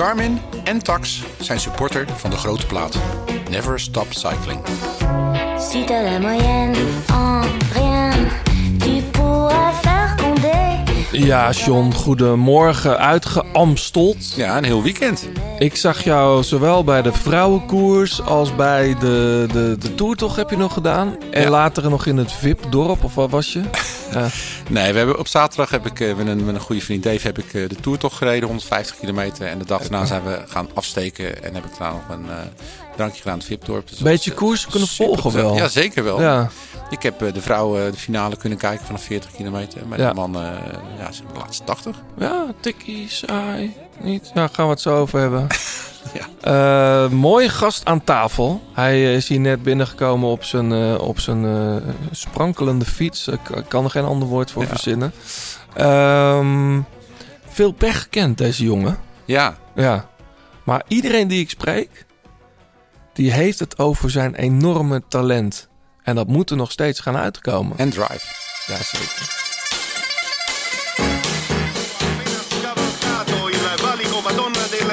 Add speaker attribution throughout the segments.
Speaker 1: Garmin en Tax zijn supporter van de grote plaat. Never Stop Cycling.
Speaker 2: Si t'as la moyenne en rien, tu pourras faire condé.
Speaker 3: Ja, John, goedemorgen. Uitgeamsteld.
Speaker 1: Ja, een heel weekend.
Speaker 3: Ik zag jou zowel bij de vrouwenkoers als bij de, de, de toertocht heb je nog gedaan. En
Speaker 1: Ja.
Speaker 3: later nog in het VIP-dorp, of waar was je? Ja.
Speaker 1: Nee, we hebben, op zaterdag heb ik eh, met een, met een goede vriend Dave heb ik eh, de toertocht gereden, 150 kilometer. En de dag daarna zijn we gaan afsteken en heb ik daarna nog een eh, drankje gedaan in het VIP-dorp. Dus
Speaker 3: Beetje koers kunnen volgen wel.
Speaker 1: Ja, zeker wel.
Speaker 3: Ja.
Speaker 1: Ik heb de vrouwen de finale kunnen kijken vanaf 40 kilometer. Maar
Speaker 3: Ja.
Speaker 1: de man, ja, zijn de laatste 80.
Speaker 3: Ja, tikkie, saai, niet? Ja, gaan we het zo over hebben.
Speaker 1: Ja.
Speaker 3: Eh, mooie gast aan tafel. Hij is hier net binnengekomen op zijn, eh, op zijn eh, sprankelende fiets. Ik kan er geen ander woord voor
Speaker 1: Ja.
Speaker 3: verzinnen. Ehm, veel pech gekend, deze jongen.
Speaker 1: Ja,
Speaker 3: Ja. Maar iedereen die ik spreek, die heeft het over zijn enorme talent. En dat moet er nog steeds gaan uitkomen.
Speaker 1: en drive.
Speaker 3: Ja,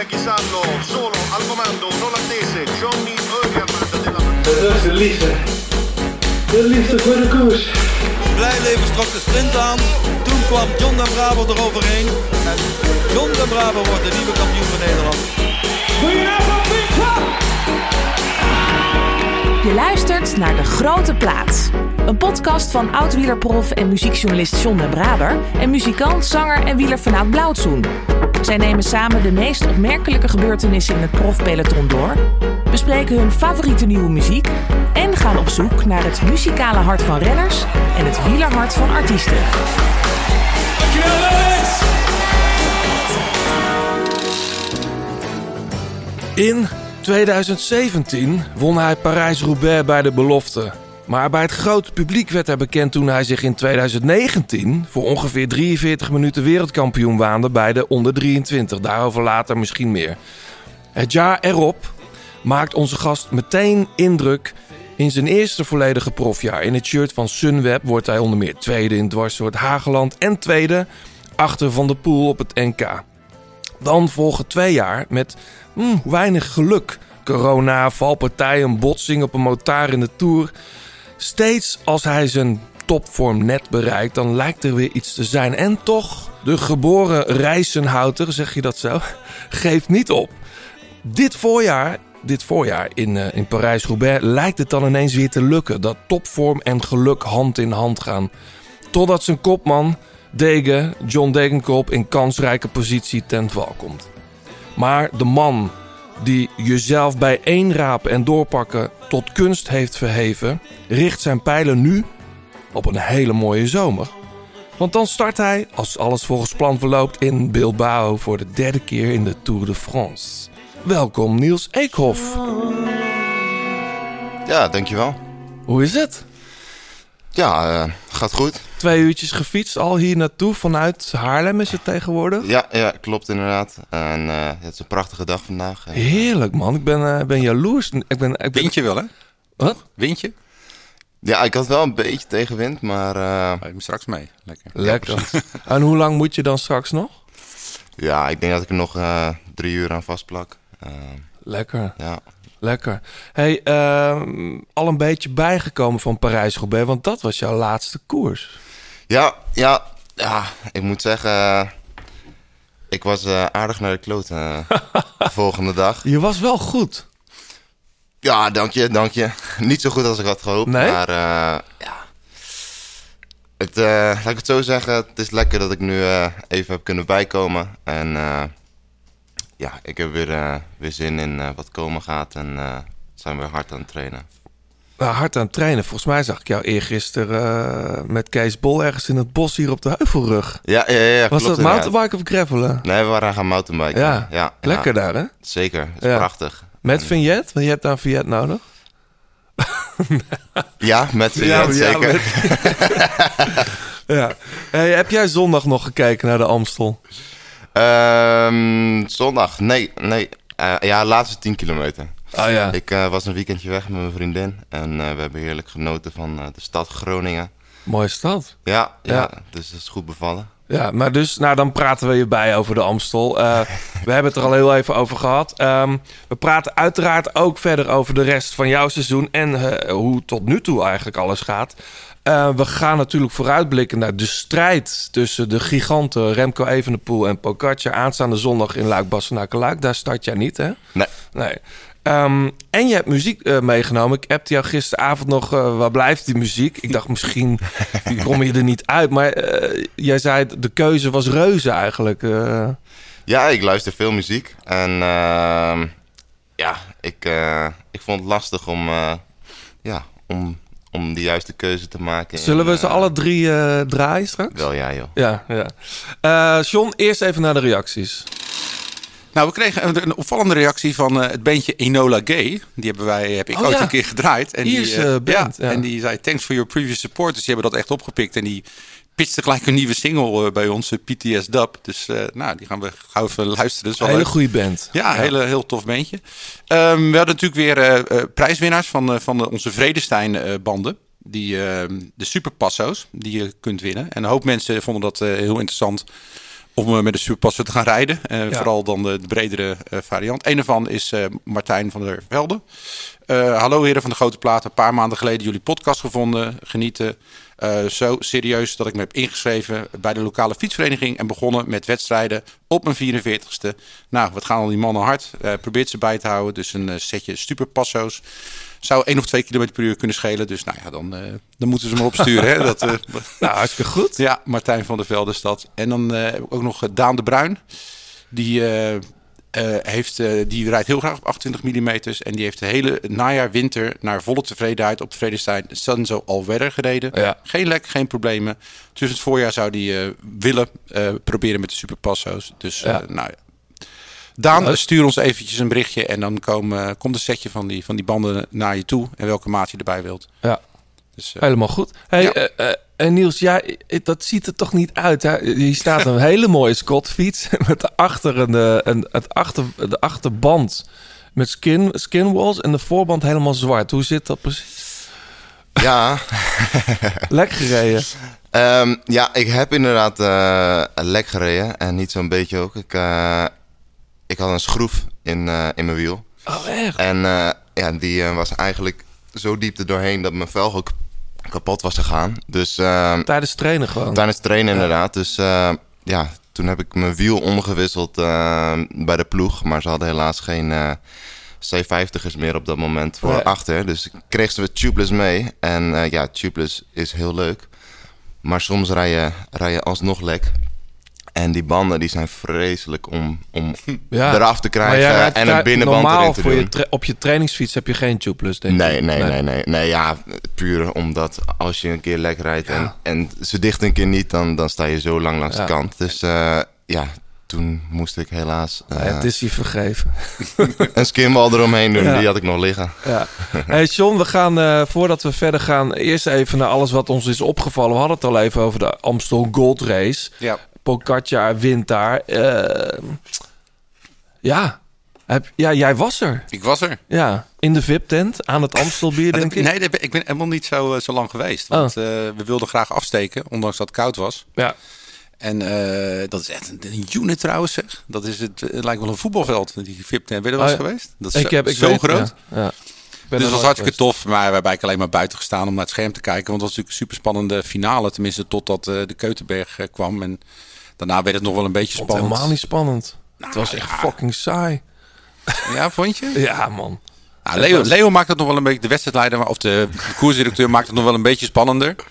Speaker 4: Chisallo, solo al comando, non attese, Johnny Eugerman della
Speaker 5: Dat is de liefde. De liefde voor de koers.
Speaker 6: Blijleven trok de sprint aan. Toen kwam John den Braber eroverheen. En John den Braber wordt de nieuwe kampioen van Nederland.
Speaker 7: Je luistert naar De Grote Plaats. Een podcast van oud-wielerprof en muziekjournalist John den Braber... en muzikant, zanger en wielerfanaat Blauwtsoen. Zij nemen samen de meest opmerkelijke gebeurtenissen in het profpeloton door... bespreken hun favoriete nieuwe muziek... en gaan op zoek naar het muzikale hart van renners... en het wielerhart van artiesten.
Speaker 3: In 2017 won hij Parijs-Roubaix bij de belofte. Maar bij het grote publiek werd hij bekend toen hij zich in 2019 voor ongeveer 43 minuten wereldkampioen waande bij de onder 23. Daarover later misschien meer. Het jaar erop maakt onze gast meteen indruk in zijn eerste volledige profjaar. In het shirt van Sunweb wordt hij onder meer tweede in dwarssoort Hageland en tweede achter Van der Poel op het NK. Dan volgen twee jaar met hmm, weinig geluk. Corona, valpartijen, botsing op een motaar in de Tour. Steeds als hij zijn topvorm net bereikt, dan lijkt er weer iets te zijn. En toch, de geboren Rijsenhouter, zeg je dat zo, geeft niet op. Dit voorjaar, dit voorjaar in, eh, in Parijs-Roubaix lijkt het dan ineens weer te lukken. Dat topvorm en geluk hand in hand gaan. Totdat zijn kopman, Degen, John Degenkop, in kansrijke positie ten val komt. Maar de man die jezelf bij één rapen en doorpakken tot kunst heeft verheven, richt zijn pijlen nu op een hele mooie zomer. Want dan start hij, als alles volgens plan verloopt, in Bilbao voor de derde keer in de Tour de France. Welkom Niels Eekhoff.
Speaker 8: Ja, dankjewel.
Speaker 3: Hoe is het?
Speaker 8: Ja, eh, gaat goed.
Speaker 3: Twee uurtjes gefietst al hier naartoe vanuit Haarlem is het tegenwoordig.
Speaker 8: Ja, ja klopt inderdaad. En eh, het is een prachtige dag vandaag. En,
Speaker 3: Heerlijk man, ik ben, eh, ben jaloers. Ik ben, ik ben...
Speaker 1: Windje wel, hè?
Speaker 3: Wat?
Speaker 1: Windje?
Speaker 8: ja, ik had wel een beetje tegenwind, maar eh,
Speaker 1: Hij moet straks mee. Lekker.
Speaker 3: Lekker. en hoe lang moet je dan straks nog?
Speaker 8: ja, ik denk dat ik er nog eh, drie uur aan vastplak. Eh,
Speaker 3: Lekker,
Speaker 8: ja.
Speaker 3: Lekker. Hey, ehm, al een beetje bijgekomen van Parijs-Roubaix, want dat was jouw laatste koers.
Speaker 8: Ja, ja, ja, ik moet zeggen, eh, ik was eh, aardig naar de kloot eh, de volgende dag.
Speaker 3: Je was wel goed.
Speaker 8: Ja, dank je, dank je. Niet zo goed als ik had gehoopt,
Speaker 3: Nee?
Speaker 8: maar ja. Het, laat ik het zo zeggen, het is lekker dat ik nu even heb kunnen bijkomen. En ja, ik heb weer, eh, weer zin in eh, wat komen gaat en eh, zijn weer hard aan het trainen.
Speaker 3: Nou, hard aan het trainen. Volgens mij zag ik jou eergisteren met Kees Bol ergens in het bos hier op de Heuvelrug.
Speaker 8: Ja, ja, ja,
Speaker 3: Was
Speaker 8: klopt
Speaker 3: dat mountainbike of gravelen?
Speaker 8: Nee, we waren gaan mountainbiken.
Speaker 3: Ja,
Speaker 8: ja,
Speaker 3: lekker
Speaker 8: ja,
Speaker 3: daar hè?
Speaker 8: Zeker, het is
Speaker 3: Ja.
Speaker 8: prachtig.
Speaker 3: Met vignet, want je hebt daar een vignet nodig.
Speaker 8: Ja, met vignet, zeker.
Speaker 3: Ja. Hey, heb jij zondag nog gekeken naar de Amstel?
Speaker 8: Ehm, zondag, nee, nee. Eh, ja, laatste 10 kilometer.
Speaker 3: Oh ja.
Speaker 8: Ik eh, was een weekendje weg met mijn vriendin en eh, we hebben heerlijk genoten van de stad Groningen.
Speaker 3: Mooie stad.
Speaker 8: Ja, ja,
Speaker 3: Ja.
Speaker 8: dus dat is goed bevallen.
Speaker 3: Ja, maar dus, nou dan praten we je bij over de Amstel. We hebben het er al heel even over gehad. Ehm, we praten uiteraard ook verder over de rest van jouw seizoen en hoe tot nu toe eigenlijk alles gaat. Eh, we gaan natuurlijk vooruitblikken naar de strijd tussen de giganten Remco Evenepoel en Pogacar aanstaande zondag in Luik-Bastenaken-Luik. Daar start jij niet, hè?
Speaker 8: Nee.
Speaker 3: Nee. Ehm, en je hebt muziek eh, meegenomen. Ik appte jou gisteravond nog, eh, waar blijft die muziek? Ik dacht misschien kom je er niet uit. Maar jij zei, de keuze was reuze eigenlijk.
Speaker 8: Ja, ik luister veel muziek. En ehm, ja, ik, ik vond het lastig om, ja, om, om de juiste keuze te maken.
Speaker 3: zullen we ze
Speaker 8: eh,
Speaker 3: alle drie eh, draaien straks?
Speaker 8: Wel ja, joh.
Speaker 3: Ja, ja. Eh, John, eerst even naar de reacties.
Speaker 1: Nou, we kregen een, een opvallende reactie van eh, het bandje Enola Gay. Die hebben wij, heb ik
Speaker 3: Oh,
Speaker 1: ooit
Speaker 3: ja.
Speaker 1: een keer gedraaid. En die,
Speaker 3: Ierse
Speaker 1: eh,
Speaker 3: band, ja.
Speaker 1: En die zei, thanks for your previous support. Dus die hebben dat echt opgepikt. En die pitchte gelijk een nieuwe single eh, bij ons, eh, PTS Dub. Dus eh, nou, die gaan we gauw even luisteren. Is wel
Speaker 3: Hele goede band.
Speaker 1: Ja, een hele, heel tof beentje. Ehm, we hadden natuurlijk weer eh, eh, prijswinnaars van, eh, van de, onze Vredestein-banden. die, ehm, de Superpasso's die je kunt winnen. En een hoop mensen vonden dat eh, heel interessant om eh, met de Superpasso te gaan rijden. Eh,
Speaker 3: Ja.
Speaker 1: Vooral dan de, de bredere eh, variant. Een daarvan is Martijn van der Velde. Hallo heren van de Grote Plaat. Een paar maanden geleden jullie podcast gevonden. Genieten. Eh, zo serieus dat ik me heb ingeschreven bij de lokale fietsvereniging. En begonnen met wedstrijden op mijn 44ste. Nou, wat gaan al die mannen hard. Eh probeert ze bij te houden. Dus een eh, setje Superpasso's. Zou 1 of 2 km per uur kunnen schelen. Dus nou ja, dan, dan moeten ze me opsturen. hè? Dat,
Speaker 3: Nou, hartstikke goed.
Speaker 1: ja, Martijn van der Velde is dat. En dan heb ik ook nog Daan de Bruin. Die, eh, heeft, eh, die rijdt heel graag op 28 mm. En die heeft de hele najaar, winter naar volle tevredenheid op Vredestein Sunzo All-Weather gereden.
Speaker 3: Ja.
Speaker 1: Geen lek, geen problemen. Tussen het voorjaar zou die eh, willen proberen met de Superpasso's. Dus
Speaker 3: Ja.
Speaker 1: nou ja. Daan, stuur ons eventjes een berichtje en dan kom, eh, komt een setje van die, van die banden naar je toe. En welke maat je erbij wilt.
Speaker 3: Ja.
Speaker 1: Dus,
Speaker 3: Helemaal goed. Hey, en Niels, ja, dat ziet er toch niet uit. Hè? Hier staat een hele mooie Scott-fiets met daarachter een, eh, een, het achter, de achterband met skin, skinwalls en de voorband helemaal zwart. Hoe zit dat precies?
Speaker 8: Ja,
Speaker 3: Lek gereden.
Speaker 8: Ehm, ja, ik heb inderdaad een lek gereden. En niet zo'n beetje ook. Ik, eh, ik had een schroef in, in mijn wiel.
Speaker 3: Oh, echt?
Speaker 8: En ja, die was eigenlijk zo diep er doorheen dat mijn velg ook kapot was gegaan. Dus ehm,
Speaker 3: Tijdens trainen gewoon.
Speaker 8: tijdens het trainen inderdaad. Dus eh, ja, toen heb ik mijn wiel omgewisseld eh, bij de ploeg. Maar ze hadden helaas geen eh, C50'ers meer op dat moment voor
Speaker 3: Nee.
Speaker 8: achter. Dus ik kreeg ze tubeless mee. En ja, tubeless is heel leuk. Maar soms rij je, rij je alsnog lek. En die banden die zijn vreselijk om, om
Speaker 3: Ja.
Speaker 8: eraf te krijgen en een binnenband
Speaker 3: normaal
Speaker 8: erin te
Speaker 3: voor
Speaker 8: doen.
Speaker 3: Je tra- op je trainingsfiets heb je geen tubeless, denk
Speaker 8: Nee,
Speaker 3: ik.
Speaker 8: nee, nee, nee, nee. Ja, puur omdat als je een keer lek rijdt en, en ze dicht een keer niet, dan, dan sta je zo lang langs
Speaker 3: Ja.
Speaker 8: de kant. Dus eh, ja, toen moest ik helaas eh,
Speaker 3: het is je vergeven.
Speaker 8: een skinbal eromheen doen.
Speaker 3: Ja.
Speaker 8: Die had ik nog liggen.
Speaker 3: Ja. Hey John, we gaan eh, voordat we verder gaan eerst even naar alles wat ons is opgevallen. We hadden het al even over de Amstel Gold Race.
Speaker 1: ja.
Speaker 3: Pogacar wint daar. Eh, ja. Heb, ja, jij was er.
Speaker 1: Ik was er.
Speaker 3: Ja, in de VIP-tent aan het Amstelbier, denk ik.
Speaker 1: Nee, ik ben helemaal niet zo, eh, zo lang geweest.
Speaker 3: Oh.
Speaker 1: Want eh, we wilden graag afsteken, ondanks dat het koud was.
Speaker 3: Ja.
Speaker 1: En dat is echt een, een unit trouwens, zeg. Dat is het, het lijkt wel een voetbalveld, die VIP. Ben je er wel eens
Speaker 3: Oh
Speaker 1: geweest? Dat is
Speaker 3: Ik heb, ik
Speaker 1: zo
Speaker 3: weet-
Speaker 1: groot.
Speaker 3: Ja. Ik
Speaker 1: Dus dat was hartstikke
Speaker 3: geweest.
Speaker 1: tof. Maar hebben eigenlijk alleen maar buiten gestaan om naar het scherm te kijken. Want het was natuurlijk een super spannende finale. Tenminste, totdat eh, de Keutenberg kwam. En daarna werd het nog wel een beetje spannend.
Speaker 3: helemaal niet spannend. het was
Speaker 1: Nou,
Speaker 3: echt
Speaker 1: ja.
Speaker 3: fucking saai.
Speaker 1: Ja, vond je?
Speaker 3: Ja, man.
Speaker 1: Nou, Leo, Leo maakt het nog wel een beetje, de wedstrijdleider of de, de koersdirecteur maakt het nog wel een beetje spannender.
Speaker 3: Ja,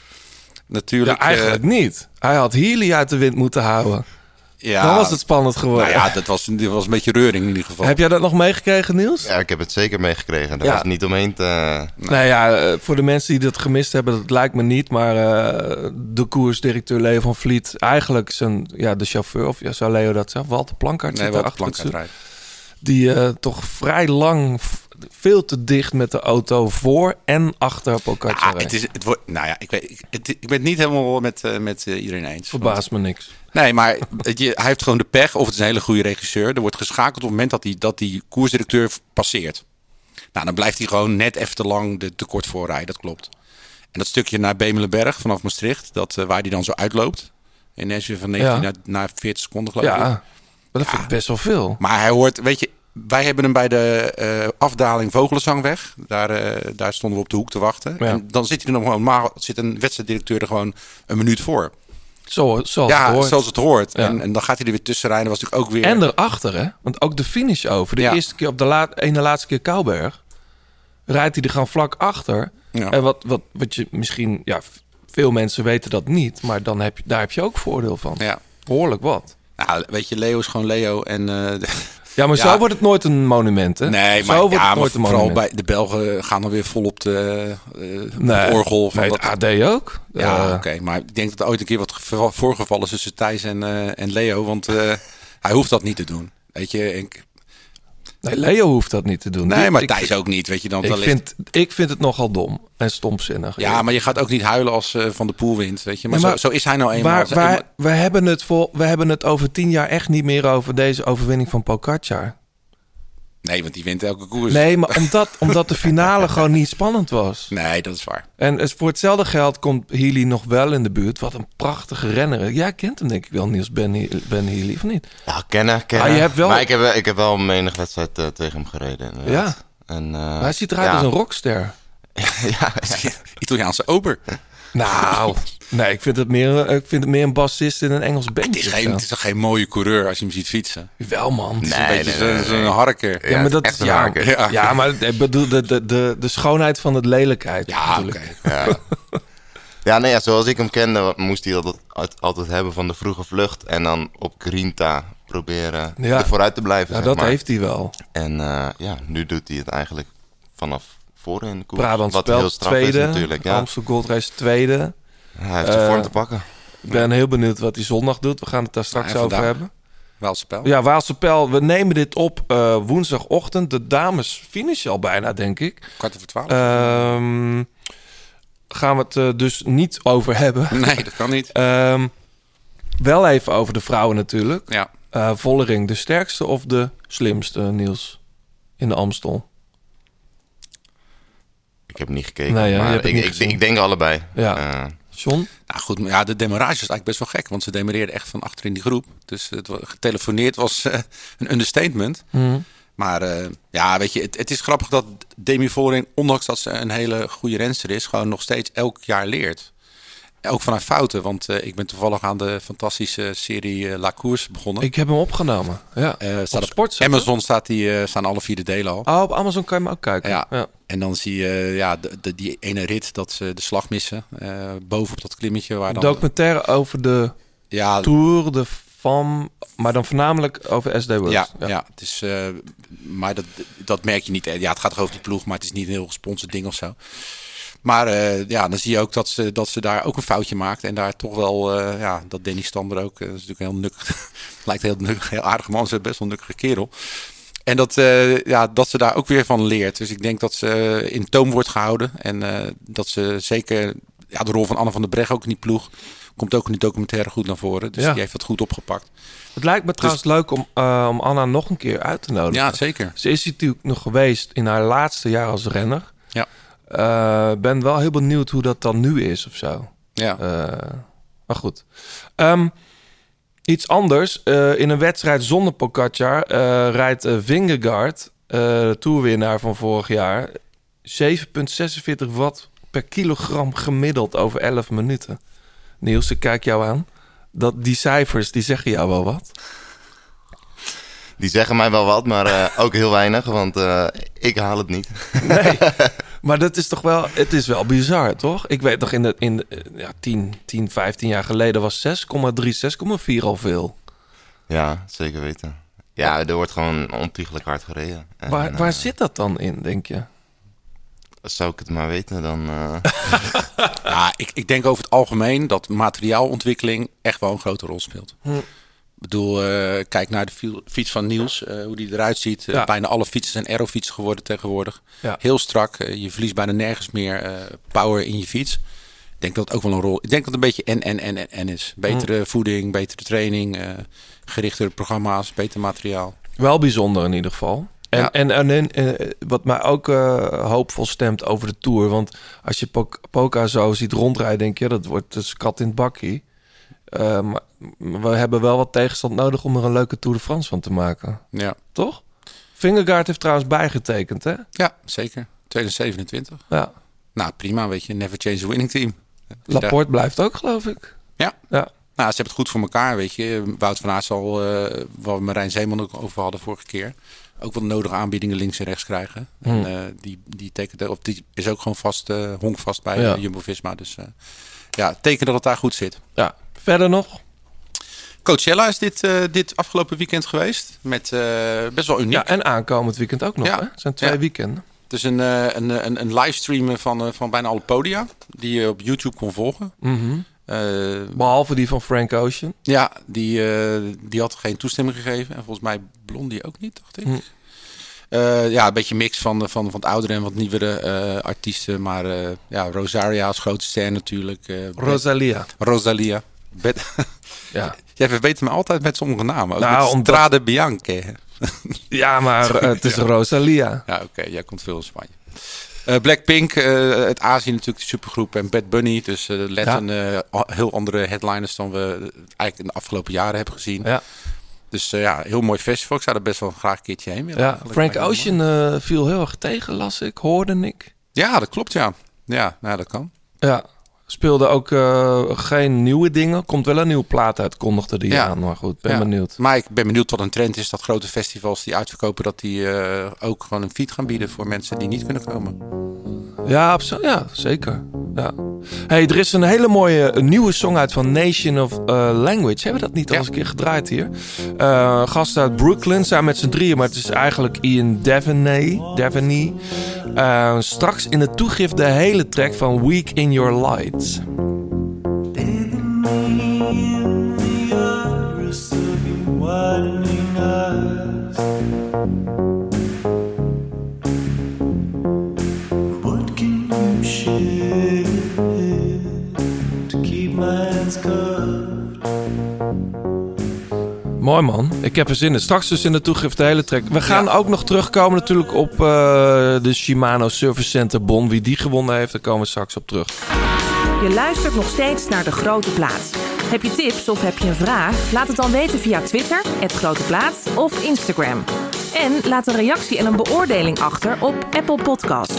Speaker 1: Natuurlijk.
Speaker 3: eigenlijk
Speaker 1: eh,
Speaker 3: niet. Hij had Healy uit de wind moeten houden.
Speaker 1: Ja,
Speaker 3: Dan was het spannend geworden.
Speaker 1: Nou ja, dat was, dat was een beetje reuring in ieder geval.
Speaker 3: Heb jij dat nog meegekregen, Niels?
Speaker 8: Ja, ik heb het zeker meegekregen. Daar
Speaker 3: Ja.
Speaker 8: was niet omheen te...
Speaker 3: Nou ja, eh, voor de mensen die dat gemist hebben, dat lijkt me niet. Maar eh, de koersdirecteur Leo van Vliet, eigenlijk zijn, ja, de chauffeur, of ja, zou Leo dat zeggen? Walter Plankaart
Speaker 1: nee.
Speaker 3: Die eh, toch vrij lang, veel te dicht met de auto voor en achter Pogacar
Speaker 1: Ah, het is, het wordt, nou ja, ik, weet, ik, het- ik ben het niet helemaal met, eh, met eh, iedereen eens.
Speaker 3: Verbaast me niks.
Speaker 1: Nee, maar het, je, hij heeft gewoon de pech, of het is een hele goede regisseur. Er wordt geschakeld op het moment dat die, dat die koersdirecteur passeert. Nou, dan blijft hij gewoon net even te lang de, te kort voorrijden, dat klopt. En dat stukje naar Bemelenberg vanaf Maastricht, dat, eh, waar hij dan zo uitloopt. In Nashville van 19
Speaker 3: Ja.
Speaker 1: naar, naar 40 seconden geloof
Speaker 3: Ja,
Speaker 1: ik.
Speaker 3: maar dat vind ik best wel veel.
Speaker 1: Maar hij hoort, weet je, wij hebben hem bij de eh, afdaling Vogelenzangweg. Daar, eh, daar stonden we op de hoek te wachten.
Speaker 3: Ja.
Speaker 1: En dan zit hij er nog gewoon, maar zit een wedstrijddirecteur er gewoon een minuut voor.
Speaker 3: Zo, zoals
Speaker 1: ja,
Speaker 3: het hoort.
Speaker 1: zoals het hoort.
Speaker 3: Ja.
Speaker 1: En, en dan gaat hij er weer tussen rijden. Was natuurlijk ook weer.
Speaker 3: En erachter, hè? Want ook de finish over. De
Speaker 1: Ja.
Speaker 3: eerste keer op de la ene laatste keer Kouwberg. Rijdt hij er gewoon vlak achter. En wat, wat, wat je misschien... Ja, veel mensen weten dat niet. Maar dan heb je, daar heb je ook voordeel van.
Speaker 1: Ja.
Speaker 3: Behoorlijk wat.
Speaker 1: Nou, weet je, Leo is gewoon Leo. En, eh,
Speaker 3: Ja, maar
Speaker 1: Ja.
Speaker 3: zo wordt het nooit een monument, hè?
Speaker 1: nee,
Speaker 3: zo
Speaker 1: maar,
Speaker 3: wordt
Speaker 1: ja,
Speaker 3: het
Speaker 1: maar
Speaker 3: nooit een
Speaker 1: vooral bij de Belgen gaan dan weer vol op de eh, op
Speaker 3: nee,
Speaker 1: het orgel. Van
Speaker 3: nee,
Speaker 1: dat,
Speaker 3: AD ook.
Speaker 1: ja,
Speaker 3: Eh,
Speaker 1: oké. Maar ik denk dat er ooit een keer wat geval- voorgevallen is tussen Thijs en, eh, en Leo. Want hij hoeft dat niet te doen. Weet je, ik,
Speaker 3: Nee, Leo hoeft dat niet te doen.
Speaker 1: nee, maar
Speaker 3: ik,
Speaker 1: Thijs ook niet. Weet je, dan
Speaker 3: Ik vind, ik vind het nogal dom en stomzinnig.
Speaker 1: Ja, maar je gaat ook niet huilen als eh, Van de Poel wint, weet je. Maar,
Speaker 3: Nee, maar
Speaker 1: zo, zo is hij nou eenmaal.
Speaker 3: Waar, we, hebben het voor, we hebben het over tien jaar echt niet meer over deze overwinning van Pogacar.
Speaker 1: Nee, want die wint elke koers.
Speaker 3: Nee, maar omdat, omdat de finale gewoon niet spannend was.
Speaker 1: Nee, dat is waar.
Speaker 3: En voor hetzelfde geld komt Healy nog wel in de buurt. Wat een prachtige renner. Jij kent hem denk ik wel, Niels Ben, ben Healy, of niet?
Speaker 8: Ja, kennen, kennen.
Speaker 3: Ah, je hebt wel-
Speaker 8: Maar ik heb, wel- ik heb wel menig wedstrijd eh, tegen hem gereden. inderdaad. En, eh,
Speaker 3: Maar hij ziet eruit
Speaker 8: ja.
Speaker 3: als een rockster.
Speaker 8: ja,
Speaker 1: Italiaanse ober.
Speaker 3: Nou, nee, ik vind het meer, ik vind het meer een bassist in een Engels bandje.
Speaker 1: Het is,
Speaker 3: of
Speaker 1: geen,
Speaker 3: zo.
Speaker 1: het is toch geen mooie coureur als je hem ziet fietsen?
Speaker 3: Wel man.
Speaker 1: Het is
Speaker 8: Nee,
Speaker 1: een beetje
Speaker 8: nee, nee,
Speaker 1: zo'n
Speaker 8: nee.
Speaker 1: harker.
Speaker 3: Ja, maar dat
Speaker 8: echt een
Speaker 3: ja,
Speaker 8: harker.
Speaker 1: Ja.
Speaker 3: ja, maar bedoel de, de, de, de schoonheid van het lelijkheid.
Speaker 1: Ja, oké.
Speaker 8: Ja. ja, nee, ja, zoals ik hem kende, moest hij dat altijd, altijd hebben van de vroege vlucht. En dan op Grinta proberen
Speaker 3: Ja.
Speaker 8: er vooruit te blijven.
Speaker 3: Ja,
Speaker 8: zeg
Speaker 3: dat
Speaker 8: maar.
Speaker 3: heeft hij wel.
Speaker 8: En eh, ja, nu doet hij het eigenlijk vanaf voren in de koers.
Speaker 3: Brabant
Speaker 8: Wat heel
Speaker 3: Speld
Speaker 8: straf
Speaker 3: tweede.
Speaker 8: is natuurlijk. Ja.
Speaker 3: Amstel Gold Race tweede.
Speaker 8: Hij heeft zijn
Speaker 3: Eh,
Speaker 8: vorm te pakken.
Speaker 3: Ik ben heel benieuwd wat hij zondag doet. We gaan het daar straks over
Speaker 1: vandaag.
Speaker 3: hebben.
Speaker 1: Wel spel.
Speaker 3: Ja, Waalse Pijl. We nemen dit op eh, woensdagochtend. De dames finishen al bijna, denk ik.
Speaker 1: Kwart over twaalf.
Speaker 3: Ehm, gaan we het eh, dus niet over hebben.
Speaker 1: nee, dat kan niet.
Speaker 3: Ehm, wel even over de vrouwen natuurlijk.
Speaker 1: Ja.
Speaker 3: Eh, Vollering, de sterkste of de slimste, Niels? In de Amstel.
Speaker 8: Ik heb niet gekeken,
Speaker 3: Nee, ja, je
Speaker 8: maar ik,
Speaker 3: niet
Speaker 8: ik,
Speaker 3: gezien.
Speaker 8: ik denk allebei.
Speaker 3: Ja. John?
Speaker 1: Nou goed, maar ja, de demarrage is eigenlijk best wel gek. Want ze demareerden echt van achter in die groep. Dus het getelefoneerd was eh, een understatement.
Speaker 3: Mhm.
Speaker 1: Maar eh, ja, weet je, het, het is grappig dat Demi Vollering, ondanks dat ze een hele goede renster is, gewoon nog steeds elk jaar leert. Ook vanuit fouten, want eh, ik ben toevallig aan de fantastische serie eh, La Course begonnen.
Speaker 3: Ik heb hem opgenomen. Ja.
Speaker 1: Eh,
Speaker 3: op
Speaker 1: staat op Amazon staat die, staan alle vier de delen al.
Speaker 3: Oh, op Amazon kan je hem ook kijken.
Speaker 1: Ja.
Speaker 3: ja.
Speaker 1: En dan zie je ja, de, de- die ene rit dat ze de slag missen. eh bovenop dat klimmetje. Waar dan,
Speaker 3: documentaire over de
Speaker 1: ja,
Speaker 3: Tour de Femme, maar dan voornamelijk over SD Works.
Speaker 1: Ja, ja. het is, maar dat, dat merk je niet. Ja, het gaat toch over die ploeg, maar het is niet een heel gesponsord ding of zo. Maar eh, ja, dan zie je ook dat ze, dat ze daar ook een foutje maakt. En daar toch wel, eh, ja, dat Danny Stander ook, eh, dat is natuurlijk een heel nukkig, lijkt een heel, nukkig, heel aardige man, ze best wel een nukkige kerel. En dat, ja, dat ze daar ook weer van leert. Dus ik denk dat ze in toom wordt gehouden. En dat ze zeker, ja, de rol van Anne van der Breg ook in die ploeg, komt ook in die documentaire goed naar voren. Dus
Speaker 3: Ja.
Speaker 1: die heeft dat goed opgepakt.
Speaker 3: Het lijkt me trouwens leuk om, om Anna nog een keer uit te nodigen.
Speaker 1: Ja, zeker.
Speaker 3: Ze is natuurlijk nog geweest in haar laatste jaar als renner. Eh, ben wel heel benieuwd hoe dat dan nu is of zo.
Speaker 1: Ja.
Speaker 3: Eh, maar goed. Ehm, iets anders. Eh, in een wedstrijd zonder Pogacar eh, rijdt uh, Vingegaard, eh, de toerwinnaar van vorig jaar, 7,46 watt per kilogram gemiddeld over 11 minuten. Niels, ik kijk jou aan. Dat, die cijfers, die zeggen jou wel wat.
Speaker 8: Die zeggen mij wel wat, maar eh, ook heel weinig, want eh, ik haal het niet.
Speaker 3: Nee, maar dat is toch wel, het is wel bizar, toch? Ik weet nog in de, in de, eh, ja, 10, 10, 15 jaar geleden was 6,3, 6,4 al veel.
Speaker 8: Ja, zeker weten. Ja, er wordt gewoon ontiegelijk hard gereden. En,
Speaker 3: Waar,
Speaker 8: eh,
Speaker 3: waar zit dat dan in, denk je?
Speaker 8: Zou ik het maar weten, dan... eh,
Speaker 1: Ja, ik, ik denk over het algemeen dat materiaalontwikkeling echt wel een grote rol speelt.
Speaker 3: Hm.
Speaker 1: Ik bedoel, eh, kijk naar de fi- fiets van Niels, eh, hoe die eruit ziet. Eh, bijna alle fietsen zijn aerofietsen geworden tegenwoordig.
Speaker 3: Ja.
Speaker 1: Heel strak, je verliest bijna nergens meer power in je fiets. Ik denk dat het ook wel een rol... Ik denk dat het een beetje en, en, en, en, en is. Betere
Speaker 3: Hm.
Speaker 1: voeding, betere training, gerichtere programma's, beter materiaal.
Speaker 3: Wel bijzonder in ieder geval. En,
Speaker 1: Ja.
Speaker 3: en, en, en, wat mij ook hoopvol stemt over de Tour. Want als je Poca zo ziet rondrijden, denk je, dat wordt dus kat in het bakkie. Eh, maar we hebben wel wat tegenstand nodig om er een leuke Tour de France van te maken.
Speaker 1: Ja,
Speaker 3: Toch? Vingegaard heeft trouwens bijgetekend, hè?
Speaker 1: ja zeker. 2027.
Speaker 3: Ja.
Speaker 1: Nou, prima, weet je. Never change the winning team. Daar-
Speaker 3: Laporte blijft ook, geloof ik.
Speaker 1: Ja.
Speaker 3: Ja.
Speaker 1: Nou, ze hebben het goed voor elkaar, weet je. Wout van Aert zal, eh waar we Marijn Zeeman ook over hadden vorige keer, ook wat nodige aanbiedingen links en rechts krijgen.
Speaker 3: Hmm.
Speaker 1: En, eh, die, die, tekent, of die is ook gewoon vast, eh honkvast bij
Speaker 3: Ja.
Speaker 1: Jumbo-Visma. Dus ja, teken dat het daar goed zit.
Speaker 3: Ja. Verder nog?
Speaker 1: Coachella is dit, eh, dit afgelopen weekend geweest. Met eh, best wel uniek.
Speaker 3: Ja, en aankomend weekend ook nog,
Speaker 1: Ja.
Speaker 3: hè? Het zijn twee
Speaker 1: Ja.
Speaker 3: weekenden.
Speaker 1: Het is een, eh, een, een, een livestream van, van bijna alle podia. Die je op YouTube kon volgen.
Speaker 3: Mhm.
Speaker 1: Eh,
Speaker 3: Behalve die van Frank Ocean.
Speaker 1: Ja, die, die had geen toestemming gegeven. En volgens mij Blondie ook niet, dacht ik.
Speaker 3: Hm.
Speaker 1: Eh, ja, een beetje mix van, van, van het oudere en wat nieuwere artiesten. Maar ja, Rosaria als grote ster natuurlijk.
Speaker 3: Rosalia.
Speaker 1: Rosalia. Bet-
Speaker 3: Ja.
Speaker 1: Jij verbetert me altijd met sommige namen.
Speaker 3: Nou, omdat-
Speaker 1: Strade Bianche.
Speaker 3: Ja, maar eh, het is Rosalia.
Speaker 1: Ja, oké. Jij komt veel in Spanje. Eh, Blackpink, eh uit Azië natuurlijk de supergroep. En Bad Bunny. Dus let
Speaker 3: Ja.
Speaker 1: een eh, a- heel andere headliners dan we eigenlijk in de afgelopen jaren hebben gezien.
Speaker 3: Ja.
Speaker 1: Dus ja, heel mooi festival. Ik zou er best wel graag een keertje heen willen.
Speaker 3: Ja. Frank. Ocean viel heel erg tegen, las ik, hoorde ik.
Speaker 1: Ja, dat klopt, ja. Ja, nou, dat kan.
Speaker 3: Ja, speelde ook eh, geen nieuwe dingen. Komt wel een nieuwe plaat uit, kondigde die
Speaker 1: Ja.
Speaker 3: aan. Maar goed, ben
Speaker 1: Ja.
Speaker 3: benieuwd.
Speaker 1: Maar ik ben benieuwd wat een trend is dat grote festivals die uitverkopen, dat die eh, ook gewoon een feed gaan bieden voor mensen die niet kunnen komen.
Speaker 3: Ja, ja zeker. Ja. Hey, er is een hele mooie een nieuwe song uit van Nation of eh, Language. Hebben we dat niet al eens een keer gedraaid hier? Eh gast uit Brooklyn, samen met z'n drieën. Maar het is eigenlijk Ian Devaney. Devaney. Straks in de toegift de hele track van Week in Your Light. Mooi man. Ik heb er zin in. Straks dus in de toegift de hele track. We gaan ook nog terugkomen natuurlijk op eh, de Shimano Service Center Bon. Wie die gewonnen heeft, daar komen we straks op terug.
Speaker 7: Je luistert nog steeds naar De Grote Plaat. Heb je tips of heb je een vraag? Laat het dan weten via Twitter, het Grote Plaat of Instagram. En laat een reactie en een beoordeling achter op Apple Podcast.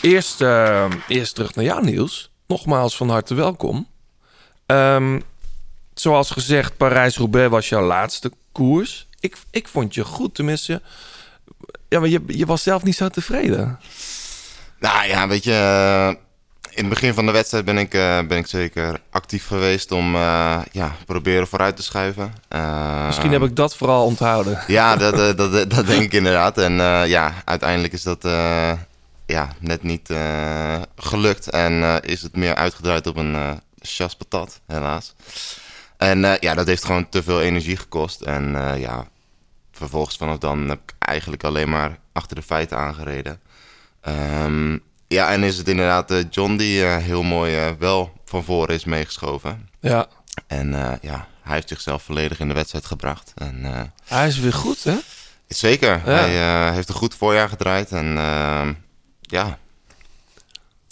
Speaker 3: Eerst, eh, eerst terug naar jou, Niels. Nogmaals van harte welkom. Ehm, zoals gezegd, Parijs-Roubaix was jouw laatste koers. Ik, ik vond je goed, tenminste. Ja, maar je, je was zelf niet zo tevreden.
Speaker 8: Nou ja, weet je, in het begin van de wedstrijd ben ik, eh, ben ik zeker actief geweest om eh, ja, proberen vooruit te schuiven. Eh,
Speaker 3: Misschien heb ik dat vooral onthouden.
Speaker 8: Ja, dat, dat, dat, dat denk ik inderdaad. En ja, uiteindelijk is dat ja, net niet gelukt. En is het meer uitgedraaid op een chaspatat, helaas. En ja, dat heeft gewoon te veel energie gekost. En ja, vervolgens vanaf dan heb ik eigenlijk alleen maar achter de feiten aangereden. Ehm, ja, en is het inderdaad eh, John die eh, heel mooi eh, wel van voren is meegeschoven.
Speaker 3: Ja,
Speaker 8: En eh, ja, hij heeft zichzelf volledig in de wedstrijd gebracht. En eh,
Speaker 3: hij is weer goed, hè?
Speaker 8: Zeker.
Speaker 3: Ja.
Speaker 8: Hij eh, heeft een goed voorjaar gedraaid. En ehm, ja.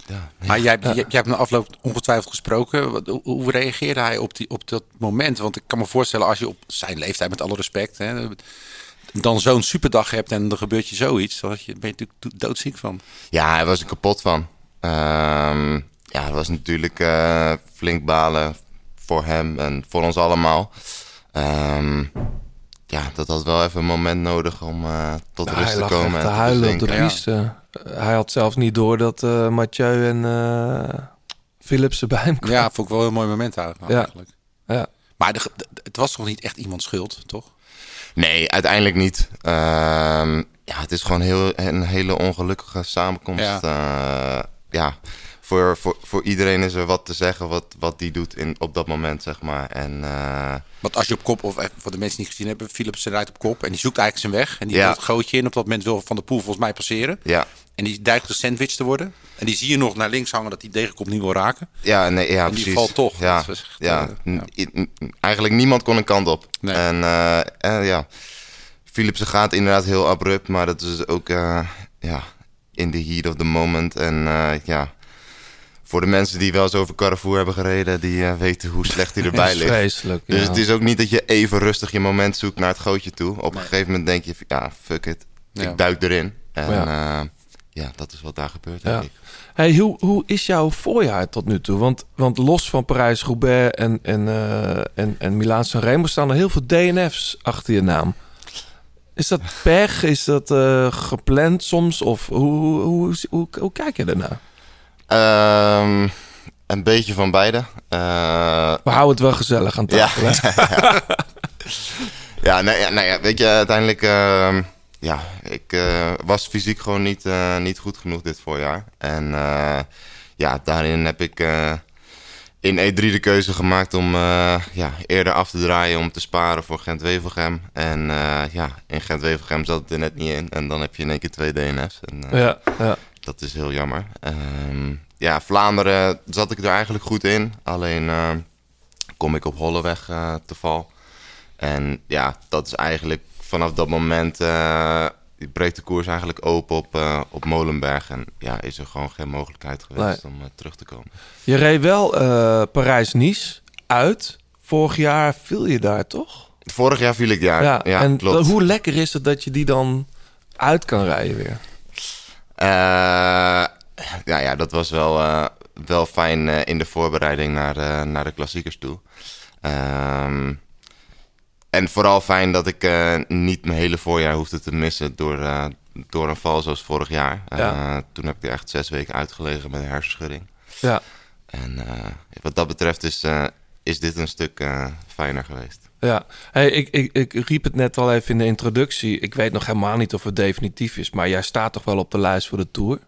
Speaker 8: ja.
Speaker 1: Maar jij, jij, jij hebt na afloop ongetwijfeld gesproken. Hoe, hoe reageerde hij op, die, op dat moment? Want ik kan me voorstellen, als je op zijn leeftijd, met alle respect, hè, dan zo'n superdag hebt en er gebeurt je zoiets, dan ben je natuurlijk do- doodziek van.
Speaker 8: Ja, hij was er kapot van. Ehm, ja, het was natuurlijk eh, flink balen voor hem en voor ons allemaal. Ehm, ja, dat had wel even een moment nodig om eh, tot
Speaker 3: Ja,
Speaker 8: rust
Speaker 3: hij
Speaker 8: te komen.
Speaker 3: te huilen op de piste. Eh, Hij had zelfs niet door dat eh Mathieu en eh Philips bij hem kwamen.
Speaker 1: Ja, vond ik wel een mooi moment eigenlijk.
Speaker 3: Ja.
Speaker 1: eigenlijk.
Speaker 3: Ja.
Speaker 1: Maar de, de- het was toch niet echt iemands schuld, toch?
Speaker 8: Nee, uiteindelijk niet. Ehm, ja, het is gewoon heel, een hele ongelukkige samenkomst.
Speaker 1: Ja.
Speaker 8: Ja voor, voor, voor iedereen is er wat te zeggen wat, wat die doet in, op dat moment, zeg maar. En eh,
Speaker 1: Want als je op kop, of even voor de mensen die het gezien hebben, Philips rijdt op kop en die zoekt eigenlijk zijn weg. En die
Speaker 8: Ja.
Speaker 1: doet het gootje in. Op dat moment wil Van de Poel volgens mij passeren.
Speaker 8: ja,
Speaker 1: En die dreigt gesandwiched te worden. En die zie je nog naar links hangen dat die degenkop niet wil raken.
Speaker 8: ja, nee, ja
Speaker 1: En die
Speaker 8: precies.
Speaker 1: valt toch.
Speaker 8: Ja,
Speaker 1: echt,
Speaker 8: ja.
Speaker 1: eh,
Speaker 8: eigenlijk niemand kon een kant op.
Speaker 1: Nee.
Speaker 8: En, eh, en ja, Philipsen gaat inderdaad heel abrupt, maar dat is ook eh, ja, in the heat of the moment. En eh, ja, voor de mensen die wel eens over Carrefour hebben gereden, die eh, weten hoe slecht hij erbij
Speaker 3: is
Speaker 8: ligt.
Speaker 3: vreselijk,
Speaker 8: Dus het is ook niet dat je even rustig je moment zoekt naar het gootje toe. Op een gegeven moment denk je, ja, fuck it.
Speaker 1: Ja.
Speaker 8: Ik duik erin. En
Speaker 3: Ja.
Speaker 8: ja, ja dat is wat daar gebeurt, denk
Speaker 3: Ja.
Speaker 8: ik.
Speaker 3: Hey, hoe, hoe is jouw voorjaar tot nu toe? Want, want los van Parijs-Roubaix en, en, eh en, en Milaan-San Remo staan er heel veel DNF's achter je naam. Is dat pech? Is dat eh, gepland soms? Of hoe, hoe, hoe, hoe, hoe kijk je daarnaar?
Speaker 8: Ehm, een beetje van beide. Eh,
Speaker 3: We houden het wel gezellig aan tafel.
Speaker 8: Ja, nou ja, nou ja, weet je, uiteindelijk... ehm, ja, ik eh, was fysiek gewoon niet, eh, niet goed genoeg dit voorjaar. En ja, daarin heb ik in E3 de keuze gemaakt om ja, eerder af te draaien... om te sparen voor Gent-Wevelgem. En ja, in Gent-Wevelgem zat het er net niet in. En dan heb je in één keer twee DNF's. En,
Speaker 3: Ja, ja.
Speaker 8: Dat is heel jammer. Ehm, ja, Vlaanderen zat ik er eigenlijk goed in. Alleen ehm, kom ik op Holleweg eh, te val. En ja, dat is eigenlijk vanaf dat moment... eh, breekt de koers eigenlijk open op, eh, op Molenberg. En ja, is er gewoon geen mogelijkheid geweest om eh, terug te komen.
Speaker 3: Je reed wel eh, Parijs-Nice uit. Vorig jaar viel je daar toch?
Speaker 8: Vorig jaar viel ik daar. Ja, ja
Speaker 3: en
Speaker 8: klopt.
Speaker 3: hoe lekker is het dat je die dan uit kan rijden weer?
Speaker 8: Eh, ja, ja, dat was wel, eh, wel fijn eh, in de voorbereiding naar, naar de klassiekers toe. Ehm, en vooral fijn dat ik niet mijn hele voorjaar hoefde te missen door, door een val zoals vorig jaar.
Speaker 3: Ja.
Speaker 8: Toen heb ik er echt zes weken uitgelegen met een hersenschudding.
Speaker 3: Ja,
Speaker 8: En wat dat betreft is, is dit een stuk fijner geweest.
Speaker 3: Ja. Hey, ik, ik, ik riep het net al even in de introductie. Ik weet nog helemaal niet of het definitief is, maar jij staat toch wel op de lijst voor de Tour?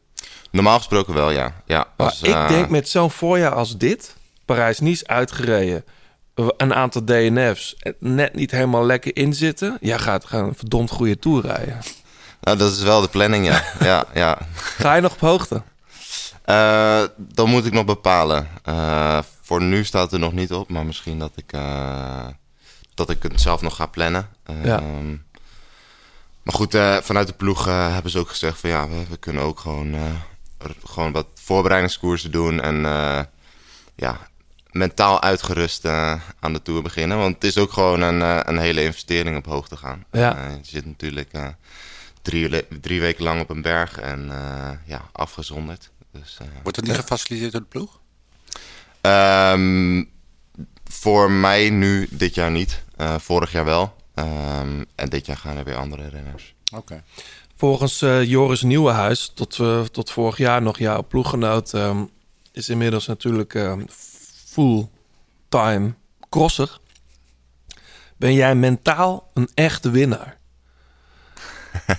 Speaker 8: Normaal gesproken wel, ja. ja
Speaker 3: Maar ik
Speaker 8: eh,
Speaker 3: denk met zo'n voorjaar als dit, Parijs-Nice uitgereden, een aantal DNF's, net niet helemaal lekker inzitten. Jij gaat gaan een verdomd goede Tour rijden.
Speaker 8: nou, dat is wel de planning, ja. ja, ja.
Speaker 3: Ga je nog op hoogte?
Speaker 8: Eh, dan moet ik nog bepalen. Eh, voor nu staat er nog niet op, maar misschien dat ik, eh, dat ik het zelf nog ga plannen.
Speaker 3: Ja.
Speaker 8: Maar goed, eh, vanuit de ploeg eh, hebben ze ook gezegd van ja, we, we kunnen ook gewoon, eh, gewoon wat voorbereidingskoersen doen en eh, ja, mentaal uitgerust aan de tour beginnen. Want het is ook gewoon een, eh, een hele investering op hoogte gaan.
Speaker 3: Ja.
Speaker 8: Je zit natuurlijk eh, drie, drie weken lang op een berg en eh, ja, afgezonderd. Dus, eh,
Speaker 1: Wordt dat niet gefaciliteerd door de ploeg?
Speaker 8: Ehm, voor mij nu dit jaar niet. Eh, vorig jaar wel. Ehm, en dit jaar gaan er weer andere renners.
Speaker 1: Oké.
Speaker 3: Volgens eh, Joris Nieuwenhuis, tot, eh, tot vorig jaar nog jouw ploeggenoot, ehm, is inmiddels natuurlijk ehm, full-time crosser. Ben jij mentaal een echte winnaar?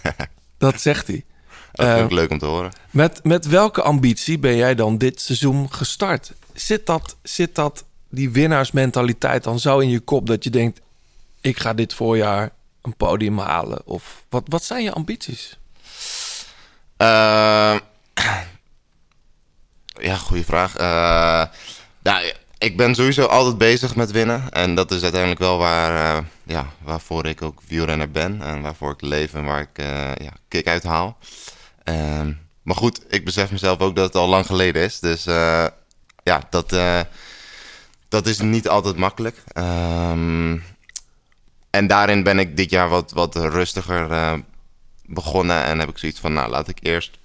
Speaker 3: Dat zegt hij.
Speaker 8: Dat
Speaker 3: Eh,
Speaker 8: ook leuk om te horen.
Speaker 3: Met, met welke ambitie ben jij dan dit seizoen gestart? Zit dat, zit dat, die winnaarsmentaliteit dan zo in je kop dat je denkt: ik ga dit voorjaar een podium halen? Of wat, wat zijn je ambities?
Speaker 8: Eh, ja, goede vraag. Eh, nou, ik ben sowieso altijd bezig met winnen. En dat is uiteindelijk wel waar, eh, ja, waarvoor ik ook wielrenner ben. En waarvoor ik leef en waar ik ja, kick uit haal. Ehm, maar goed, ik besef mezelf ook dat het al lang geleden is. Dus ja, dat, dat is niet altijd makkelijk. Ehm, en daarin ben ik dit jaar wat, wat rustiger eh, begonnen. En heb ik zoiets van, nou laat ik eerst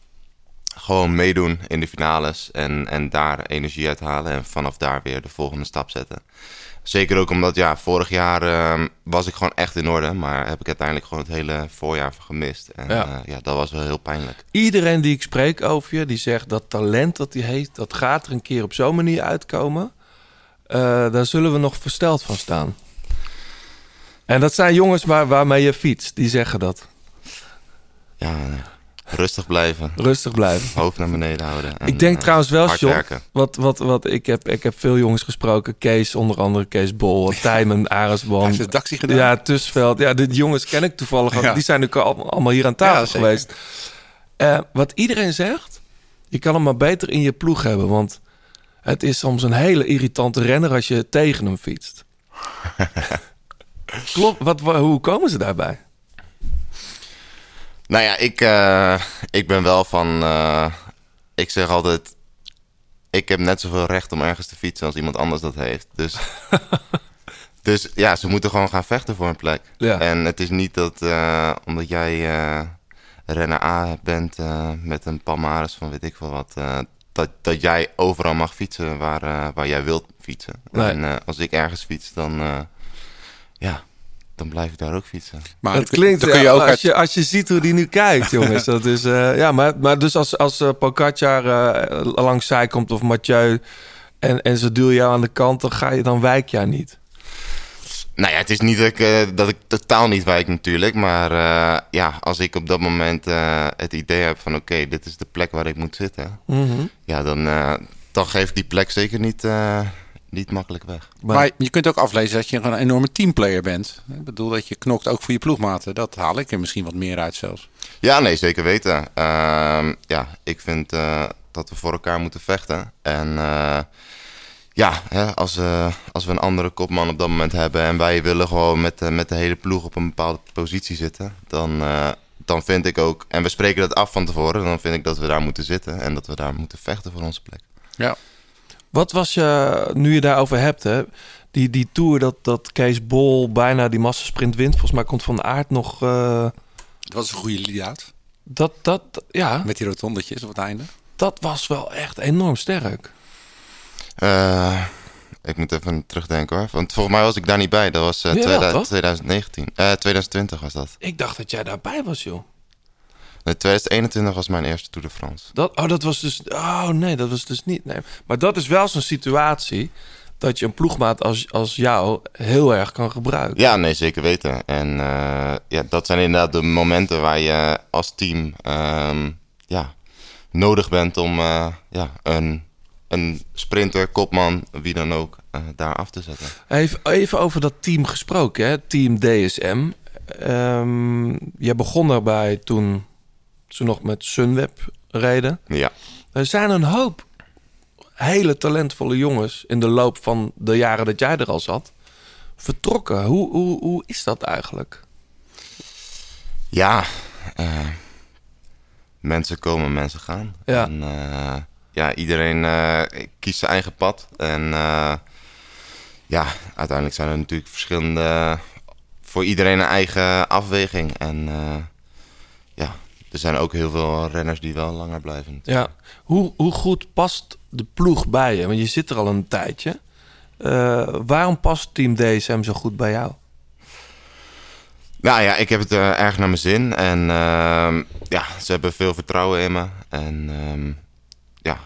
Speaker 8: gewoon meedoen in de finales. En, en daar energie uithalen. En vanaf daar weer de volgende stap zetten. Zeker ook omdat, ja, vorig jaar ehm, was ik gewoon echt in orde. Maar heb ik uiteindelijk gewoon het hele voorjaar gemist. En
Speaker 3: Ja.
Speaker 8: ja, ja dat was wel heel pijnlijk.
Speaker 3: Iedereen die ik spreek over je, die zegt dat talent dat hij heeft, dat gaat er een keer op zo'n manier uitkomen. Eh, daar zullen we nog versteld van staan. En dat zijn jongens waar, waarmee je fietst, die zeggen dat.
Speaker 8: Ja, rustig blijven.
Speaker 3: Rustig blijven.
Speaker 8: Hoofd naar beneden houden. en,
Speaker 3: ik denk
Speaker 8: eh,
Speaker 3: trouwens wel, John, wat, wat, wat ik, heb, ik heb veel jongens gesproken. Kees, onder andere Kees Bol, Tijmen,
Speaker 1: Hij
Speaker 3: Arendsboom.
Speaker 1: heeft de Daxi gedaan.
Speaker 3: Ja, Tusveld. Ja, de jongens ken ik toevallig. ook.
Speaker 1: Ja.
Speaker 3: Die zijn ook al- allemaal hier aan tafel
Speaker 1: Ja,
Speaker 3: geweest. Eh, wat iedereen zegt, je kan hem maar beter in je ploeg hebben. Want het is soms een hele irritante renner als je tegen hem fietst. Klopt. Wat, wa- hoe komen ze daarbij?
Speaker 8: Nou ja, ik, eh, ik ben wel van. eh, ik zeg altijd. ik heb net zoveel recht om ergens te fietsen als iemand anders dat heeft. Dus, dus ja, ze moeten gewoon gaan vechten voor een plek.
Speaker 3: Ja.
Speaker 8: En het is niet dat eh, omdat jij renner A bent met een palmares van weet ik veel wat, dat, dat jij overal mag fietsen waar, waar jij wilt fietsen.
Speaker 3: Nee.
Speaker 8: En als ik ergens fiets, dan, ja, dan blijf ik daar ook fietsen.
Speaker 1: Maar
Speaker 3: het
Speaker 1: dan kun-
Speaker 3: klinkt,
Speaker 1: dan kun je
Speaker 3: ja,
Speaker 1: ook
Speaker 3: als,
Speaker 1: uit-
Speaker 3: je, als je ziet hoe die nu kijkt, jongens. Dat is, eh, ja, maar, maar dus als, als Pogacar eh, langs zij komt of Mathieu... En, en ze duwen jou aan de kant, dan, ga je, dan wijk jij niet.
Speaker 8: Nou ja, het is niet dat ik, eh, dat ik totaal niet wijk natuurlijk. Maar eh, ja, als ik op dat moment eh, het idee heb van... oké, dit is de plek waar ik moet zitten. Ja, dan, eh, dan geef ik die plek zeker niet, eh, niet makkelijk weg.
Speaker 3: Maar-
Speaker 1: Maar je kunt ook aflezen dat je een enorme teamplayer bent. Ik bedoel dat je knokt ook voor je ploegmaten. Dat haal ik er misschien wat meer uit zelfs.
Speaker 8: Ja, nee, zeker weten. Ehm, ja, ik vind eh, dat we voor elkaar moeten vechten. En eh, ja, hè, als, eh, als we een andere kopman op dat moment hebben... en wij willen gewoon met, de- met de hele ploeg op een bepaalde positie zitten... dan, eh, dan vind ik ook, en we spreken dat af van tevoren... dan vind ik dat we daar moeten zitten en dat we daar moeten vechten voor onze plek.
Speaker 1: Ja.
Speaker 3: Wat was je, nu je daarover hebt, hè, die, die tour dat, dat Kees Bol bijna die massasprint wint. Volgens mij komt Van de Aert nog... eh,
Speaker 1: Dat was een goede lead
Speaker 3: dat, dat, ja,
Speaker 1: Met die rotondetjes op het einde.
Speaker 3: dat was wel echt enorm sterk.
Speaker 8: Eh, ik moet even terugdenken hoor. Want volgens mij was ik daar niet bij. Dat was eh,
Speaker 3: Jawel,
Speaker 8: 2000
Speaker 3: toch?
Speaker 8: 2019. Eh 2020 was dat.
Speaker 3: Ik dacht dat jij daarbij was, joh.
Speaker 8: Nee, 2021 was mijn eerste Tour de France.
Speaker 3: Dat, oh, dat was dus. Oh nee, dat was dus niet. Nee. Maar dat is wel zo'n situatie dat je een ploegmaat als, als jou heel erg kan gebruiken.
Speaker 8: Ja, nee, zeker weten. En eh, ja, dat zijn inderdaad de momenten waar je als team ehm, ja, nodig bent om eh, ja, een, een sprinter, kopman, wie dan ook, eh, daar af te zetten.
Speaker 3: Even, even over dat team gesproken, hè? Team DSM. Ehm je begon daarbij toen ze nog met Sunweb reden.
Speaker 8: Ja.
Speaker 3: Er zijn een hoop hele talentvolle jongens in de loop van de jaren dat jij er al zat vertrokken. Hoe, hoe, hoe is dat eigenlijk?
Speaker 8: Ja, eh, mensen komen, mensen gaan.
Speaker 3: Ja.
Speaker 8: En, eh, ja, iedereen eh, kiest zijn eigen pad. En ja, uiteindelijk zijn er natuurlijk verschillende... Voor iedereen een eigen afweging. En er zijn ook heel veel renners die wel langer blijven.
Speaker 3: Ja. Hoe, hoe goed past de ploeg bij je? Want je zit er al een tijdje. Eh, waarom past Team DSM zo goed bij jou?
Speaker 8: Nou ja, ik heb het eh, erg naar mijn zin. En ehm, ja, ze hebben veel vertrouwen in me. En ehm, ja,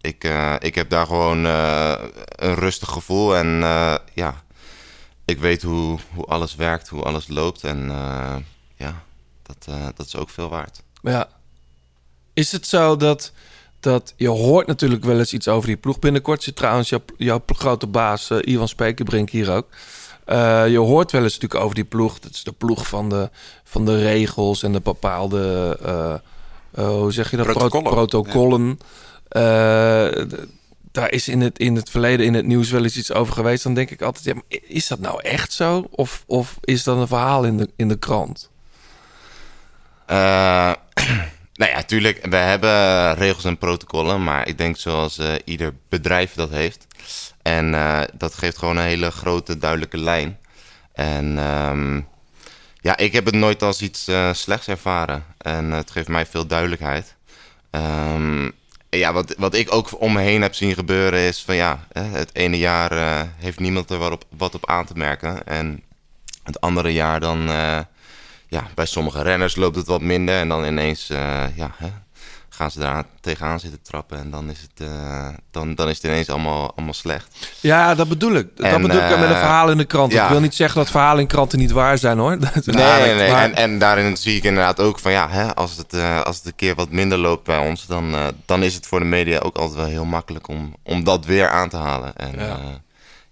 Speaker 8: ik, eh, ik heb daar gewoon een rustig gevoel. En ja, ik weet hoe, hoe alles werkt, hoe alles loopt. En ja, dat, dat is ook veel waard.
Speaker 3: Ja. Is het zo dat, dat je hoort natuurlijk wel eens iets over die ploeg. Binnenkort zit trouwens jouw, jouw grote baas uh, Ivan Spekerbrink hier ook. Uh, je hoort wel eens natuurlijk over die ploeg. Dat is de ploeg van de, van de regels en de bepaalde, uh, hoe zeg je dat?
Speaker 1: Protocollen.
Speaker 3: Protocollen. Ja. daar is in het, in het verleden in het nieuws wel eens iets over geweest. Dan denk ik altijd, ja, maar is dat nou echt zo? Of, of is dat een verhaal in de, in de krant?
Speaker 8: Uh, nou ja, tuurlijk, we hebben regels en protocollen, maar ik denk zoals uh, ieder bedrijf dat heeft. En uh, dat geeft gewoon een hele grote, duidelijke lijn. En um, ja, ik heb het nooit als iets slechts ervaren. En het geeft mij veel duidelijkheid. Um, ja, wat, wat ik ook om me heen heb zien gebeuren is van ja, het ene jaar heeft niemand er wat op, wat op aan te merken. En het andere jaar dan ja, bij sommige renners loopt het wat minder. En dan ineens uh, ja, hè, gaan ze daar tegenaan zitten trappen. En dan is het, uh, dan, dan is het ineens allemaal, allemaal slecht.
Speaker 3: Ja, dat bedoel ik. Dat en, bedoel ik uh, met een verhaal in de krant. Ja. Ik wil niet zeggen dat verhalen in kranten niet waar zijn hoor.
Speaker 8: nee, nee. En, en, daarin zie ik inderdaad ook van ja, hè, als, het, als het een keer wat minder loopt bij ons, dan, dan is het voor de media ook altijd wel heel makkelijk om, om dat weer aan te halen. En ja.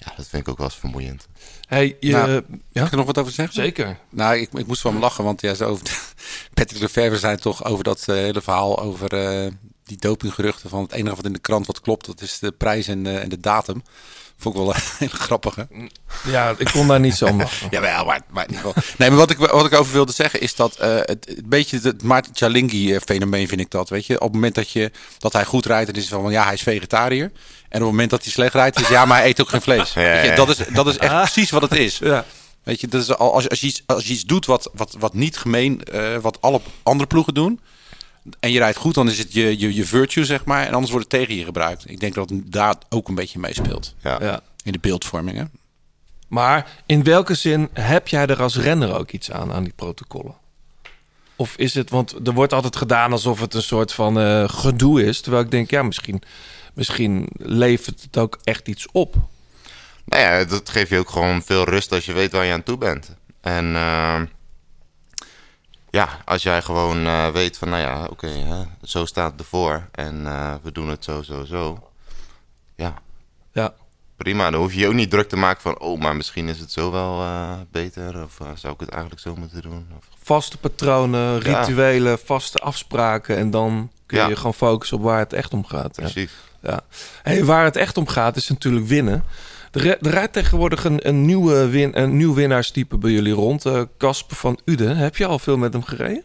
Speaker 8: Ja, dat vind ik ook wel eens vermoeiend.
Speaker 3: Hey, je,
Speaker 1: nou,
Speaker 3: ja?
Speaker 1: Kan ik er nog wat over zeggen?
Speaker 3: Zeker.
Speaker 1: Nou, ik, ik moest van hem lachen, want ja, zo over Patrick Lefevre zei toch over dat uh, hele verhaal over uh, die dopinggeruchten van het enige wat in de krant wat klopt, dat is de prijs en de, en de datum. Vond ik wel een hele grappige.
Speaker 3: Ja, ik kon daar niet zo om.
Speaker 1: Ja, wel, maar, maar in ieder geval. Nee, maar wat ik, wat ik over wilde zeggen is dat eh, het, beetje het Maarten Chalingi-fenomeen vind ik dat. Weet je, op het moment dat, je, dat hij goed rijdt, dan is het van ja, hij is vegetariër. En op het moment dat hij slecht rijdt, is ja, maar hij eet ook geen vlees.
Speaker 8: Ja,
Speaker 1: Weet je, dat, is, dat is echt precies wat het is.
Speaker 3: Ja.
Speaker 1: Weet je, dat is al, als, als, je iets, als je iets doet wat, wat, wat niet gemeen, eh, wat alle andere ploegen doen. En je rijdt goed, dan is het je, je, je virtue, zeg maar. En anders wordt het tegen je gebruikt. Ik denk dat het daar ook een beetje meespeelt.
Speaker 8: Ja.
Speaker 3: Ja.
Speaker 1: In de beeldvorming, hè?
Speaker 3: Maar in welke zin heb jij er als renner ook iets aan, aan die protocollen? Of is het, want er wordt altijd gedaan alsof het een soort van eh, gedoe is. Terwijl ik denk, ja, misschien, misschien levert het ook echt iets op.
Speaker 8: Nou ja, dat geeft je ook gewoon veel rust als je weet waar je aan toe bent. En eh, ja, als jij gewoon eh, weet van, nou ja, oké, zo staat het ervoor. En eh, we doen het zo, zo, zo. Ja,
Speaker 3: Ja,
Speaker 8: prima. Dan hoef je je ook niet druk te maken van, oh, maar misschien is het zo wel eh, beter. Of zou ik het eigenlijk zo moeten doen? Of,
Speaker 3: vaste patronen,
Speaker 8: Ja.
Speaker 3: rituelen, vaste afspraken. En dan kun je
Speaker 8: Ja.
Speaker 3: gewoon focussen op waar het echt om gaat. Ja.
Speaker 8: precies.
Speaker 3: Ja. Hey, waar het echt om gaat is natuurlijk winnen. Er, ri- er rijdt tegenwoordig een, een, nieuwe win, een nieuw winnaarstype bij jullie rond. eh, Casper van Uden. Heb je al veel met hem gereden?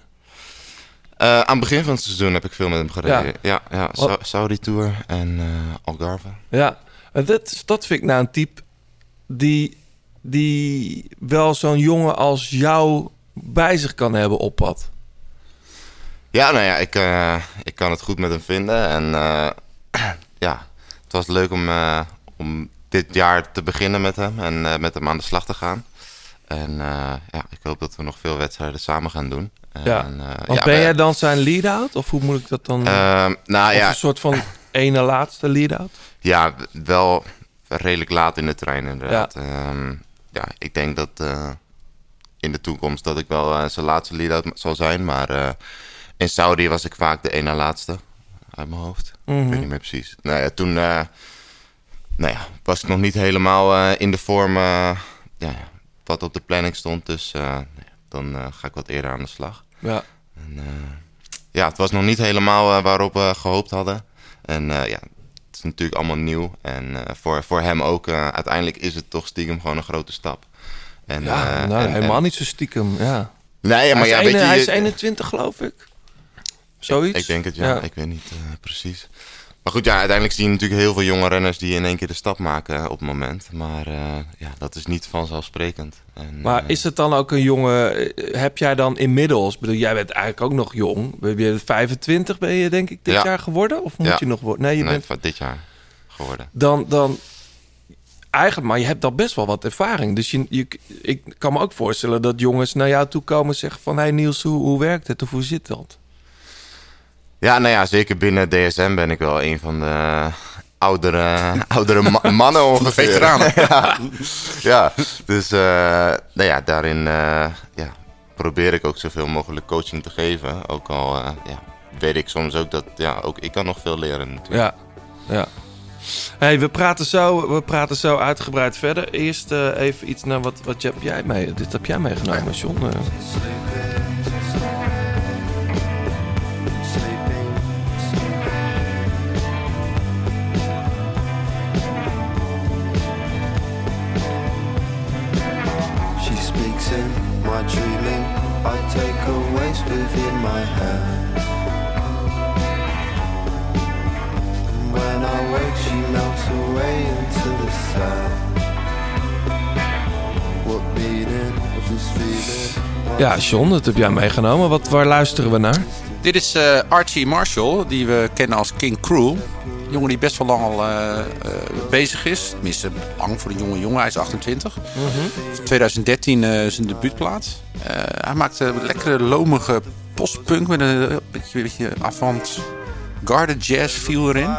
Speaker 8: Eh, aan het begin van het seizoen heb ik veel met hem gereden.
Speaker 3: Ja.
Speaker 8: Ja, ja,
Speaker 3: Wat-
Speaker 8: Sa- Saudi Tour en eh, Algarve.
Speaker 3: Ja, dat, dat vind ik nou een type die, die wel zo'n jongen als jou bij zich kan hebben op pad.
Speaker 8: Ja, nou ja, ik, ik kan het goed met hem vinden. En ja, het was leuk om, om dit jaar te beginnen met hem en eh, met hem aan de slag te gaan. En eh, ja, ik hoop dat we nog veel wedstrijden samen gaan doen. En,
Speaker 3: Ja,
Speaker 8: eh,
Speaker 3: Want
Speaker 8: ja,
Speaker 3: ben
Speaker 8: we-
Speaker 3: jij dan zijn lead-out? Of hoe moet ik dat dan...
Speaker 8: Ehm, nou ja,
Speaker 3: een soort van ene laatste lead-out?
Speaker 8: ja, wel redelijk laat in de trein inderdaad. Ja, ja ik denk dat eh, in de toekomst dat ik wel eh, zijn laatste lead-out zal zijn. Maar eh, in Saudi was ik vaak de ene laatste uit mijn hoofd.
Speaker 3: Mhm.
Speaker 8: Ik weet niet meer precies. Nou ja, toen eh, nou ja, was ik nog niet helemaal eh, in de vorm eh, ja, wat op de planning stond. Dus eh, nou dan ga ik wat eerder aan de slag.
Speaker 3: Ja.
Speaker 8: En, ja, het was nog niet helemaal waarop we gehoopt hadden. En ja, het is natuurlijk allemaal nieuw. En voor, voor hem ook, uiteindelijk is het toch stiekem gewoon een grote stap. En,
Speaker 3: Ja, nou,
Speaker 8: en-
Speaker 3: helemaal
Speaker 8: en-
Speaker 3: niet zo stiekem. Ja.
Speaker 8: Nee, maar
Speaker 3: hij,
Speaker 8: ja,
Speaker 3: is
Speaker 8: weet je...
Speaker 3: hij is 21 geloof ik. Zoiets?
Speaker 8: Ik denk het, ja.
Speaker 3: Ja.
Speaker 8: Ik weet niet precies. Maar goed, ja, uiteindelijk zie je natuurlijk heel veel jonge renners die in één keer de stap maken op het moment. Maar eh, ja, dat is niet vanzelfsprekend. En,
Speaker 3: Maar
Speaker 8: eh,
Speaker 3: is het dan ook een jongen... eh, Heb jij dan inmiddels... Bedoel, jij bent eigenlijk ook nog jong. Ben je 25 ben je denk ik dit
Speaker 8: Ja.
Speaker 3: jaar geworden? Of moet
Speaker 8: Ja.
Speaker 3: je nog worden? Nee, je
Speaker 8: nee,
Speaker 3: bent...
Speaker 8: dit jaar geworden.
Speaker 3: Dan, dan... Eigenlijk, maar je hebt al best wel wat ervaring. Dus je, je, ik kan me ook voorstellen dat jongens naar jou toe komen en zeggen van... Hé hey Niels, hoe, hoe werkt het? Of hoe zit dat?
Speaker 8: Ja, nou ja, zeker binnen DSM ben ik wel een van de oudere, oudere ma- mannen ongeveer.
Speaker 1: veteranen.
Speaker 8: ja. ja, dus eh, nou ja, daarin eh, ja, probeer ik ook zoveel mogelijk coaching te geven. Ook al eh, ja, weet ik soms ook dat ja, ook ik kan nog veel leren natuurlijk.
Speaker 3: Ja, ja. Hey, we praten zo, we praten zo uitgebreid verder. Eerst eh, even iets naar wat, wat heb jij mee? Dit heb jij meegenomen, John.
Speaker 5: My dreaming. I take her waist within my hand. And when I wake, she melts away into the sand. What meaning of this feeling?
Speaker 3: ja, John, dat heb jij meegenomen. Wat, waar luisteren we naar?
Speaker 1: Dit is eh, Archie Marshall, die we kennen als King Cruel. Jongen die best wel lang al eh, eh, bezig is. Tenminste, lang voor een jonge jongen. Hij is 28. 2013 eh zijn debuutplaat. Eh, hij maakte een lekkere, lomige postpunk met een beetje, beetje avant-garde jazz feel erin.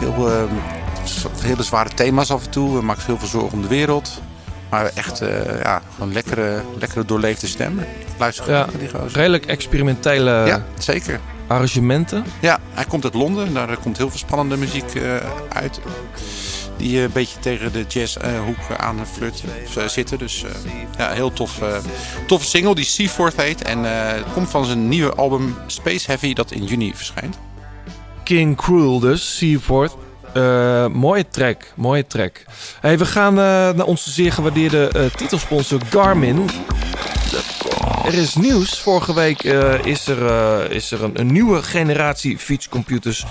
Speaker 1: Heel, z- hele zware thema's af en toe. Hij maakt heel veel zorgen om de wereld. Maar echt, eh, ja, gewoon lekkere, lekkere doorleefde stem. Luister
Speaker 3: Ja,
Speaker 1: naar die gozer.
Speaker 3: redelijk experimentele...
Speaker 1: Ja, zeker.
Speaker 3: arrangementen.
Speaker 1: Ja, hij komt uit Londen. Daar komt heel veel spannende muziek eh, uit. Die eh, een beetje tegen de jazzhoek uh, aan flirt uh, zitten. Dus uh, ja, heel tof, toffe single die Seaforth heet. En het komt van zijn nieuwe album Space Heavy dat in juni verschijnt.
Speaker 3: King Cruel dus, Seaforth. Mooie track, mooie track. Hey, we gaan naar onze zeer gewaardeerde titelsponsor Garmin. Er is nieuws. Vorige week is er, is er een, nieuwe generatie fietscomputers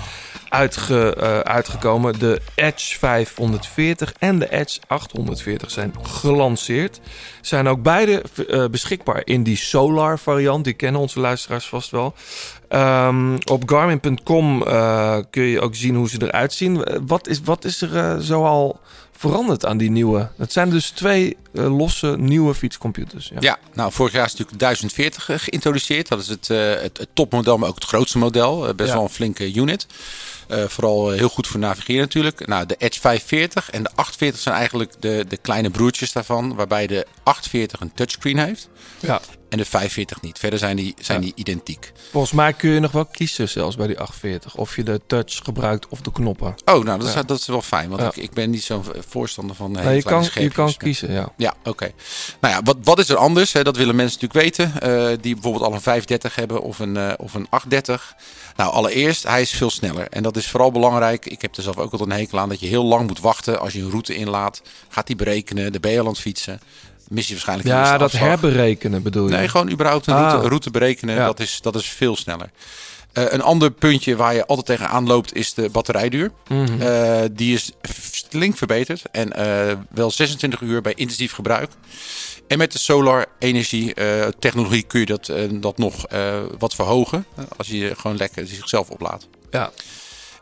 Speaker 3: uitge, uh, uitgekomen. De Edge 540 en de Edge 840 zijn gelanceerd. Zijn ook beide uh, beschikbaar in die Solar variant. Die kennen onze luisteraars vast wel. Um, op Garmin.com uh, kun je ook zien hoe ze eruit zien. Wat is, wat is er zoal veranderd aan die nieuwe? Het zijn dus twee losse nieuwe fietscomputers.
Speaker 1: Ja. ja. nou vorig jaar is natuurlijk 1040 geïntroduceerd. Dat is het, het, het, topmodel, maar ook het grootste model. best ja. wel een flinke unit. Uh, vooral heel goed voor navigeren natuurlijk. Nou, de Edge 540 en de 840 zijn eigenlijk de, de kleine broertjes daarvan. Waarbij de 840 een touchscreen heeft.
Speaker 3: Ja.
Speaker 1: En de 45 niet. Verder zijn die, zijn die identiek.
Speaker 3: Volgens mij kun je nog wel kiezen zelfs bij die 840. Of je de touch gebruikt of de knoppen.
Speaker 1: Oh, nou dat, is, dat is wel fijn. Want ik, ik ben niet zo'n voorstander van hele
Speaker 3: nee, je kan,
Speaker 1: Je
Speaker 3: kan kiezen, ja.
Speaker 1: Ja, oké. Nou ja, wat, wat is er anders? Hè? Dat willen mensen natuurlijk weten. Uh, die bijvoorbeeld al een 530 hebben of een, uh, of een 830. Nou, allereerst, hij is veel sneller. En dat is vooral belangrijk. Ik heb er zelf ook altijd een hekel aan dat je heel lang moet wachten als je een route inlaat. Gaat hij berekenen, de ben je aan het fietsen mis je waarschijnlijk.
Speaker 3: Ja, dat herberekenen bedoel je?
Speaker 1: Nee, gewoon überhaupt een
Speaker 3: Ah.
Speaker 1: route, route berekenen. Dat, is, dat is veel sneller. Uh, een ander puntje waar je altijd tegenaan loopt is de batterijduur.
Speaker 3: Mhm.
Speaker 1: Uh, die is flink verbeterd. En uh, wel 26 uur bij intensief gebruik. En met de solar energie technologie kun je dat, dat nog wat verhogen. als je gewoon lekker zichzelf oplaadt.
Speaker 3: Ja.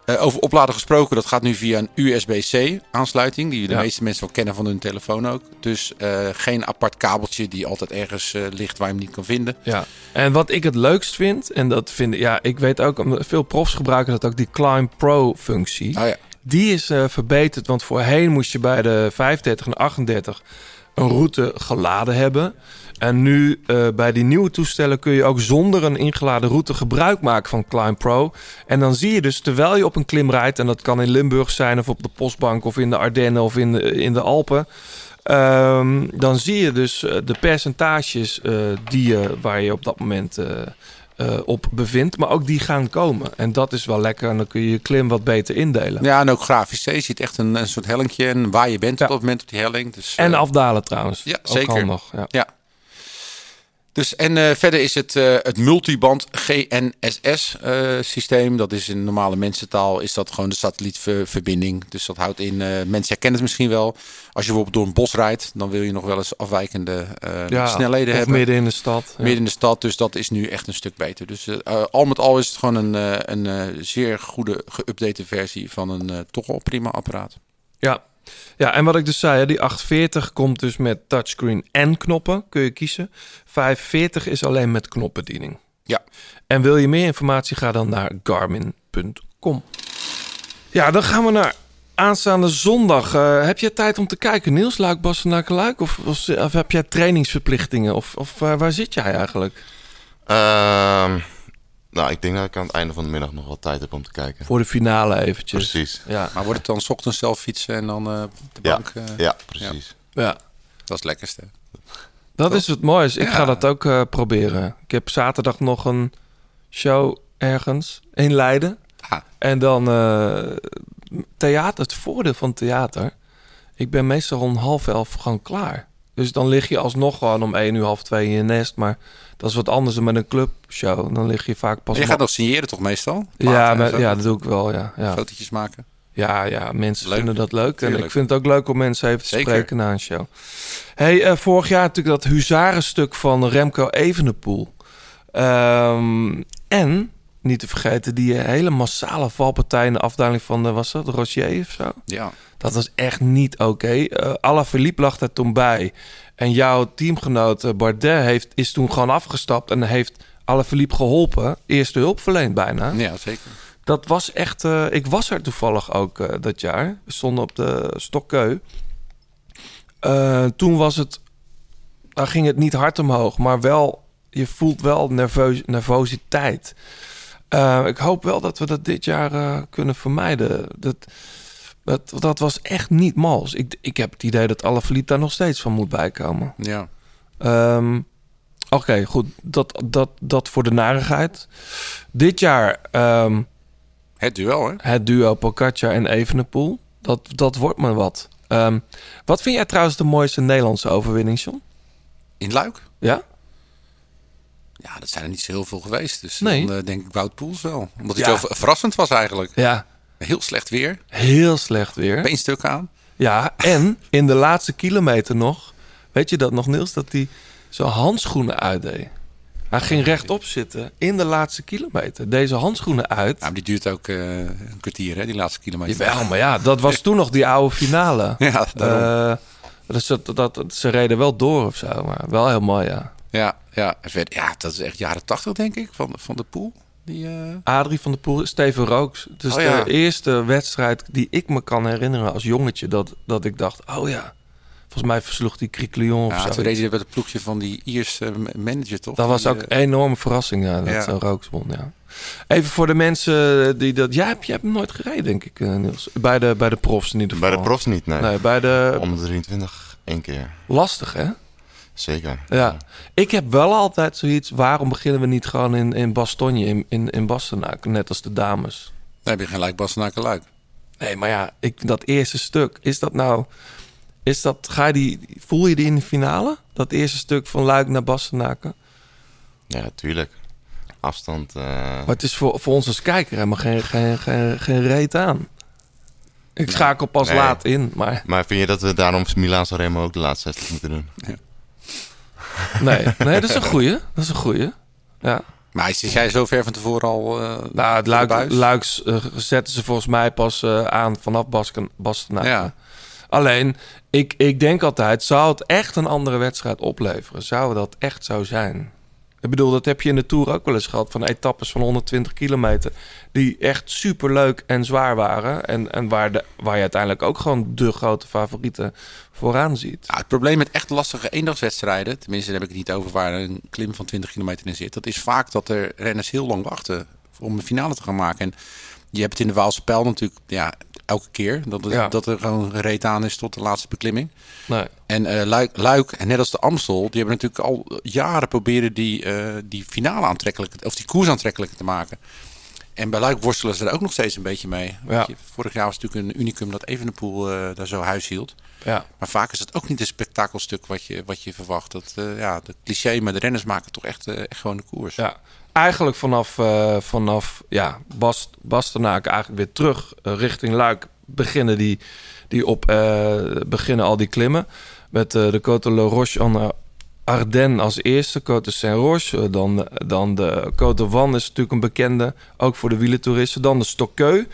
Speaker 1: Uh, over opladen gesproken, dat gaat nu via een USB-C aansluiting. Die de
Speaker 3: Ja.
Speaker 1: meeste mensen wel kennen van hun telefoon ook. Dus uh, geen apart kabeltje die altijd ergens uh, ligt waar je hem niet kan vinden.
Speaker 3: Ja, en wat ik het leukst vind, en dat vind ja, ik weet ook, veel profs gebruiken dat ook, die Climb Pro functie.
Speaker 1: Oh ja.
Speaker 3: Die is verbeterd, want voorheen moest je bij de 35 en 38 een route geladen hebben. En nu uh, bij die nieuwe toestellen kun je ook zonder een ingeladen route gebruik maken van Climb Pro. En dan zie je dus terwijl je op een klim rijdt, en dat kan in Limburg zijn of op de Postbank of in de Ardennen of in de, in de Alpen. Um, dan zie je dus uh, de percentages uh, die je, waar je op dat moment uh, op bevindt, maar ook die gaan komen. En dat is wel lekker en dan kun je je klim wat beter indelen.
Speaker 1: Ja, en ook grafisch. Je ziet echt een, een soort hellingje en waar je bent ja. op dat moment op die helling. Dus,
Speaker 3: en afdalen trouwens.
Speaker 1: Ja,
Speaker 3: ook
Speaker 1: zeker.
Speaker 3: Handig, ja.
Speaker 1: ja. Dus, en uh, verder is het, uh, het multiband GNSS uh, systeem. Dat is in normale mensentaal is dat gewoon de satellietverbinding. Dus dat houdt in, mensen herkennen het misschien wel. Als je bijvoorbeeld door een bos rijdt, dan wil je nog wel eens afwijkende
Speaker 3: ja,
Speaker 1: snelheden
Speaker 3: of
Speaker 1: hebben.
Speaker 3: midden in de stad.
Speaker 1: Ja. Midden in de stad, dus dat is nu echt een stuk beter. Dus al met al is het gewoon een, een zeer goede geüpdate versie van een toch wel prima apparaat.
Speaker 3: Ja, ja, en wat ik dus zei, die 840 komt dus met touchscreen en knoppen, kun je kiezen. 540 is alleen met knopbediening.
Speaker 1: Ja.
Speaker 3: En wil je meer informatie, ga dan naar garmin.com. Ja, dan gaan we naar aanstaande zondag. Uh, heb je tijd om te kijken, Niels Luik, Luik? Of, of, of, heb jij trainingsverplichtingen? Of, of uh, waar zit jij eigenlijk?
Speaker 8: Uh, nou, ik denk dat ik aan het einde van de middag nog wel tijd heb om te kijken.
Speaker 3: Voor de finale eventjes.
Speaker 8: Precies.
Speaker 3: Ja.
Speaker 1: Maar wordt het dan 's ochtends zelf fietsen en dan uh, de bank?
Speaker 8: Ja, ja precies.
Speaker 3: Ja. ja.
Speaker 1: Dat is het lekkerste.
Speaker 3: Dat Toch? is het mooiste. Ik ja. ga dat ook uh, proberen. Ik heb zaterdag nog een show ergens in Leiden.
Speaker 1: Ah.
Speaker 3: En dan uh, theater. Het voordeel van theater. Ik ben meestal om half elf gewoon klaar. Dus dan lig je alsnog gewoon om één uur, half twee in je nest. Maar dat is wat anders dan met een clubshow. Dan lig je vaak pas...
Speaker 1: Maar je gaat nog signeren toch meestal?
Speaker 3: Ja, ja, dat doe ik wel, ja. ja.
Speaker 1: Fotootjes maken?
Speaker 3: Ja, ja mensen
Speaker 1: leuk.
Speaker 3: vinden dat leuk.
Speaker 1: Tuurlijk.
Speaker 3: En ik vind het ook leuk om mensen even te
Speaker 1: Zeker.
Speaker 3: spreken na een show. Hey, uh, vorig jaar natuurlijk dat huzarenstuk van Remco Evenepoel. Um, en, niet te vergeten, die hele massale valpartij in de afdaling van de, was dat, of zo?
Speaker 1: Ja.
Speaker 3: Dat was echt niet oké. Okay. Uh, Alaphilippe lag er toen bij. En jouw teamgenoot uh, Bardet heeft, is toen gewoon afgestapt en heeft Alaphilippe geholpen. Eerste hulp verleend bijna.
Speaker 1: Ja, zeker.
Speaker 3: Dat was echt... Uh, ik was er toevallig ook uh, dat jaar. We stonden op de Stokkeu. Toen was het... Daar ging het niet hard omhoog, maar wel... Je voelt wel nerveus, nervositeit. Eh, ik hoop wel dat we dat dit jaar eh, kunnen vermijden. Dat, dat, dat was echt niet mals. Ik, ik heb het idee dat Alaphilippe daar nog steeds van moet bijkomen.
Speaker 1: Ja.
Speaker 3: Ehm, Oké, goed. Dat, dat, dat voor de narigheid. Dit jaar ehm,
Speaker 1: Het duel, hè?
Speaker 3: het duo Pogacar en Evenepoel. Dat, dat wordt me wat. Ehm, wat vind jij trouwens de mooiste Nederlandse overwinning, John?
Speaker 1: In Luik?
Speaker 3: Ja?
Speaker 1: Ja, dat zijn er niet zo heel veel geweest. Dus
Speaker 3: Nee.
Speaker 1: dan eh, denk ik Wout Poels wel. Omdat
Speaker 3: Ja.
Speaker 1: hij zo ver- verrassend was eigenlijk.
Speaker 3: Ja,
Speaker 1: Heel slecht weer.
Speaker 3: heel slecht weer.
Speaker 1: Beenstuk aan.
Speaker 3: Ja, en in de laatste kilometer nog... Weet je dat nog, Niels? Dat hij zijn handschoenen uitdeed. Hij ging rechtop zitten in de laatste kilometer. Deze handschoenen uit.
Speaker 1: Ja, maar die duurt ook eh, een kwartier, hè, die laatste kilometer.
Speaker 3: Jawel, maar ja, dat was toen nog die oude finale.
Speaker 1: Ja, daarom.
Speaker 3: Eh, dus dat, ze reden wel door of zo, maar wel heel mooi, ja.
Speaker 1: Ja, ja, ja, dat is echt jaren tachtig, denk ik, van, van de pool. Die, eh,
Speaker 3: Adrie van der Poel, Steven Rooks. Het is
Speaker 1: Oh ja.
Speaker 3: de eerste wedstrijd die ik me kan herinneren als jongetje... dat, dat ik dacht, oh ja, volgens mij versloeg die Criclion of
Speaker 1: ja,
Speaker 3: zo.
Speaker 1: toen hij met het ploegje van die Ierse manager, toch?
Speaker 3: Dat was ook
Speaker 1: eh,
Speaker 3: een enorme verrassing, ja, dat
Speaker 1: Ja.
Speaker 3: Rooks won, ja. Even voor de mensen die dat... Jij hebt, jij hebt hem nooit gereden, denk ik, eh, Niels. Bij de, bij de profs in ieder
Speaker 8: Bij de profs niet, nee.
Speaker 3: Nee, bij de...
Speaker 8: Om de 23 één keer.
Speaker 3: Lastig, hè?
Speaker 8: Zeker.
Speaker 3: Ja, ik heb wel altijd zoiets. Waarom beginnen we niet gewoon in, in Bastogne, in, in, in Bastenaken, net als de dames?
Speaker 1: Dan heb je geen lijk Bastenaken Luik.
Speaker 3: Nee, maar ja, ik, dat eerste stuk, is dat nou. Is dat, ga je die, voel je die in de finale? Dat eerste stuk van Luik naar Bastenaken?
Speaker 8: Ja, tuurlijk. Afstand. eh,
Speaker 3: Maar het is voor, voor ons als kijker helemaal geen, geen, geen, geen reet aan. Ik schakel pas
Speaker 8: Nee.
Speaker 3: laat in, maar
Speaker 8: Maar vind je dat we daarom Milaan Sanremo ook de laatste 60 moeten doen?
Speaker 3: Nee, nee, dat is een goeie. Dat is een goeie. Ja.
Speaker 1: Maar is jij zo ver van tevoren al eh,
Speaker 3: Nou, het Luik? Luiks eh, zetten ze volgens mij pas eh, aan vanaf Basken, Bastenaken.
Speaker 1: Ja.
Speaker 3: Alleen, ik, ik denk altijd, zou het echt een andere wedstrijd opleveren? Zou dat echt zo zijn? Ik bedoel, dat heb je in de Tour ook wel eens gehad... van etappes van 120 kilometer... die echt superleuk en zwaar waren... en, en waar, de, waar je uiteindelijk ook gewoon de grote favorieten vooraan ziet.
Speaker 1: Ja, het probleem met echt lastige eendagswedstrijden, tenminste daar heb ik het niet over waar een klim van 20 kilometer in zit, dat is vaak dat er renners heel lang wachten om een finale te gaan maken. En je hebt het in de Waalse Pijl natuurlijk ja, elke keer, dat, het-
Speaker 3: Ja.
Speaker 1: dat er gewoon gereed aan is tot de laatste beklimming.
Speaker 3: Nee.
Speaker 1: En eh, Luik, Luik, en net als de Amstel, die hebben natuurlijk al jaren proberen die, eh, die finale aantrekkelijk, of die koers aantrekkelijker te maken. En bij Luik worstelen ze er ook nog steeds een beetje mee.
Speaker 3: Ja.
Speaker 1: je- vorig jaar was het natuurlijk een unicum dat Evenepoel eh daar zo huis hield.
Speaker 3: Ja.
Speaker 1: Maar vaak is het ook niet een spektakelstuk wat je, wat je verwacht. Dat, ja, de cliché, maar de renners maken toch echt, echt gewoon de koers.
Speaker 3: Ja, eigenlijk vanaf, eh, vanaf ja, Bast, eigenlijk weer terug eh, richting Luik beginnen, die, die op, eh, beginnen al die klimmen. Met de Côte Le Roche en Ardennes als eerste, Côte Saint-Roche. eh, dan, dan de Côte Van is natuurlijk een bekende, ook voor de wielentoeristen. Dan de Stokkeu.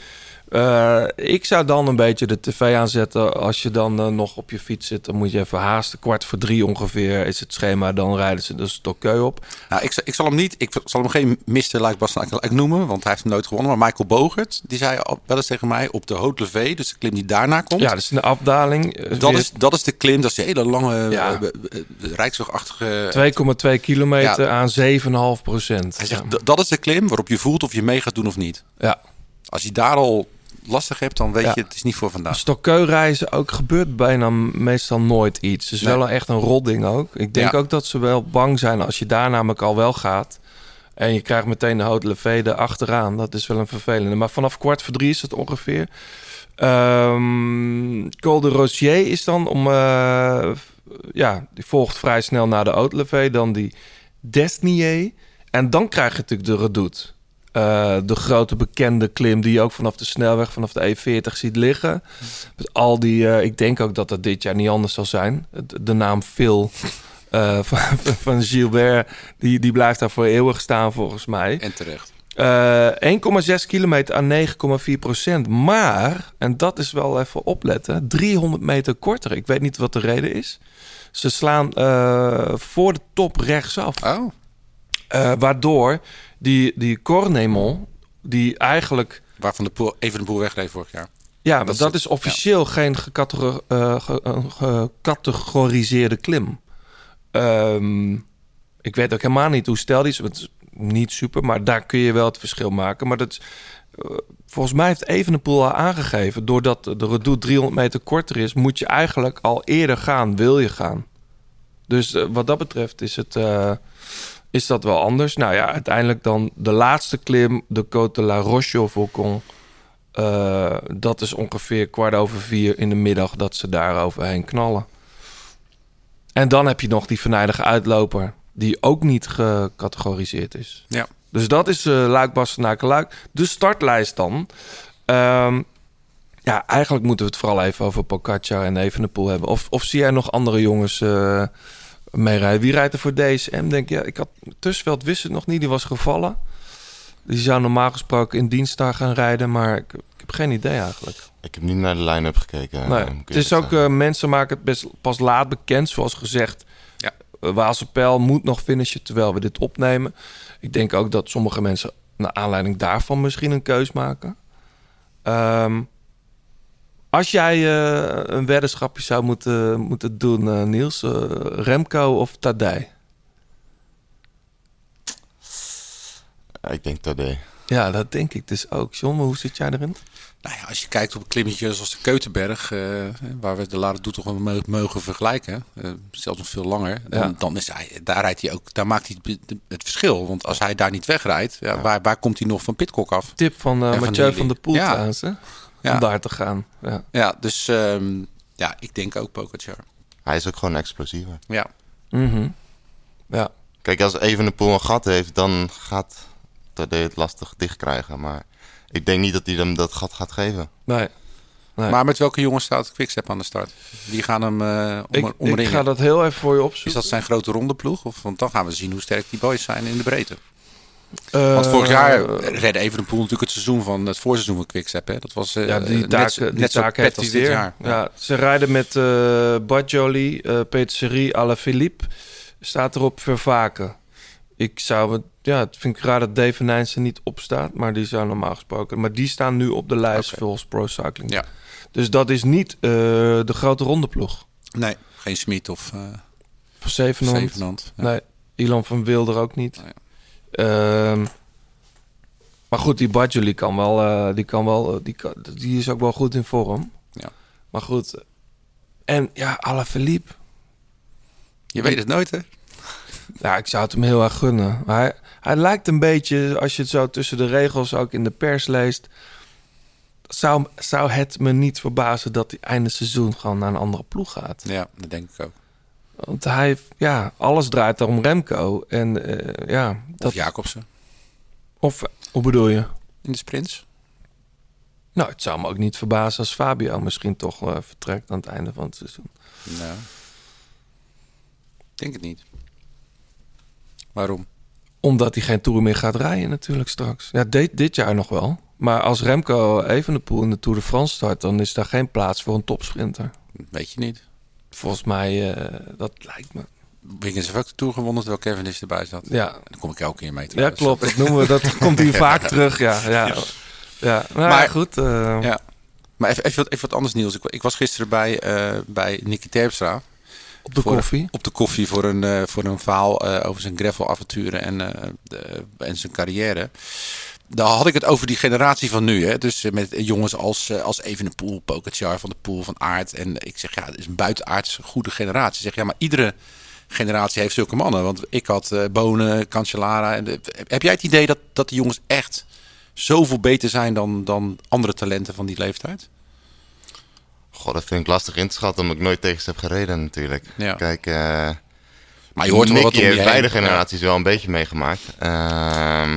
Speaker 3: Eh, ik zou dan een beetje de tv aanzetten. Als je dan eh, nog op je fiets zit, dan moet je even haasten. Kwart voor drie ongeveer is het schema. Dan rijden ze de Stokkeu op.
Speaker 1: Nou, ik, zal- ik zal hem niet, ik zal hem geen Mr. Luik noemen, want hij heeft hem nooit gewonnen. Maar Michael Bogert, die zei wel eens tegen mij op de Haute Levée, dus de klim die daarna komt.
Speaker 3: Ja, dus in de afdaling. eh,
Speaker 1: dat, is, dat is de klim, dat is die hele lange,
Speaker 3: Ja.
Speaker 1: rijkswegachtige...
Speaker 3: 2,2 kilometer
Speaker 1: Ja.
Speaker 3: aan 7,5 procent.
Speaker 1: Hij zegt, "D- dat is de klim waarop je voelt of je mee gaat doen of niet.
Speaker 3: Ja.
Speaker 1: Als je daar al lastig hebt, dan weet
Speaker 3: Ja.
Speaker 1: je, het is niet voor vandaag.
Speaker 3: Stokkeureizen ook gebeurt bijna meestal nooit iets. Het is
Speaker 1: Nee.
Speaker 3: wel echt een rotding ook. Ik denk
Speaker 1: Ja.
Speaker 3: ook dat ze wel bang zijn als je daar namelijk al wel gaat. En je krijgt meteen de Haute Levée er achteraan. Dat is wel een vervelende. Maar vanaf kwart voor drie is het ongeveer. Ehm Col de Rosier is dan om... eh, ja, die volgt vrij snel naar de Haute Levée. Dan die Desnier. En dan krijg je natuurlijk de Redoute. Eh, de grote bekende klim die je ook vanaf de snelweg, vanaf de E40 ziet liggen. Met al die, eh, ik denk ook dat dat dit jaar niet anders zal zijn. De, de naam Phil eh, van, van Gilbert, die, die blijft daar voor eeuwig staan volgens mij.
Speaker 1: En terecht.
Speaker 3: Eh 1,6 kilometer aan 9,4 procent. Maar, en dat is wel even opletten, 300 meter korter. Ik weet niet wat de reden is. Ze slaan voor de top rechtsaf.
Speaker 1: Oh,
Speaker 3: waardoor die, die Cornemont, die eigenlijk...
Speaker 1: waarvan de poel, even de boel wegreed vorig jaar.
Speaker 3: Ja,
Speaker 1: Dat
Speaker 3: dat,
Speaker 1: is
Speaker 3: dat
Speaker 1: het,
Speaker 3: is officieel geen eh, eh, gecategoriseerde klim. Ehm, ik weet ook helemaal niet hoe stel die is. want niet super, maar daar kun je wel het verschil maken. Maar dat is, eh, volgens mij heeft Evenepoel al aangegeven... doordat de redoute 300 meter korter is... moet je eigenlijk al eerder gaan, wil je gaan. Dus wat dat betreft is, het, is dat wel anders. Nou ja, uiteindelijk dan de laatste klim, de Côte de la Roche-Volcon... Uh, dat is ongeveer kwart over vier in de middag dat ze daar overheen knallen. En dan heb je nog die venijnige uitloper, die ook niet gecategoriseerd is.
Speaker 1: Ja.
Speaker 3: Dus dat is uh, Luik, Bastenaken, Luik. De startlijst dan. Um, ja, eigenlijk moeten we het vooral even over Pocaccia en Evenepoel hebben. Of, of zie jij nog andere jongens uh, meerijden? Wie rijdt er voor DSM? Denk je, ja, ik had Tussenveld wist het nog niet, die was gevallen. Die zou normaal gesproken in dienst daar gaan rijden, maar ik, ik heb geen idee eigenlijk.
Speaker 8: Ik heb niet naar de line-up gekeken.
Speaker 3: Nee. Het is ook, uh, mensen maken het best pas laat bekend, zoals gezegd.
Speaker 1: Ja.
Speaker 3: Uh, Waalse Pijl moet nog finishen terwijl we dit opnemen. Ik denk ook dat sommige mensen naar aanleiding daarvan misschien een keus maken. Um, als jij uh, een weddenschapje zou moeten, moeten doen, Niels, Remco of Tadej?
Speaker 8: Ik denk Tadej.
Speaker 3: Ja, dat denk ik dus ook. John, hoe zit jij erin?
Speaker 1: Nou ja, als je kijkt op een klimmetje zoals de Keutenberg, uh, waar we de Lade toch mogen vergelijken, uh, zelfs nog veel langer, dan, ja. dan is hij, daar rijdt hij ook, daar maakt hij het, het verschil. Want als hij daar niet wegrijdt, ja, ja. Waar, waar komt hij nog van Pitcock af?
Speaker 3: Tip van uh, Mathieu van, van der Poel ja. trouwens, hè? om daar te gaan. Ja,
Speaker 1: ja dus um, ja, ik denk ook Pogacar.
Speaker 8: Hij is ook gewoon explosiever.
Speaker 1: Ja.
Speaker 3: Mm -hmm. ja.
Speaker 8: Kijk, als Evenepoel een gat heeft, dan gaat Tadej het lastig dicht krijgen. Maar ik denk niet dat hij hem dat gat gaat geven.
Speaker 3: Nee. nee.
Speaker 1: Maar met welke jongens staat Quickstep aan de start? Die gaan hem uh, om,
Speaker 3: ik, omringen. Ik ga dat heel even voor je opzoeken.
Speaker 1: Is dat zijn grote ronde ploeg? Of, want dan gaan we zien hoe sterk die boys zijn in de breedte. Uh, want vorig jaar redde Evenepoel natuurlijk het seizoen van het voorseizoen van Quickstep. Hè? Dat was uh,
Speaker 3: ja, die taak, net, die net taak zo heeft weer. Jaar. Ja. ja. ze rijden met uh, Badjoli, uh, Peter Serie, Alaphilippe. Staat erop Vervaken. Ik zou het, ja, het vind ik raar dat Dave Nijnsen niet opstaat, maar die zou normaal gesproken. Maar die staan nu op de lijst okay. volgens Pro Cycling.
Speaker 1: Ja.
Speaker 3: Dus dat is niet uh, de grote rondeploeg.
Speaker 1: Nee, geen Smit of uh,
Speaker 3: van. Zevenhond ja. Nee, Elon van Wilder ook niet. Maar goed, die Badjoli kan wel, uh, die kan wel, die, kan, die is ook wel goed in vorm.
Speaker 1: Ja.
Speaker 3: Maar goed. En ja, Alaphilippe.
Speaker 1: Je weet het nooit, hè?
Speaker 3: Ja, ik zou het hem heel erg gunnen. Maar hij, hij lijkt een beetje, als je het zo tussen de regels ook in de pers leest... Zou, zou het me niet verbazen dat hij einde seizoen gewoon naar een andere ploeg gaat.
Speaker 1: Ja, dat denk ik ook.
Speaker 3: Want hij, ja, alles draait om Remco. En uh, ja... Dat...
Speaker 1: Of Jacobsen.
Speaker 3: Of, hoe bedoel je?
Speaker 1: In de sprints.
Speaker 3: Nou, het zou me ook niet verbazen als Fabio misschien toch uh, vertrekt aan het einde van het seizoen.
Speaker 1: Nou, denk het niet. Waarom?
Speaker 3: Omdat hij geen Tour meer gaat rijden natuurlijk straks. Ja, dit, dit jaar nog wel. Maar als Remco Evenepoel in de Tour de France start... dan is daar geen plaats voor een topsprinter.
Speaker 1: Weet je niet.
Speaker 3: Volgens mij, uh, dat lijkt me.
Speaker 1: Wiggins heeft ook de Tour gewonnen terwijl Kevin is erbij zat.
Speaker 3: Ja.
Speaker 1: Dan kom ik elke keer mee
Speaker 3: Ja, klopt. Dat, noemen we, dat komt hier vaak terug. Ja, ja. ja. ja. Nou, maar goed. Uh...
Speaker 1: Ja. Maar even, even, wat, even wat anders nieuws. Ik, ik was gisteren bij, uh, bij Nicky Terpstra.
Speaker 3: Op de
Speaker 1: voor,
Speaker 3: koffie?
Speaker 1: Op de koffie voor een, uh, voor een verhaal over zijn gravel-avonturen en, de, en zijn carrière. Daar had ik het over die generatie van nu. Hè? Dus met jongens als, als Evenepoel, Pogacar, Van de Poel, Van Aert. En ik zeg, ja, het is een buitenaards goede generatie. Ik zeg, ja, maar iedere generatie heeft zulke mannen. Want ik had Bonen, Cancellara. En de, heb jij het idee dat, dat die jongens echt zoveel beter zijn dan, dan andere talenten van die leeftijd?
Speaker 8: God, dat vind ik lastig in te schatten, omdat ik nooit tegen ze heb gereden natuurlijk.
Speaker 1: Ja.
Speaker 8: Kijk, uh,
Speaker 1: maar je hoort wel wat om
Speaker 8: heeft beide generaties ja. wel een beetje meegemaakt. Uh,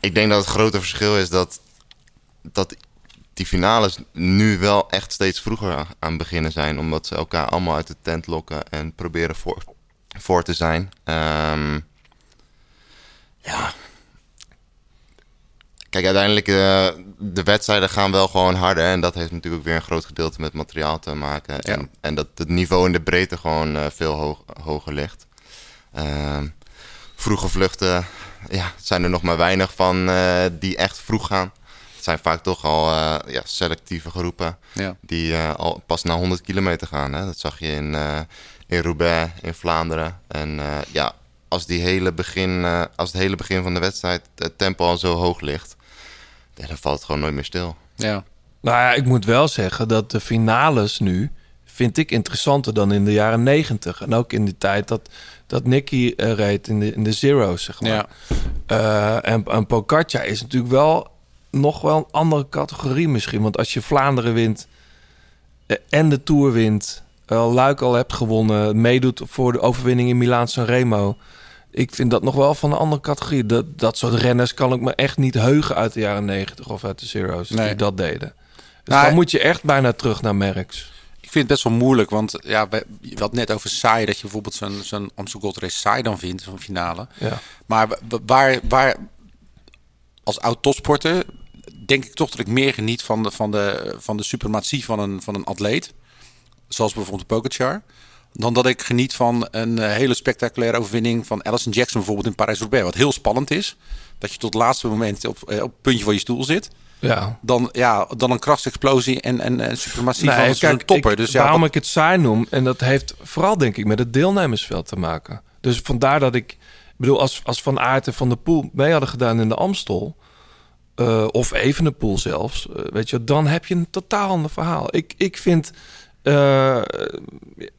Speaker 8: ik denk dat het grote verschil is dat, dat die finales nu wel echt steeds vroeger aan beginnen zijn. Omdat ze elkaar allemaal uit de tent lokken en proberen voor, voor te zijn. Um, ja, Kijk, uiteindelijk, uh, de wedstrijden gaan wel gewoon harder. En dat heeft natuurlijk weer een groot gedeelte met materiaal te maken.
Speaker 1: Ja.
Speaker 8: En, en dat het niveau in de breedte gewoon uh, veel hoog, hoger ligt. Uh, vroege vluchten, ja, zijn er nog maar weinig van uh, die echt vroeg gaan. Het zijn vaak toch al ja, selectieve groepen
Speaker 1: ja.
Speaker 8: die al pas na 100 kilometer gaan. Hè? Dat zag je in, in Roubaix, in Vlaanderen. En ja, als, die hele begin, eh, als het hele begin van de wedstrijd het tempo al zo hoog ligt, dan valt het gewoon nooit meer stil.
Speaker 1: Ja.
Speaker 3: Nou ja, ik moet wel zeggen dat de finales nu vind ik interessanter dan in de jaren negentig. En ook in de tijd dat, dat Nicky eh, reed in de, in de Zero's, zeg maar.
Speaker 1: Ja.
Speaker 3: Eh, en, en Pogacar is natuurlijk wel nog wel een andere categorie misschien. Want als je Vlaanderen wint eh, en de Tour wint... Luik al hebt gewonnen, meedoet voor de overwinning in Milaan Sanremo... Ik vind dat nog wel van een andere categorie. Dat, dat soort renners kan ik me echt niet heugen uit de jaren negentig of uit de Zero's
Speaker 1: Nee.
Speaker 3: die dat deden. Dus
Speaker 1: Nou,
Speaker 3: dan moet je echt bijna terug naar Merckx.
Speaker 1: Ik vind het best wel moeilijk, want ja, we, je had net over saai dat je bijvoorbeeld zo'n zo'n Amstel Gold Race saai dan vindt, zo'n finale.
Speaker 3: Ja.
Speaker 1: Maar wa- waar, waar als oud topsporter denk ik toch dat ik meer geniet van de, van de, van de suprematie van een, van een atleet, zoals bijvoorbeeld Pogacar, dan dat ik geniet van een eh, hele spectaculaire overwinning van Alison Jackson bijvoorbeeld in Parijs-Roubaix. Wat heel spannend is, dat je tot het laatste moment op, eh, op het puntje van je stoel zit.
Speaker 3: Ja.
Speaker 1: Dan, ja, dan een krachtsexplosie en, en, en suprematie
Speaker 3: Nee,
Speaker 1: van
Speaker 3: kijk,
Speaker 1: topper.
Speaker 3: ik-
Speaker 1: dus ja,
Speaker 3: waarom
Speaker 1: wat-
Speaker 3: ik het saai noem, en dat heeft vooral denk ik met het deelnemersveld te maken. Dus vandaar dat ik, ik bedoel, als, als Van Aert en Van der Poel mee hadden gedaan in de Amstel, eh, of Evenepoel zelfs, eh, weet je, dan heb je een totaal ander verhaal. Ik, ik vind, eh,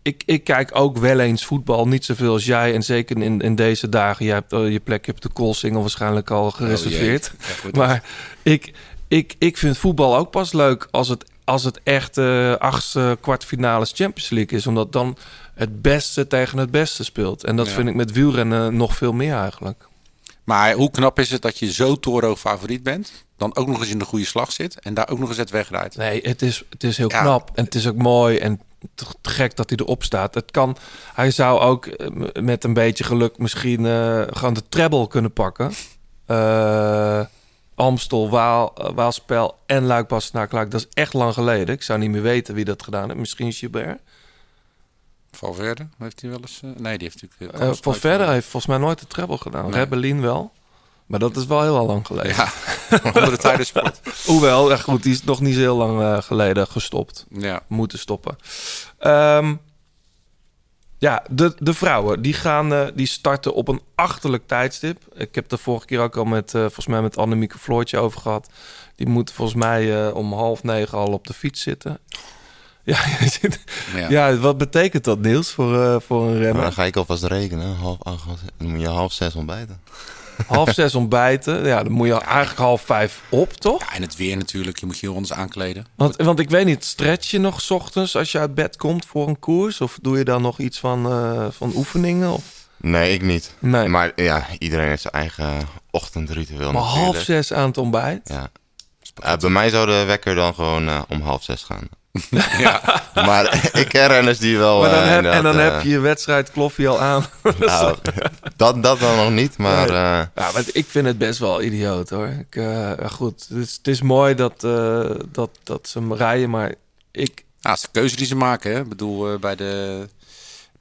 Speaker 3: ik, ik kijk ook wel eens voetbal, niet zoveel als jij, en zeker in, in deze dagen. Je hebt je plek, je hebt de Koolsingel waarschijnlijk al gereserveerd.
Speaker 1: Oh. Ja, goed.
Speaker 3: maar ik, ik, ik vind voetbal ook pas leuk als het, als het echt eh achtste kwartfinales Champions League is. Omdat dan het beste tegen het beste speelt. En dat
Speaker 1: Ja.
Speaker 3: vind ik met wielrennen nog veel meer eigenlijk.
Speaker 1: Maar hoe knap is het dat je zo Toro favoriet bent, dan ook nog eens in de goede slag zit en daar ook nog eens het wegrijdt?
Speaker 3: Nee, het is, het is heel
Speaker 1: Ja.
Speaker 3: knap. En het is ook mooi en te, gek dat hij erop staat. Het kan, hij zou ook eh, met een beetje geluk misschien eh, gewoon de treble kunnen pakken. Eh, Amstel, Waal, eh, Waalspel en Luik Bastenaak Luik. Dat is echt lang geleden. Ik zou niet meer weten wie dat gedaan heeft. Misschien Gilbert.
Speaker 1: Valverde, heeft hij wel eens... eh, nee, die heeft natuurlijk...
Speaker 3: Uh, Valverde heeft volgens mij nooit de treble gedaan.
Speaker 1: Nee.
Speaker 3: Rebellin wel. Maar dat is wel heel al lang geleden.
Speaker 1: Ja, andere tijden sport.
Speaker 3: Hoewel, goed, die is nog niet zo heel lang eh, geleden gestopt.
Speaker 1: Ja.
Speaker 3: Moeten stoppen. Ehm, ja, de, de vrouwen die gaan, eh, die starten op een achterlijk tijdstip. Ik heb de vorige keer ook al met, eh, volgens mij met Annemieke Floortje over gehad. Die moeten volgens mij eh, om half negen al op de fiets zitten. Ja,
Speaker 1: Ja.
Speaker 3: ja. wat betekent dat, Niels, voor, voor een
Speaker 8: Maar
Speaker 3: renner?
Speaker 8: dan ga ik alvast rekenen. Half acht, dan moet je half zes ontbijten.
Speaker 3: Half zes ontbijten. Ja, dan moet je eigenlijk half vijf op, toch?
Speaker 1: Ja, en het weer natuurlijk. Je moet je heel anders aankleden.
Speaker 3: Want, want ik weet niet, stretch je nog 's ochtends als je uit bed komt voor een koers? Of doe je dan nog iets van, eh, van oefeningen? Of?
Speaker 8: Nee, ik niet.
Speaker 3: Nee.
Speaker 8: Maar ja, iedereen heeft zijn eigen ochtendritueel
Speaker 3: Maar
Speaker 8: natuurlijk.
Speaker 3: half zes aan het ontbijt?
Speaker 8: Ja. Eh, bij mij zou de wekker dan gewoon eh, om half zes gaan.
Speaker 1: Ja.
Speaker 8: Maar ik ken renners die wel...
Speaker 3: Maar dan
Speaker 8: eh,
Speaker 3: heb, en dan
Speaker 8: eh,
Speaker 3: heb je je wedstrijd kloffie al aan.
Speaker 8: nou, dat, dat dan nog niet, maar...
Speaker 3: Nee.
Speaker 8: eh,
Speaker 3: Ja, maar ik vind het best wel idioot hoor. Ik, eh, goed, het is, het is mooi dat, eh, dat, dat ze hem rijden, maar ik...
Speaker 1: Ja, het is de keuze die ze maken. Hè? Ik bedoel, eh, bij, de,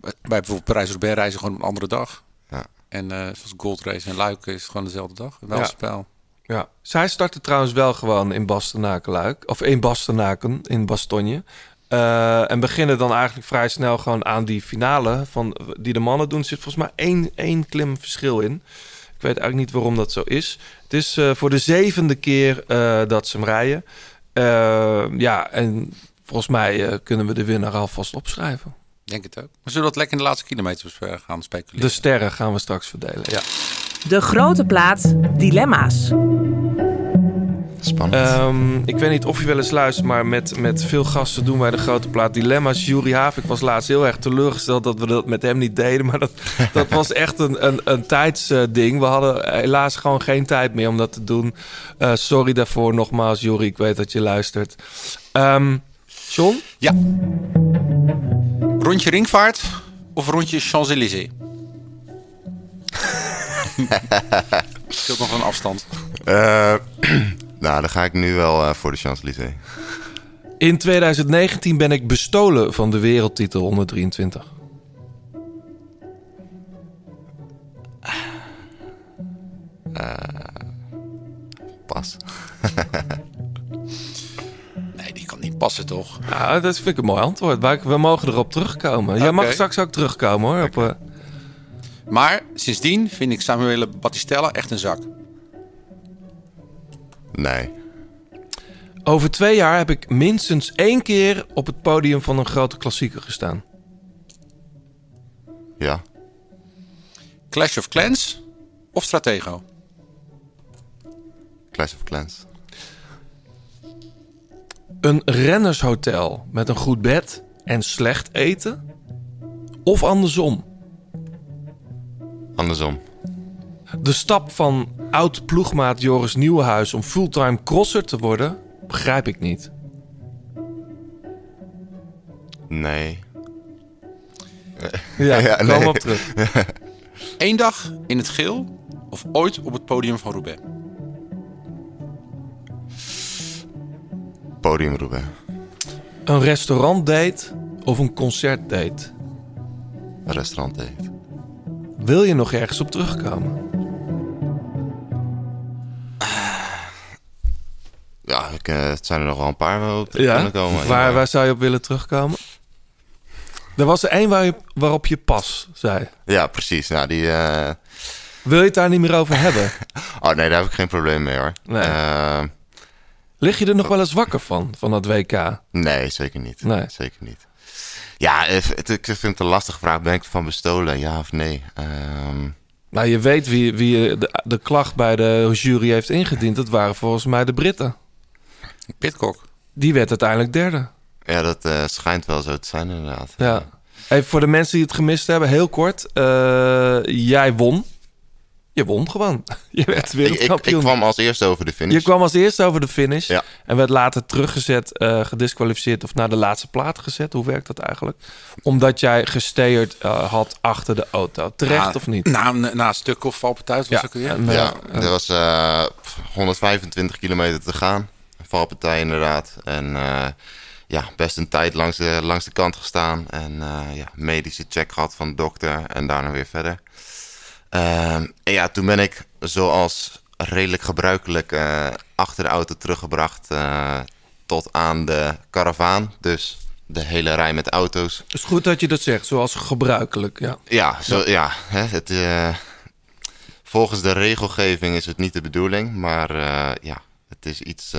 Speaker 1: bij bijvoorbeeld Parijs-Roubaix reizen gewoon op een andere dag.
Speaker 8: Ja.
Speaker 1: En eh zoals Gold Race en Luik is het gewoon dezelfde dag. Wel
Speaker 3: Ja.
Speaker 1: spel.
Speaker 3: Ja. Zij starten trouwens wel gewoon in Bastenaken-Luik. Of in Bastenaken, in Bastogne. Eh, en beginnen dan eigenlijk vrij snel gewoon aan die finale van, die de mannen doen. Er zit volgens mij één, één klim verschil in. Ik weet eigenlijk niet waarom dat zo is. Het is eh, voor de zevende keer eh, dat ze hem rijden. Ja, en volgens mij kunnen we de winnaar alvast opschrijven.
Speaker 1: Denk het ook. Maar zullen we dat lekker in de laatste kilometers gaan speculeren?
Speaker 3: De sterren gaan we straks verdelen, ja.
Speaker 7: De grote plaat Dilemma's.
Speaker 8: spannend.
Speaker 3: Ehm, ik weet niet of je wel eens luistert, maar met, met veel gasten doen wij de grote plaat Dilemma's. Jury Havik was laatst heel erg teleurgesteld dat we dat met hem niet deden. Maar dat, dat was echt een, een, een tijdsding. we hadden helaas gewoon geen tijd meer om dat te doen. Eh, sorry daarvoor nogmaals, Jury. Ik weet dat je luistert. Ehm John?
Speaker 1: Ja. Rondje ringvaart of rondje Champs-Élysées? Scheelt nog een afstand.
Speaker 8: Eh, nou, dan ga ik nu wel eh, voor de Champs-Élysées.
Speaker 3: In 2019 ben ik bestolen van de wereldtitel onder 23.
Speaker 8: Pas.
Speaker 1: Nee, die kan niet passen, toch?
Speaker 3: Nou, dat vind ik een mooi antwoord. Maar we mogen erop terugkomen. Jij mag straks ook terugkomen hoor. Op, eh,
Speaker 1: Maar sindsdien vind ik Samuele Battistella echt een zak.
Speaker 8: Nee.
Speaker 3: Over twee jaar heb ik minstens één keer op het podium van een grote klassieker gestaan.
Speaker 8: Ja.
Speaker 1: Clash of Clans of Stratego?
Speaker 8: Clash of Clans.
Speaker 3: Een rennershotel met een goed bed en slecht eten? Of andersom?
Speaker 8: Andersom.
Speaker 3: De stap van oud ploegmaat Joris Nieuwenhuis om fulltime crosser te worden, begrijp ik niet.
Speaker 8: Nee.
Speaker 3: Ja,
Speaker 8: Ja,
Speaker 3: kom
Speaker 8: nee.
Speaker 3: op terug.
Speaker 1: Eén dag in het geel of ooit op het podium van Roubaix?
Speaker 8: Podium Roubaix.
Speaker 3: Een restaurantdate of een concertdate?
Speaker 8: Een restaurant date.
Speaker 3: Wil je nog ergens op terugkomen?
Speaker 8: Ja, ik, eh, het zijn er nog wel een paar waar we op terug kunnen komen.
Speaker 3: Waar,
Speaker 8: Ja.
Speaker 3: waar zou je op willen terugkomen? Er was er één waar je, waarop je pas zei.
Speaker 8: Ja, precies. Nou, die... eh,
Speaker 3: Wil je het daar niet meer over hebben?
Speaker 8: Oh nee, daar heb ik geen probleem mee hoor.
Speaker 3: Nee.
Speaker 8: Eh,
Speaker 3: Lig je er nog wel eens wakker van, van dat WK?
Speaker 8: nee, zeker niet.
Speaker 3: Nee.
Speaker 8: Zeker niet. Ja, eh, het- ik vind het een lastige vraag. Ben ik ervan bestolen? Ja of nee? Ehm,
Speaker 3: Nou, je weet wie, wie de, de klacht bij de jury heeft ingediend. Dat waren volgens mij de Britten.
Speaker 1: Pitcock.
Speaker 3: Die werd uiteindelijk derde.
Speaker 8: ja, dat eh, schijnt wel zo te zijn inderdaad.
Speaker 3: Ja. Even voor de mensen die het gemist hebben, heel kort. Eh, jij won. Je won gewoon. Je werd
Speaker 8: Ik, ik,
Speaker 3: wereldkampioen.
Speaker 8: ik kwam als eerste over de finish.
Speaker 3: Je kwam als eerste over de finish.
Speaker 8: Ja.
Speaker 3: En werd later teruggezet, eh gedisqualificeerd of naar de laatste plaat gezet. Hoe werkt dat eigenlijk? Omdat jij gesteerd eh, had achter de auto. Terecht
Speaker 1: Na-
Speaker 3: of niet?
Speaker 1: Na, een- na een stuk of valpartij was
Speaker 3: Ja.
Speaker 1: ook weer.
Speaker 3: En,
Speaker 8: Ja,
Speaker 3: eh,
Speaker 8: er was eh, 125 kilometer te gaan. Valpartij inderdaad. En eh, ja, best een tijd langs de, langs de kant gestaan. En eh, ja, medische check gehad van de dokter. En daarna weer verder. Ehm, en ja, toen ben ik zoals redelijk gebruikelijk eh, achter de auto teruggebracht eh, tot aan de karavaan. Dus de hele rij met auto's.
Speaker 3: Het is goed dat je dat zegt, zoals gebruikelijk. Ja.
Speaker 8: Ja, zo, ja. hè, het, eh, volgens de regelgeving is het niet de bedoeling, maar ja, het is iets.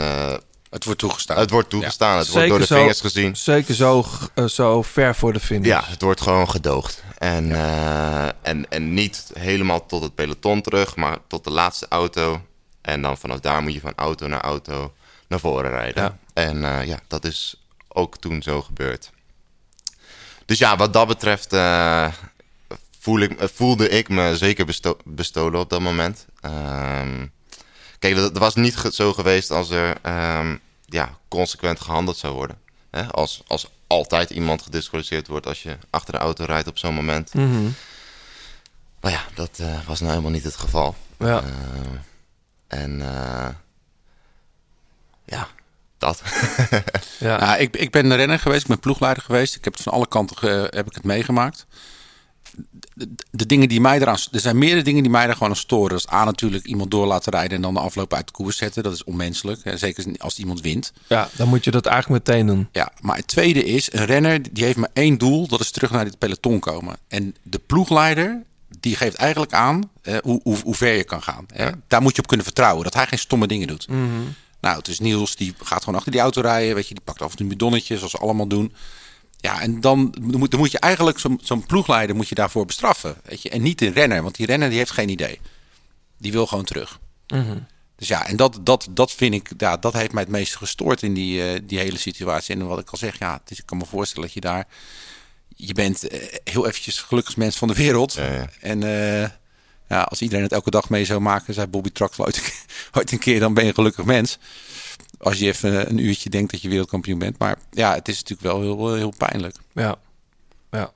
Speaker 1: Het wordt toegestaan.
Speaker 8: het wordt toegestaan, het wordt door de
Speaker 3: zo,
Speaker 8: vingers gezien.
Speaker 3: Zeker zo, eh, zo ver voor de finish.
Speaker 8: Ja, het wordt gewoon gedoogd. En, eh, en, en niet helemaal tot het peloton terug, maar tot de laatste auto. En dan vanaf daar moet je van auto naar auto naar voren rijden.
Speaker 3: Ja.
Speaker 8: En eh, ja, dat is ook toen zo gebeurd. Dus ja, wat dat betreft eh, voel ik, voelde ik me zeker besto- bestolen op dat moment. Ehm, kijk, dat, dat was niet ge- zo geweest als er ehm, ja, consequent gehandeld zou worden. Hè? Als, als altijd iemand gedisqualificeerd wordt als je achter de auto rijdt op zo'n moment.
Speaker 3: Mhm.
Speaker 8: Maar ja, dat eh, was nou helemaal niet het geval.
Speaker 3: Ja.
Speaker 8: Eh, en eh, ja, dat.
Speaker 3: Ja.
Speaker 1: Ja, ik, ik ben renner geweest, ik ben ploegleider geweest. Ik heb het van alle kanten ge- heb ik het meegemaakt. De, de dingen die mij eraan... Er zijn meerdere dingen die mij er gewoon aan storen. Dat is A natuurlijk iemand door laten rijden en dan de afloop uit de koers zetten. Dat is onmenselijk. Hè, zeker als iemand wint.
Speaker 3: ja, dan moet je dat eigenlijk meteen doen.
Speaker 1: Ja, maar het tweede is, een renner die heeft maar één doel. Dat is terug naar dit peloton komen. En de ploegleider, die geeft eigenlijk aan eh, hoe, hoe, hoe ver je kan gaan. Hè? Daar moet je op kunnen vertrouwen. Dat hij geen stomme dingen doet. Nou, het is Niels, die gaat gewoon achter die auto rijden. Weet je, die pakt af en toe een bidonnetje, zoals ze allemaal doen. Ja, en dan moet, dan moet je eigenlijk zo'n ploegleider moet je daarvoor bestraffen. Weet je? En niet de renner, want die renner die heeft geen idee. Die wil gewoon terug. Dus ja, en dat, dat, dat vind ik, ja, dat heeft mij het meest gestoord in die, eh, die hele situatie. En wat ik al zeg, ja, het is, ik kan me voorstellen dat je daar, je bent eh, heel eventjes gelukkigst mens van de wereld.
Speaker 8: Ja, ja.
Speaker 1: En eh, ja, als iedereen het elke dag mee zou maken, zei Bobby Traxel ooit, een keer- ooit een keer, dan ben je een gelukkig mens. Als je even een uurtje denkt dat je wereldkampioen bent. Maar ja, het is natuurlijk wel heel, heel pijnlijk.
Speaker 3: Ja. ja.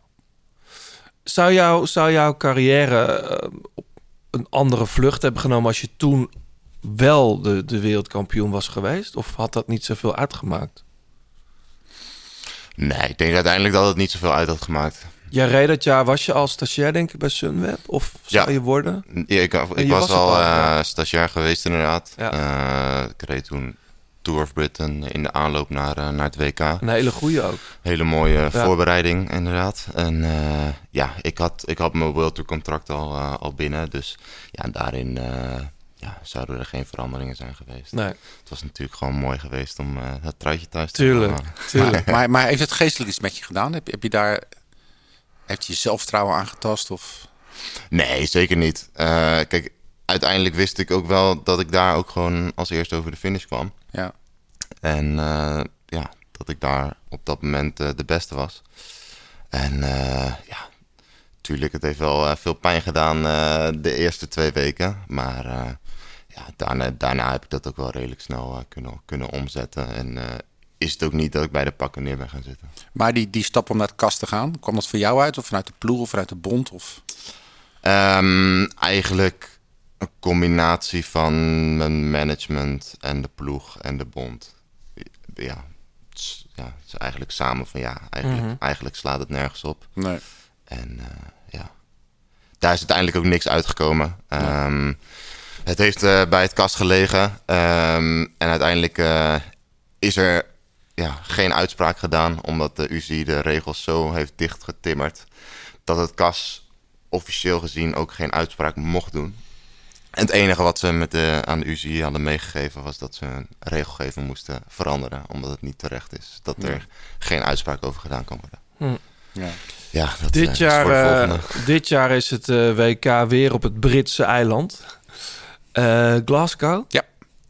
Speaker 3: Zou, jou, zou jouw carrière eh, op een andere vlucht hebben genomen als je toen wel de, de wereldkampioen was geweest? Of had dat niet zoveel uitgemaakt?
Speaker 8: nee, ik denk uiteindelijk dat het niet zoveel uit had gemaakt.
Speaker 3: Jij reed dat jaar, was je al stagiair denk ik bij Sunweb? Of zou
Speaker 8: Ja.
Speaker 3: je worden?
Speaker 8: Ja, ik, ik
Speaker 3: je
Speaker 8: was, al
Speaker 3: al,
Speaker 8: eh, stagiair geweest inderdaad.
Speaker 3: Ja.
Speaker 8: Eh, ik reed toen Tour of Britain in de aanloop naar, eh, naar het WK.
Speaker 3: Een hele goede ook.
Speaker 8: Hele mooie voorbereiding, inderdaad. En eh, ja, ik had, ik had mijn World Tour contract al, eh, al binnen. Dus ja, daarin eh, ja, zouden er geen veranderingen zijn geweest.
Speaker 3: Nee,
Speaker 8: Het was natuurlijk gewoon mooi geweest om eh het truitje thuis te
Speaker 3: tuurlijk.
Speaker 8: halen.
Speaker 3: tuurlijk.
Speaker 1: Maar, maar heeft het geestelijk iets met je gedaan? Heb, je- heb je daar... Heeft je zelfvertrouwen aangetast? Of...
Speaker 8: Nee, zeker niet. Eh, kijk, uiteindelijk wist ik ook wel dat ik daar ook gewoon als eerste over de finish kwam.
Speaker 1: Ja.
Speaker 8: En eh, ja, dat ik daar op dat moment eh, de beste was. En eh, ja, tuurlijk, het heeft wel veel pijn gedaan de eerste twee weken. Maar ja, daarna, daarna heb ik dat ook wel redelijk snel kunnen, kunnen omzetten. En is het ook niet dat ik bij de pakken neer ben gaan zitten.
Speaker 1: Maar die, die stap om naar de kast te gaan, kwam dat voor jou uit? Of vanuit de ploeg of vanuit de bond? Of...
Speaker 8: Ehm, eigenlijk een combinatie van mijn management en de ploeg en de bond. Ja, het is, ja, het is eigenlijk samen van ja, eigenlijk, eigenlijk slaat het nergens op.
Speaker 1: Nee.
Speaker 8: En eh, ja, daar is uiteindelijk ook niks uitgekomen. Ehm, Het heeft eh, bij het kast gelegen. ehm, en uiteindelijk eh, is er ja, geen uitspraak gedaan, omdat de UCI de regels zo heeft dichtgetimmerd dat het kas officieel gezien ook geen uitspraak mocht doen. En het enige wat ze met de, aan de UCI hadden meegegeven was dat ze een regelgeving moesten veranderen, omdat het niet terecht is dat er geen uitspraak over gedaan kan worden.
Speaker 1: Ja.
Speaker 8: Ja, dat eh,
Speaker 3: Dit
Speaker 8: is
Speaker 3: jaar, eh,
Speaker 8: volgende.
Speaker 3: dit jaar is het eh, WK weer op het Britse eiland. Eh, Glasgow.
Speaker 1: Ja.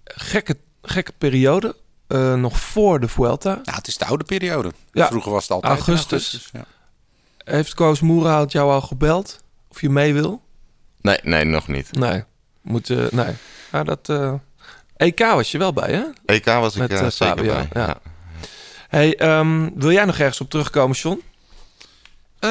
Speaker 3: Gekke, gekke periode. Eh, nog voor de Vuelta.
Speaker 1: Nou, het is de oude periode.
Speaker 3: Ja.
Speaker 1: Vroeger was het altijd in
Speaker 3: Augustus.
Speaker 1: Ja.
Speaker 3: Heeft Koos Moerhout jou al gebeld? Of je mee wil?
Speaker 8: Nee, nee, nog niet.
Speaker 3: Nee. Moet, eh, nee. Maar dat... eh, EK was je wel bij, hè?
Speaker 8: EK was ik
Speaker 3: Met,
Speaker 8: eh, zeker
Speaker 3: Fabio,
Speaker 8: bij.
Speaker 3: ja.
Speaker 8: Ja.
Speaker 3: Hey, ehm, wil jij nog ergens op terugkomen, John?
Speaker 1: Eh,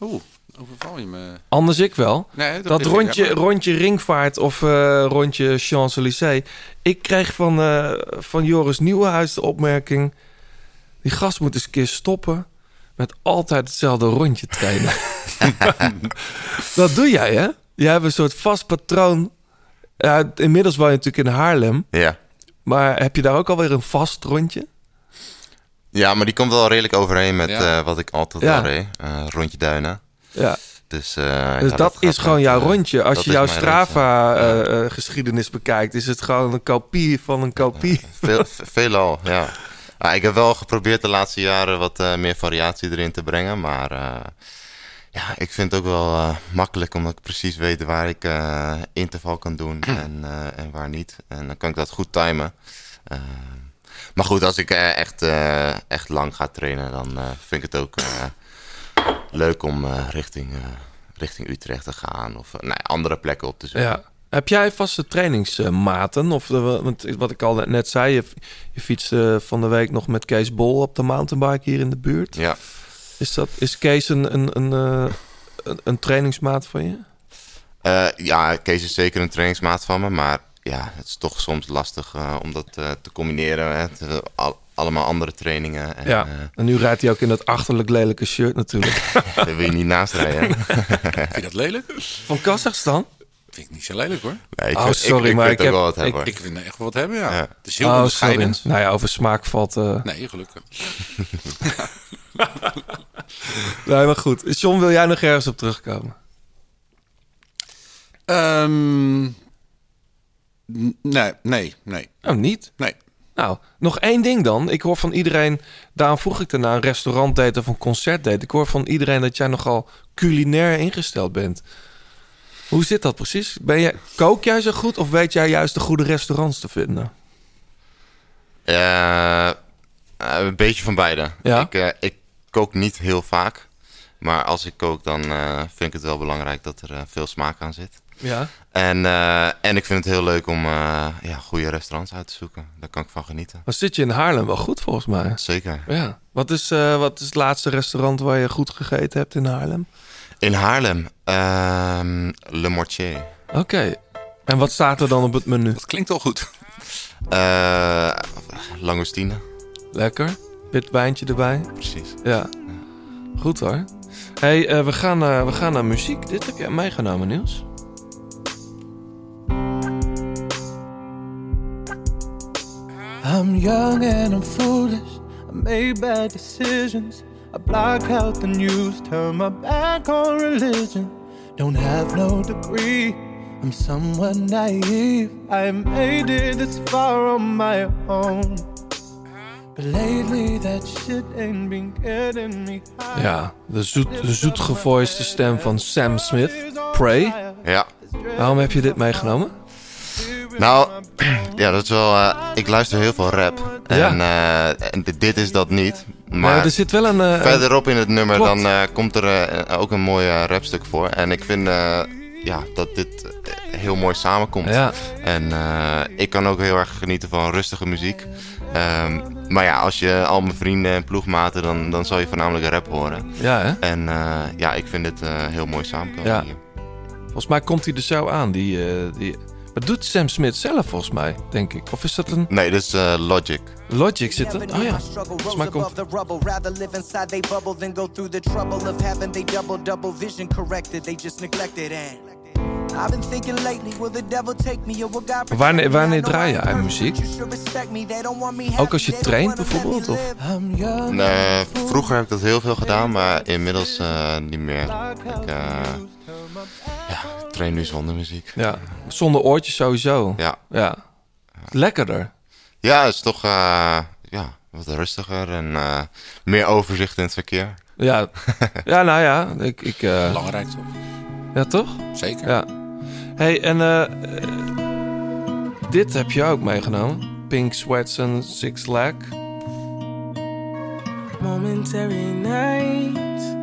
Speaker 1: Oeh, overval je me.
Speaker 3: Anders ik wel.
Speaker 1: Nee,
Speaker 3: Dat rondje,
Speaker 1: ja, maar-
Speaker 3: rondje Ringvaart of eh, rondje Champs-Élysées. Ik kreeg van, eh, van Joris Nieuwenhuis de opmerking... die gast moet eens een keer stoppen met altijd hetzelfde rondje trainen. dat doe jij, hè? Jij hebt een soort vast patroon. Ja, inmiddels woon je natuurlijk in Haarlem.
Speaker 8: Ja.
Speaker 3: Maar heb je daar ook alweer een vast rondje?
Speaker 8: ja, maar die komt wel redelijk overeen met
Speaker 1: Ja.
Speaker 8: eh, wat ik altijd
Speaker 3: Ja.
Speaker 8: al reed. Eh, rondje Duinen.
Speaker 3: Ja,
Speaker 8: Dus, eh,
Speaker 3: dus
Speaker 8: ja,
Speaker 3: dat, is gewoon
Speaker 8: met,
Speaker 3: jouw rondje. Als je jouw.
Speaker 8: Ja.
Speaker 3: Strava-geschiedenis bekijkt... is het gewoon een kopie van een kopie.
Speaker 8: Veel, veelal, ja. Ah, ik heb wel geprobeerd de laatste jaren wat eh, meer variatie erin te brengen. Maar eh, ja, ik vind het ook wel eh, makkelijk omdat ik precies weet waar ik eh, interval kan doen en, eh, en waar niet. En dan kan ik dat goed timen. Maar goed, als ik echt, echt lang ga trainen, dan vind ik het ook leuk om richting, richting Utrecht te gaan. Of eh, nou, andere plekken op te zoeken.
Speaker 3: Ja. Heb jij vaste trainingsmaten? Of want wat ik al net zei, je, je fietste van de week nog met Kees Bol op de mountainbike hier in de buurt.
Speaker 8: Ja.
Speaker 3: Is, dat, is Kees een, een, een, eh, een, een trainingsmaat van je?
Speaker 8: Eh, ja, Kees is zeker een trainingsmaat van me, maar ja, het is toch soms lastig eh, om dat eh, te combineren met al- allemaal andere trainingen. En,
Speaker 3: Ja. En nu rijdt hij ook in dat achterlijk lelijke shirt natuurlijk.
Speaker 8: daar wil je niet naast rijden.
Speaker 1: Vind je dat lelijk?
Speaker 3: Van Kazachstan?
Speaker 1: Vind ik niet zo lelijk hoor.
Speaker 8: Nee, ik
Speaker 3: Oh,
Speaker 8: vind-
Speaker 3: sorry,
Speaker 8: ik,
Speaker 3: maar
Speaker 8: vind
Speaker 3: ik heb-
Speaker 8: wel wat hebben.
Speaker 1: Ik vind er echt wel wat hebben, ja.
Speaker 8: Ja.
Speaker 1: Het is heel
Speaker 3: Oh, sorry.
Speaker 1: onderscheidend.
Speaker 3: Nou ja, over smaak valt... eh
Speaker 1: Nee, gelukkig.
Speaker 3: Nee, maar goed. John, wil jij nog ergens op terugkomen?
Speaker 1: Ehm, nee, nee, nee,
Speaker 3: Nou, niet.
Speaker 1: nee.
Speaker 3: Nou, nog één ding dan. Ik hoor van iedereen, daarom vroeg ik daarna een restaurantdate of een concertdate. Ik hoor van iedereen dat jij nogal culinair ingesteld bent. Hoe zit dat precies? Ben je, kook jij zo goed of weet jij juist de goede restaurants te vinden?
Speaker 8: Eh, een beetje van beide.
Speaker 3: Ja?
Speaker 8: Ik, eh, ik kook niet heel vaak, maar als ik kook dan vind ik het wel belangrijk dat er veel smaak aan zit.
Speaker 3: Ja.
Speaker 8: En, en ik vind het heel leuk om ja, goede restaurants uit te zoeken. Daar kan ik van genieten.
Speaker 3: Dan zit je in Haarlem wel goed volgens mij.
Speaker 8: Zeker.
Speaker 3: Ja. Wat is, wat is het laatste restaurant waar je goed gegeten hebt in Haarlem?
Speaker 8: In Haarlem, ehm, Le Mortier.
Speaker 3: Oké. En wat staat er dan op het menu?
Speaker 1: Dat klinkt al goed.
Speaker 8: Eh langoustine,
Speaker 3: Lekker. Wit wijntje erbij.
Speaker 8: precies.
Speaker 3: Ja. Goed hoor. hey, eh, we, gaan, eh, we gaan naar muziek. Dit heb jij meegenomen, Niels.
Speaker 9: I'm young and I'm foolish. I made bad decisions. I block out the news, turn my back on religion. Don't have no degree. I'm somewhat naive. I made it this far on my own. But lately that shit ain't been getting me high.
Speaker 3: Ja, de, zoet, de zoetgevoiste stem van Sam Smith. Pray.
Speaker 8: Ja.
Speaker 3: Waarom heb je dit meegenomen?
Speaker 8: Nou, ja, dat is wel... eh, ik luister heel veel rap.
Speaker 3: Ja.
Speaker 8: En, eh, en dit is dat niet.
Speaker 3: Maar er zit wel een... eh,
Speaker 8: verderop in het nummer
Speaker 3: Klopt.
Speaker 8: dan eh, komt er eh, ook een mooi rapstuk voor. En ik vind ja, dat dit heel mooi samenkomt.
Speaker 3: Ja.
Speaker 8: En ik kan ook heel erg genieten van rustige muziek. Ehm, maar ja, als je al mijn vrienden en ploegmaten, dan, dan zal je voornamelijk rap horen.
Speaker 3: Ja, hè?
Speaker 8: En ja, ik vind eh, heel mooi samenkomen
Speaker 3: Ja.
Speaker 8: hier.
Speaker 3: Volgens mij komt hij er zo aan. Die, die... Maar doet Sam Smith zelf volgens mij, denk ik. Of is dat een...
Speaker 8: Nee, dit is eh, Logic.
Speaker 3: Logic zit er... Oh ja, volgens mij komt...
Speaker 10: the rubble. Rather live inside they bubble than go through the trouble of having they double double vision corrected. They just neglected and I've been thinking lately, will the devil take me or will God protect
Speaker 3: Wanneer, wanneer draai je
Speaker 10: perfect,
Speaker 3: muziek? Ook als je traint bijvoorbeeld? Of...
Speaker 8: Nee, vroeger heb ik dat heel veel gedaan, maar inmiddels eh, niet meer. Ik eh, ja, train nu zonder muziek.
Speaker 3: Ja, zonder oortjes sowieso.
Speaker 8: Ja,
Speaker 3: Ja. Lekkerder.
Speaker 8: ja het is toch eh, ja, wat rustiger en eh, meer overzicht in het verkeer.
Speaker 3: Ja, ja nou ja. Ik, ik, eh,
Speaker 1: Belangrijk toch?
Speaker 3: ja, toch?
Speaker 1: Zeker.
Speaker 3: Ja. hey, en dit heb je ook meegenomen. Pink Sweats and Six Leg.
Speaker 9: Momentary night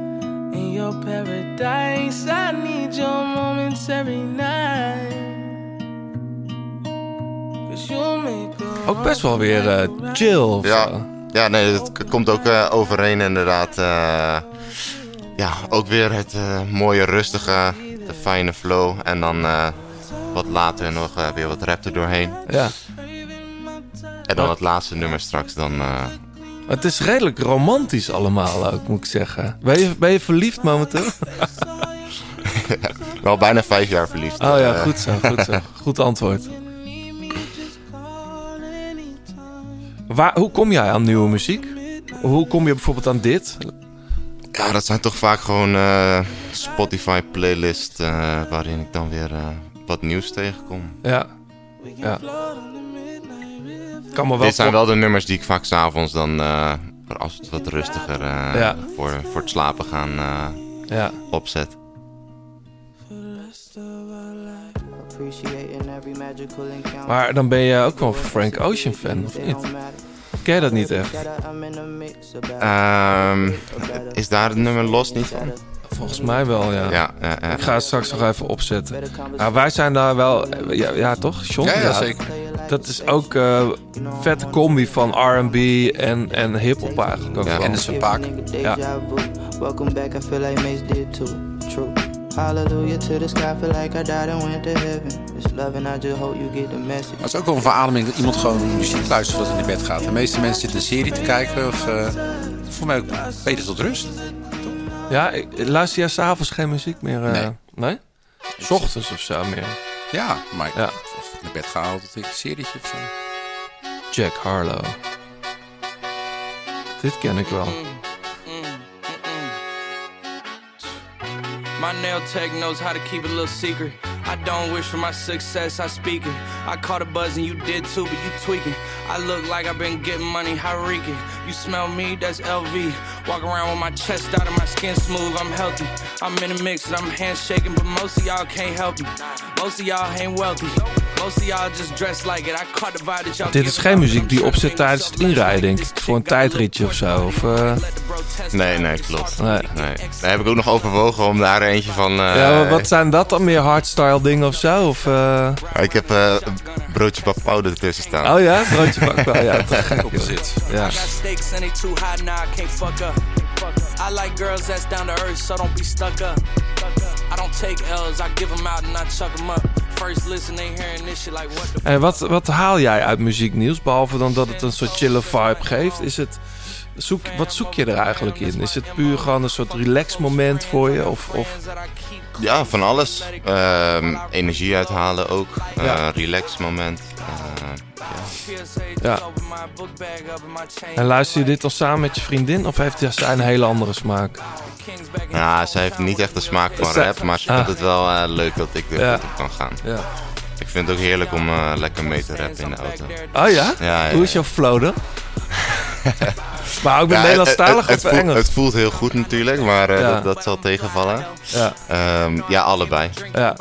Speaker 9: in your paradise. I need your momentary night. 'Cause you'll make a
Speaker 3: Ook best wel weer eh, chill. of
Speaker 8: Ja,
Speaker 3: zo.
Speaker 8: ja nee, het komt ook eh, overeen inderdaad. eh, ja, ook weer het eh, mooie, rustige, de fijne flow. En dan eh, wat later nog eh, weer wat rap er doorheen.
Speaker 3: ja.
Speaker 8: En dan het laatste nummer straks dan...
Speaker 3: Maar Het is redelijk romantisch allemaal ook, moet ik zeggen. Ben je, ben je verliefd momenteel?
Speaker 8: wel bijna vijf jaar verliefd.
Speaker 3: Oh ja,
Speaker 8: Eh,
Speaker 3: goed zo, goed zo. Goed antwoord. Waar, hoe kom jij aan nieuwe muziek? Hoe kom je bijvoorbeeld aan dit?
Speaker 8: Ja, dat zijn toch vaak gewoon eh, Spotify playlist eh, waarin ik dan weer wat nieuws tegenkom.
Speaker 3: Ja. ja. Kan me wel
Speaker 8: Dit zijn wel de nummers die ik vaak s'avonds dan, eh, voor als het wat rustiger eh,
Speaker 3: Ja.
Speaker 8: voor, voor het slapen gaan eh,
Speaker 3: Ja.
Speaker 8: opzet.
Speaker 3: Maar dan ben je ook wel een Frank Ocean fan, of niet? Of ken je dat niet echt?
Speaker 8: Ehm, is daar het nummer los niet van?
Speaker 3: Volgens mij wel, ja.
Speaker 8: Ja, ja, ja.
Speaker 3: Ik ga het straks nog even opzetten. Ja, wij zijn daar wel... Ja, ja toch, John?
Speaker 1: Ja, ja, zeker.
Speaker 3: Dat is ook eh vette combi van R&B en, en hip-hop eigenlijk ook
Speaker 8: Ja.
Speaker 3: wel.
Speaker 1: Anderson Paak.
Speaker 3: Ja.
Speaker 10: Welcome back, I feel like Mace did too. True. Hallelujah to the sky, feel like I died and went to heaven. It's love and I just hope you get the message.
Speaker 1: Het is ook wel een verademing dat iemand gewoon muziek luistert voordat hij naar bed gaat. De meeste mensen zitten een serie te kijken of eh, voor mij ook beter tot rust.
Speaker 3: Ja, ik, luister jij s'avonds geen muziek meer? eh,
Speaker 1: Nee.
Speaker 3: Nee? 's ochtends of zo meer.
Speaker 1: Ja, maar ik,
Speaker 3: Ja.
Speaker 1: of ik naar bed ga altijd een serietje of zo.
Speaker 3: Jack Harlow. Dit ken ik wel.
Speaker 9: Mm, mm, mm, My nail tech knows how to keep a little secret. I don't wish for my success, I speak it. I caught a buzz and you did too, but you tweaking. I look like I've been getting money, how reeking. You smell me, that's LV. Walk around with my chest out and my skin smooth, I'm healthy. I'm in a mix and I'm handshaking, but most of y'all can't help me. Most of y'all ain't wealthy. Most of y'all just dress like it. I caught the vibe that y'all
Speaker 3: Dit is geen muziek die opzet tijdens het inrijden, denk ik. Voor een tijdritje of zo. Of, eh,
Speaker 8: Nee, nee, klopt.
Speaker 3: Nee.
Speaker 8: Nee. Daar heb ik ook nog overwogen om daar eentje van... eh,
Speaker 3: ja, maar wat zijn dat dan? Meer hardstyle dingen of zo? Of, eh,
Speaker 8: Ik heb eh, een broodje papauw ertussen staan.
Speaker 3: Oh ja, broodje bakbouw. Ja, te gek.
Speaker 1: Op zit.
Speaker 3: Ja.
Speaker 9: I like girls that's down to earth, so don't be stuck up. I don't take L's, I give them out and I chuck them up.
Speaker 3: En wat, wat haal jij uit muziek nieuws? Behalve dan dat het een soort chille vibe geeft. Is het, zoek, wat zoek je er eigenlijk in? Is het puur gewoon een soort relax moment voor je? Of, of
Speaker 8: Ja, van alles. Ehm, energie uithalen ook. Eh
Speaker 3: Ja.
Speaker 8: Relax moment. Eh,
Speaker 3: Ja. En luister je dit al samen met je vriendin of heeft zij een hele andere smaak?
Speaker 8: Ja, zij heeft niet echt de smaak van rap, maar ze
Speaker 3: Ah.
Speaker 8: vindt het wel eh, leuk dat ik er
Speaker 3: Ja.
Speaker 8: goed op kan gaan.
Speaker 3: Ja.
Speaker 8: Ik vind het ook heerlijk om eh, lekker mee te rappen in de auto.
Speaker 3: Oh ja? Hoe is jouw flow dan? maar ook met Nederlandstalig
Speaker 8: het,
Speaker 3: of
Speaker 8: het, voelt,
Speaker 3: Engels?
Speaker 8: het voelt heel goed natuurlijk, maar eh, dat zal tegenvallen.
Speaker 3: Ja.
Speaker 8: Ehm, ja, allebei. Ja.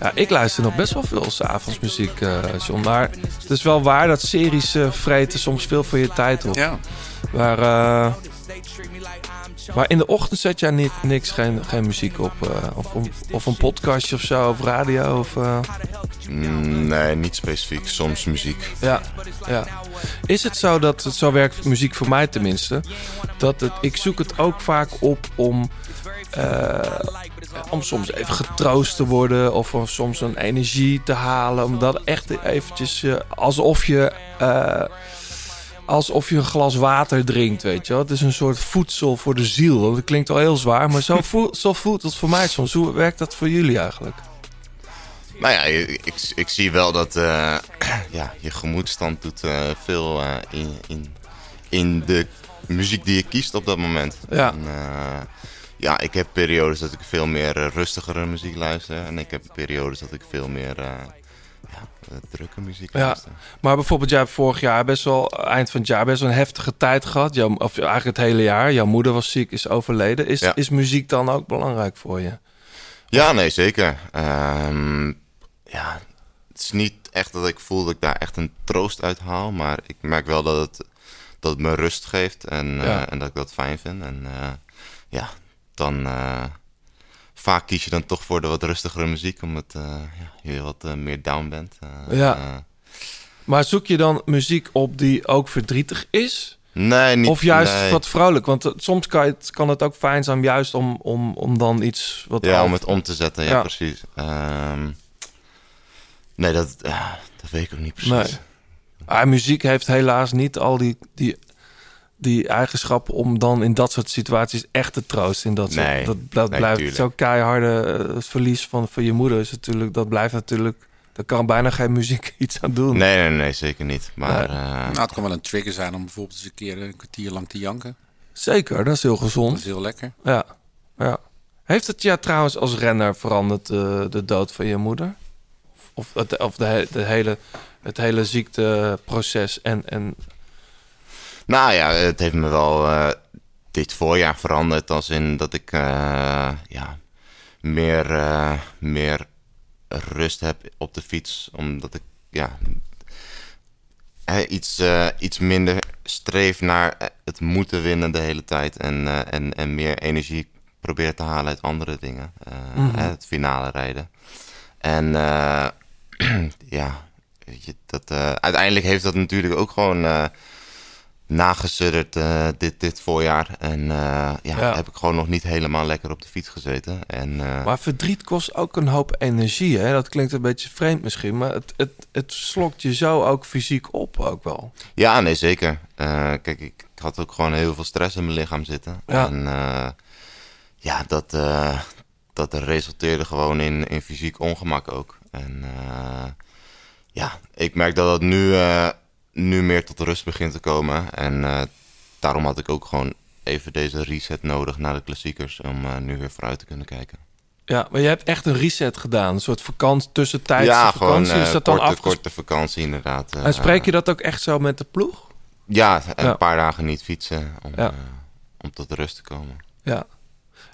Speaker 3: Ja. Ik luister nog best wel veel s'avonds muziek, eh John. Maar het is wel waar dat series eh, vreten soms veel van je tijd op.
Speaker 1: Ja.
Speaker 3: Maar, eh, maar in de ochtend zet jij niet, niks, geen, geen muziek op? eh, of, een- of een podcastje of zo, of radio? Of, eh,
Speaker 8: Mm, nee, niet specifiek. Soms muziek.
Speaker 3: Ja, ja. Is het zo dat het zo werkt, muziek voor mij tenminste, dat het, ik zoek het ook vaak op om, om soms even getroost te worden of om soms een energie te halen, om dat echt eventjes eh, alsof je eh, alsof je een glas water drinkt, weet je wel. Het is een soort voedsel voor de ziel. Dat klinkt al heel zwaar, maar zo, voelt, zo voelt het voor mij soms. Hoe werkt dat voor jullie eigenlijk?
Speaker 8: Nou ja, ik, ik, zie wel dat eh, ja, je gemoedstand doet eh, veel eh, in, in, in de muziek die je kiest op dat moment.
Speaker 3: Ja.
Speaker 8: En, eh, ja, ik heb periodes dat ik veel meer eh, rustigere muziek luister. En ik heb periodes dat ik veel meer eh, ja, eh, drukke muziek
Speaker 3: Ja,
Speaker 8: luister.
Speaker 3: maar bijvoorbeeld, jij hebt vorig jaar best wel, eind van het jaar, best wel een heftige tijd gehad. Jouw, of eigenlijk het hele jaar. Jouw moeder was ziek, is overleden. Is,
Speaker 8: Ja.
Speaker 3: is muziek dan ook belangrijk voor je?
Speaker 8: Ja, nee, zeker. Ehm, ja, het is niet echt dat ik voel dat ik daar echt een troost uit haal. Maar ik merk wel dat het, dat het me rust geeft en, en dat ik dat fijn vind. En ja, dan eh, vaak kies je dan toch voor de wat rustigere muziek. Omdat eh, ja, je wat eh, meer down bent.
Speaker 3: Ja. Maar zoek je dan muziek op die ook verdrietig is?
Speaker 8: nee, niet...
Speaker 3: of juist
Speaker 8: nee.
Speaker 3: wat vrolijk? Want soms kan het, kan het ook fijn zijn juist om, om, om dan iets wat...
Speaker 8: Ja,
Speaker 3: af-
Speaker 8: om het om te zetten, ja,
Speaker 3: Ja.
Speaker 8: precies. Ehm, nee, dat, dat weet ik ook niet precies.
Speaker 3: Nee. Ah, muziek heeft helaas niet al die, die, die eigenschappen om dan in dat soort situaties echt te troosten. In dat, soort-
Speaker 8: Nee,
Speaker 3: dat, dat
Speaker 8: nee,
Speaker 3: blijft
Speaker 8: tuurlijk.
Speaker 3: zo keiharde eh, het verlies van, van je moeder is natuurlijk, dat blijft natuurlijk, daar kan bijna geen muziek iets aan doen.
Speaker 8: Nee, nee, nee, zeker niet. Maar
Speaker 3: Nee.
Speaker 8: eh,
Speaker 1: Nou, het kan wel een trigger zijn om bijvoorbeeld eens een keer een kwartier lang te janken.
Speaker 3: Zeker, dat is heel
Speaker 1: Dat
Speaker 3: gezond.
Speaker 1: is heel lekker.
Speaker 3: Ja, ja. Heeft het ja trouwens als renner veranderd, eh, de dood van je moeder? Of, het, of de, de hele, het hele ziekteproces en, en
Speaker 8: Nou ja, het heeft me wel eh, dit voorjaar veranderd. Als in dat ik eh, ja, meer, eh, meer rust heb op de fiets. Omdat ik ja, iets, iets minder streef naar het moeten winnen de hele tijd. En, en, en meer energie probeer te halen uit andere dingen.
Speaker 3: Mhm.
Speaker 8: het finale rijden. En ja, je, dat, uiteindelijk heeft dat natuurlijk ook gewoon nagesudderd eh, dit, dit voorjaar. En eh, ja,
Speaker 3: Ja.
Speaker 8: heb ik gewoon nog niet helemaal lekker op de fiets gezeten. En, eh,
Speaker 3: Maar verdriet kost ook een hoop energie. Hè? Dat klinkt een beetje vreemd misschien, maar het, het, het slokt je zo ook fysiek op ook wel.
Speaker 8: Ja, nee, zeker. Kijk, ik had ook gewoon heel veel stress in mijn lichaam zitten.
Speaker 3: Ja.
Speaker 8: En ja, dat, dat resulteerde gewoon in, in fysiek ongemak ook. En ja, ik merk dat het nu, nu meer tot rust begint te komen. En eh, daarom had ik ook gewoon even deze reset nodig naar de klassiekers. Om eh, nu weer vooruit te kunnen kijken.
Speaker 3: Ja, maar je hebt echt een reset gedaan. Een soort vakantie, tussentijdse
Speaker 8: ja, gewoon
Speaker 3: vakantie.
Speaker 8: eh,
Speaker 3: is dat dan
Speaker 8: korte,
Speaker 3: afges-
Speaker 8: korte vakantie inderdaad. eh.
Speaker 3: En spreek je dat ook echt zo met de ploeg?
Speaker 8: Ja, een
Speaker 3: Ja.
Speaker 8: paar dagen niet fietsen om,
Speaker 3: Ja.
Speaker 8: eh, om tot rust te komen.
Speaker 3: Ja.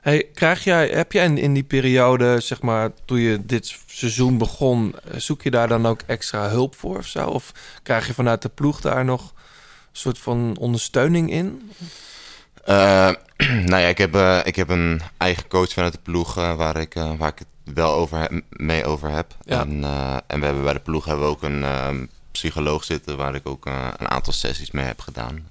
Speaker 3: Hey, krijg jij, heb jij in, in die periode, zeg maar, toen je dit seizoen begon, eh, zoek je daar dan ook extra hulp voor of zo? Of krijg je vanuit de ploeg daar nog een soort van ondersteuning in?
Speaker 8: Eh, nou ja, ik heb, eh, ik heb een eigen coach vanuit de ploeg waar, ik, waar ik het wel over heb, mee over heb.
Speaker 3: Ja.
Speaker 8: En, en we hebben bij de ploeg hebben we ook een eh, psycholoog zitten waar ik ook een aantal sessies mee heb gedaan.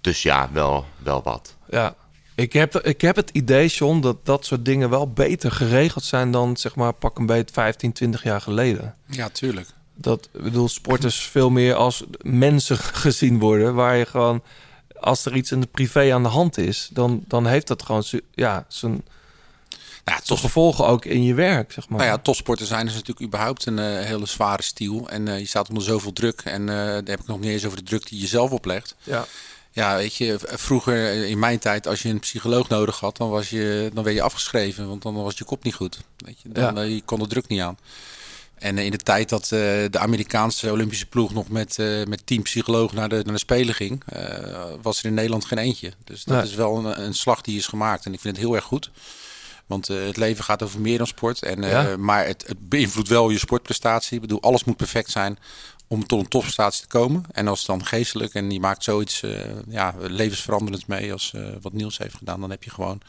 Speaker 8: Dus ja, wel, wel wat.
Speaker 3: Ja. Ik heb, ik heb het idee, John, dat dat soort dingen wel beter geregeld zijn dan, zeg maar, pak een beet 15, 20 jaar geleden.
Speaker 1: Ja, tuurlijk.
Speaker 3: Dat, ik bedoel, sporters veel meer als mensen gezien worden, waar je gewoon, als er iets in de privé aan de hand is, dan, dan heeft dat gewoon, ja, zijn...
Speaker 1: Ja,
Speaker 3: Tot gevolgen ook in je werk, zeg maar.
Speaker 1: Nou ja, topsporten zijn is natuurlijk überhaupt een eh, hele zware stiel. En eh, je staat onder zoveel druk. En eh daar heb ik nog niet eens over de druk die je zelf oplegt.
Speaker 3: Ja.
Speaker 1: Ja, weet je, vroeger in mijn tijd, als je een psycholoog nodig had, dan, was je, dan werd je afgeschreven. Want dan was je kop niet goed. Weet je, dan,
Speaker 3: Ja.
Speaker 1: eh, je kon de druk niet aan. En eh, in de tijd dat eh, de Amerikaanse Olympische ploeg nog met, met team psycholoog naar de, naar de Spelen ging, was er in Nederland geen eentje. Dus dat
Speaker 3: Nee.
Speaker 1: is wel een, een slag die is gemaakt. En ik vind het heel erg goed. Want het leven gaat over meer dan sport. En,
Speaker 3: Ja.
Speaker 1: Maar het, het beïnvloedt wel je sportprestatie. Ik bedoel, alles moet perfect zijn om tot een topprestatie te komen. En als het dan geestelijk en je maakt zoiets eh, ja, levensveranderends mee als eh, wat Niels heeft gedaan, dan heb je gewoon.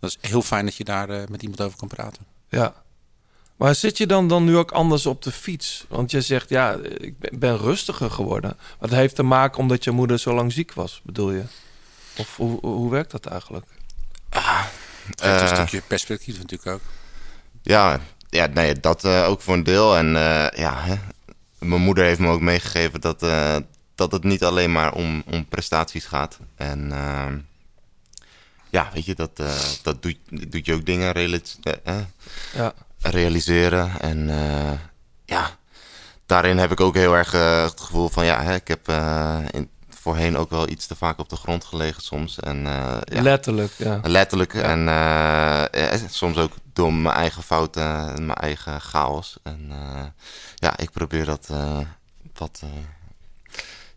Speaker 1: Dat is heel fijn dat je daar eh, met iemand over kan praten.
Speaker 3: Ja. Maar zit je dan, dan nu ook anders op de fiets? Want je zegt, ja, ik ben, rustiger geworden. Maar dat heeft te maken omdat je moeder zo lang ziek was, bedoel je? Of hoe, hoe werkt dat eigenlijk?
Speaker 1: Het is een stukje perspectief natuurlijk ook.
Speaker 8: Ja, ja nee, dat eh, ook voor een deel. En eh, ja, hè, mijn moeder heeft me ook meegegeven dat, eh, dat het niet alleen maar om, om prestaties gaat. En ehm, ja, weet je, dat, eh, dat doet, doet je ook dingen eh,
Speaker 3: Ja.
Speaker 8: realiseren. En ja, daarin heb ik ook heel erg het gevoel van, ja, hè, ik heb in, voorheen ook wel iets te vaak op de grond gelegen soms. En, eh, ja,
Speaker 3: Letterlijk, ja.
Speaker 8: Letterlijk. En eh, soms ook door mijn eigen fouten en mijn eigen chaos. En eh, ja, ik probeer dat eh, wat eh,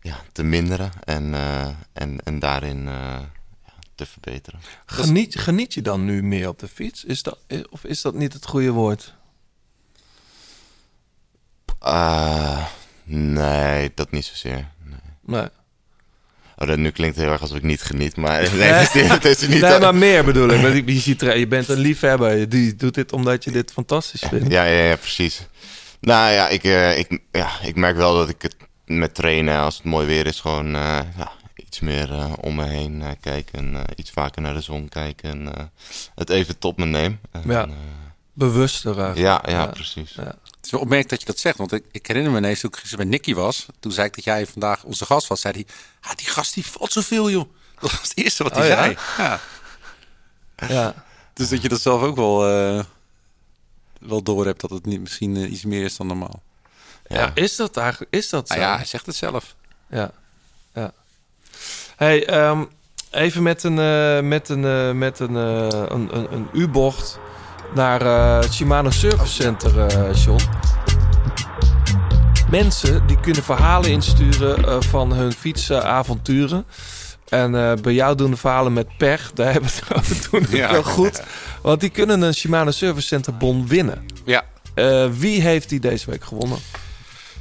Speaker 8: ja, te minderen en, eh, en, en daarin eh, ja, te verbeteren.
Speaker 3: Geniet, geniet je dan nu meer op de fiets? Is dat, of is dat niet het goede woord?
Speaker 8: Eh, nee, dat niet zozeer. Nee.
Speaker 3: Nee.
Speaker 8: Oh, dat nu klinkt heel erg alsof ik niet geniet, maar nee, het is, het is niet...
Speaker 3: nee, maar meer bedoel ik. Want je, ziet je bent een liefhebber. Je die doet dit omdat je dit fantastisch vindt.
Speaker 8: Ja, ja, ja, precies. Nou ja ik, eh, ik, ja, ik merk wel dat ik het met trainen, als het mooi weer is, gewoon eh, ja, iets meer eh, om me heen eh, kijken. iets vaker naar de zon kijken. En, het even tot me neem. En,
Speaker 3: Ja. Bewuster eigenlijk.
Speaker 8: ja, ja, precies.
Speaker 3: Ja.
Speaker 1: Het is wel opmerkelijk dat je dat zegt. Want ik, ik herinner me ineens toen ik gisteren bij Nicky was. Toen zei ik dat jij vandaag onze gast was. Zei hij, ah, die gast die valt zoveel joh. Dat was het eerste wat hij
Speaker 3: Oh, ja?
Speaker 1: zei. Ja.
Speaker 3: Ja.
Speaker 1: Dus dat je dat zelf ook wel, eh wel door hebt dat het niet, misschien eh, iets meer is dan normaal.
Speaker 3: Ja, is dat eigenlijk? Is dat zo?
Speaker 1: Nou ja, hij zegt het zelf.
Speaker 3: Ja, ja. Hey, ehm, even met een, eh, met een, eh, met een, eh, een, een, een U-bocht naar eh, het Shimano Service Center, eh John. Mensen die kunnen verhalen insturen eh, van hun fietsavonturen. En bij jou doen de verhalen met pech. Daar hebben we het over toen
Speaker 1: Ja.
Speaker 3: wel goed. Want die kunnen een Shimano Service Center bon winnen.
Speaker 1: Ja.
Speaker 3: Wie heeft die deze week gewonnen?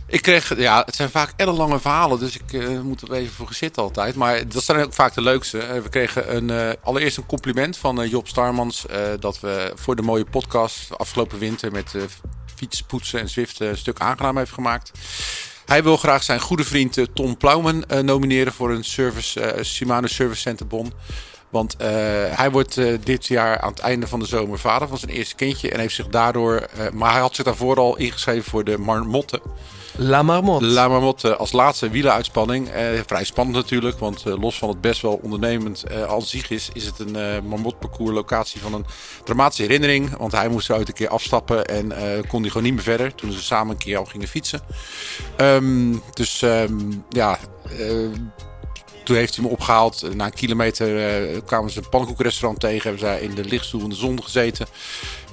Speaker 1: Ik kreeg, ja, het zijn vaak ellenlange verhalen, dus ik eh, moet er even voor zitten altijd. Maar dat zijn ook vaak de leukste. Eh, we kregen een, eh, allereerst een compliment van Job Starmans. dat we voor de mooie podcast afgelopen winter met eh fietspoetsen en Zwift een stuk aangenaam heeft gemaakt. Hij wil graag zijn goede vriend Tom Plaumen nomineren voor een service, Shimano Service Center Bon. Want hij wordt dit jaar aan het einde van de zomer vader van zijn eerste kindje. En heeft zich daardoor. maar hij had zich daarvoor al ingeschreven voor de Marmotte.
Speaker 3: La Marmotte.
Speaker 1: La Marmotte als laatste wieleruitspanning. Eh, vrij spannend natuurlijk, want eh, los van het best wel ondernemend eh als zich is, is het een eh Marmot parcours locatie van een dramatische herinnering. Want hij moest er ooit een keer afstappen en eh, kon hij gewoon niet meer verder toen ze samen een keer al gingen fietsen. Ehm, dus ehm, ja, eh, toen heeft hij me opgehaald. Na een kilometer eh, kwamen ze een pannenkoekrestaurant tegen. Hebben zij in de lichtstoel in de zon gezeten.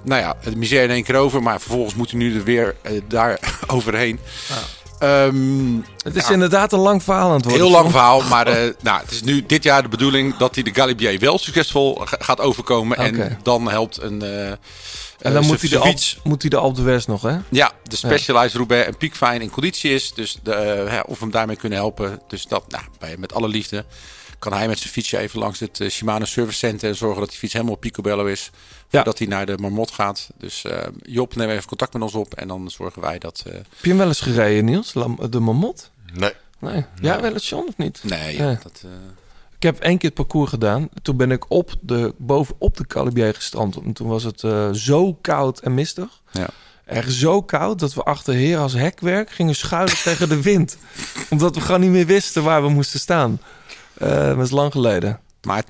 Speaker 1: Nou ja, de misère in één keer over. Maar vervolgens moet hij nu er weer eh, daar overheen. Ehm,
Speaker 3: Het is
Speaker 1: ja,
Speaker 3: inderdaad een lang verhaal aan het worden.
Speaker 1: Heel lang verhaal, maar eh, nou, het is nu dit jaar de bedoeling dat hij de Galibier wel succesvol ga- gaat overkomen. En dan helpt een. eh,
Speaker 3: En dan moet hij, de Alp, moet hij de Alpe d'Huez nog, hè?
Speaker 1: Ja, de Specialized Roubaix en piekfijn in conditie is. Dus de, ja, of we hem daarmee kunnen helpen. Dus dat, nou, bij, met alle liefde kan hij met zijn fietsje even langs het eh, Shimano Service Center en zorgen dat die fiets helemaal picobello is. Voordat hij naar de Marmot gaat. Dus eh, Job, neem even contact met ons op en dan zorgen wij dat. eh,
Speaker 3: Heb je hem wel eens gereden, Niels? Lam- De Marmot?
Speaker 8: Nee.
Speaker 3: Nee. Ja, wel eens, John, of niet?
Speaker 1: nee,
Speaker 3: Ja.
Speaker 1: dat, eh,
Speaker 3: Ik heb één keer het parcours gedaan. Toen ben ik op de, bovenop de Calibier gestrand. En toen was het eh, zo koud en mistig.
Speaker 1: ja.
Speaker 3: Echt zo koud dat we achter Heer als hekwerk gingen schuilen tegen de wind. Omdat we gewoon niet meer wisten waar we moesten staan. Eh, dat was lang geleden.
Speaker 1: Maar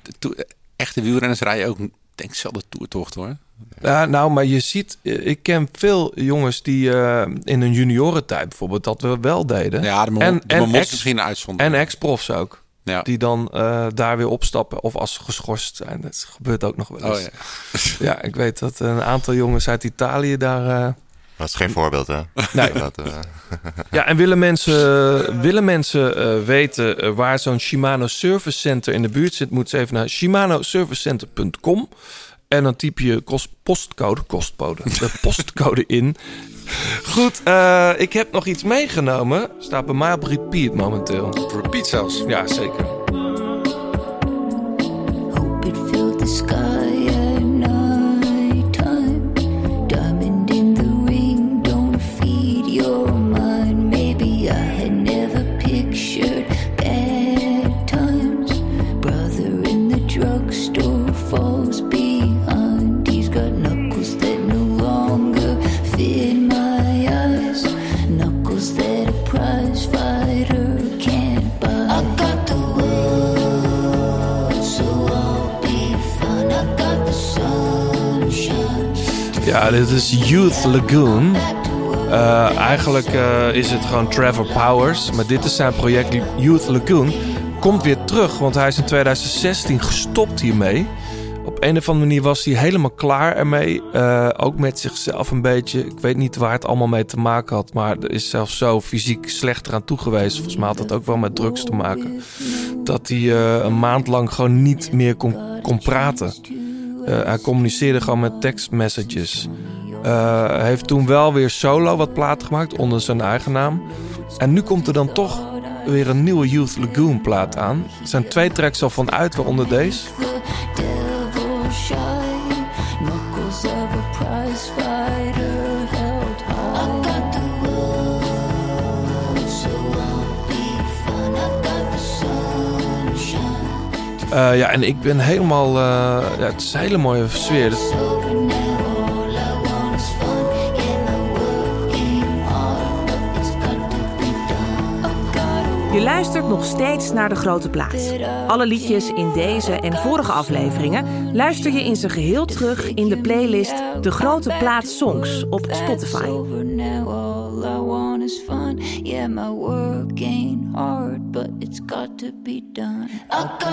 Speaker 1: echte wielrenners rijden ook, denk ik, zelden toertocht hoor.
Speaker 3: Ja, nou, maar je ziet, eh, ik ken veel jongens die eh, in hun juniorentijd bijvoorbeeld dat we wel deden.
Speaker 1: Ja, de
Speaker 3: en,
Speaker 1: de
Speaker 3: en ex-
Speaker 1: is misschien.
Speaker 3: En ex-profs ook.
Speaker 1: Ja.
Speaker 3: Die dan eh, daar weer opstappen of als geschorst zijn. Dat gebeurt ook nog wel eens.
Speaker 1: Oh,
Speaker 3: ja. ik weet dat een aantal jongens uit Italië daar... eh,
Speaker 8: Dat is geen voorbeeld, hè?
Speaker 3: Nee.
Speaker 8: Laten we-
Speaker 3: Ja, en willen mensen, willen mensen eh, weten eh, waar zo'n Shimano Service Center in de buurt zit, moeten ze even naar shimanoservicecenter.com. En dan typ je kost, postcode, kostcode, de postcode in. Goed, eh, ik heb nog iets meegenomen. Staat bij mij op repeat momenteel.
Speaker 1: Repeat zelfs?
Speaker 3: Ja, zeker.
Speaker 2: It
Speaker 3: Youth Lagoon. Eh, eigenlijk eh, is het gewoon Trevor Powers. Maar dit is zijn project Youth Lagoon. Komt weer terug, want hij is in 2016 gestopt hiermee. Op een of andere manier was hij helemaal klaar ermee. Eh, ook met zichzelf een beetje. Ik weet niet waar het allemaal mee te maken had. Maar er is zelfs zo fysiek slechter aan toe geweest. Volgens mij had dat ook wel met drugs te maken. Dat hij een maand lang gewoon niet meer kon, kon praten. Hij communiceerde gewoon met tekstmessages. Hij heeft toen wel weer solo wat plaat gemaakt onder zijn eigen naam. En nu komt er dan toch weer een nieuwe Youth Lagoon plaat aan. Er zijn twee tracks al van uit, waaronder deze. Eh, ja, en ik ben helemaal... eh, ja, het is een hele mooie sfeer.
Speaker 7: Je luistert nog steeds naar De Grote Plaats. Alle liedjes in deze en vorige afleveringen luister je in zijn geheel terug in de playlist De Grote Plaats Songs op Spotify.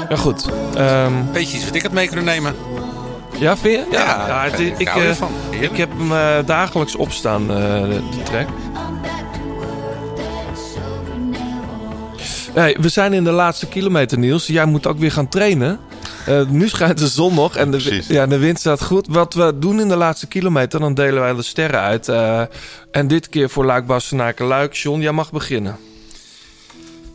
Speaker 3: Ja, goed. Ehm,
Speaker 1: Beetje iets wat ik had mee kunnen nemen.
Speaker 3: ja, vind je? Ja,
Speaker 1: Ja,
Speaker 3: het-
Speaker 1: ik
Speaker 3: ik, eh, ik heb hem eh, dagelijks opstaan, eh, de, de track. Hey, we zijn in de laatste kilometer, Niels. Jij moet ook weer gaan trainen. Eh, nu schijnt de zon nog en de, ja, de wind staat goed. Wat we doen in de laatste kilometer, dan delen wij de sterren uit. Eh, en dit keer voor Luik, Bastenaken, Luik. John, jij mag beginnen.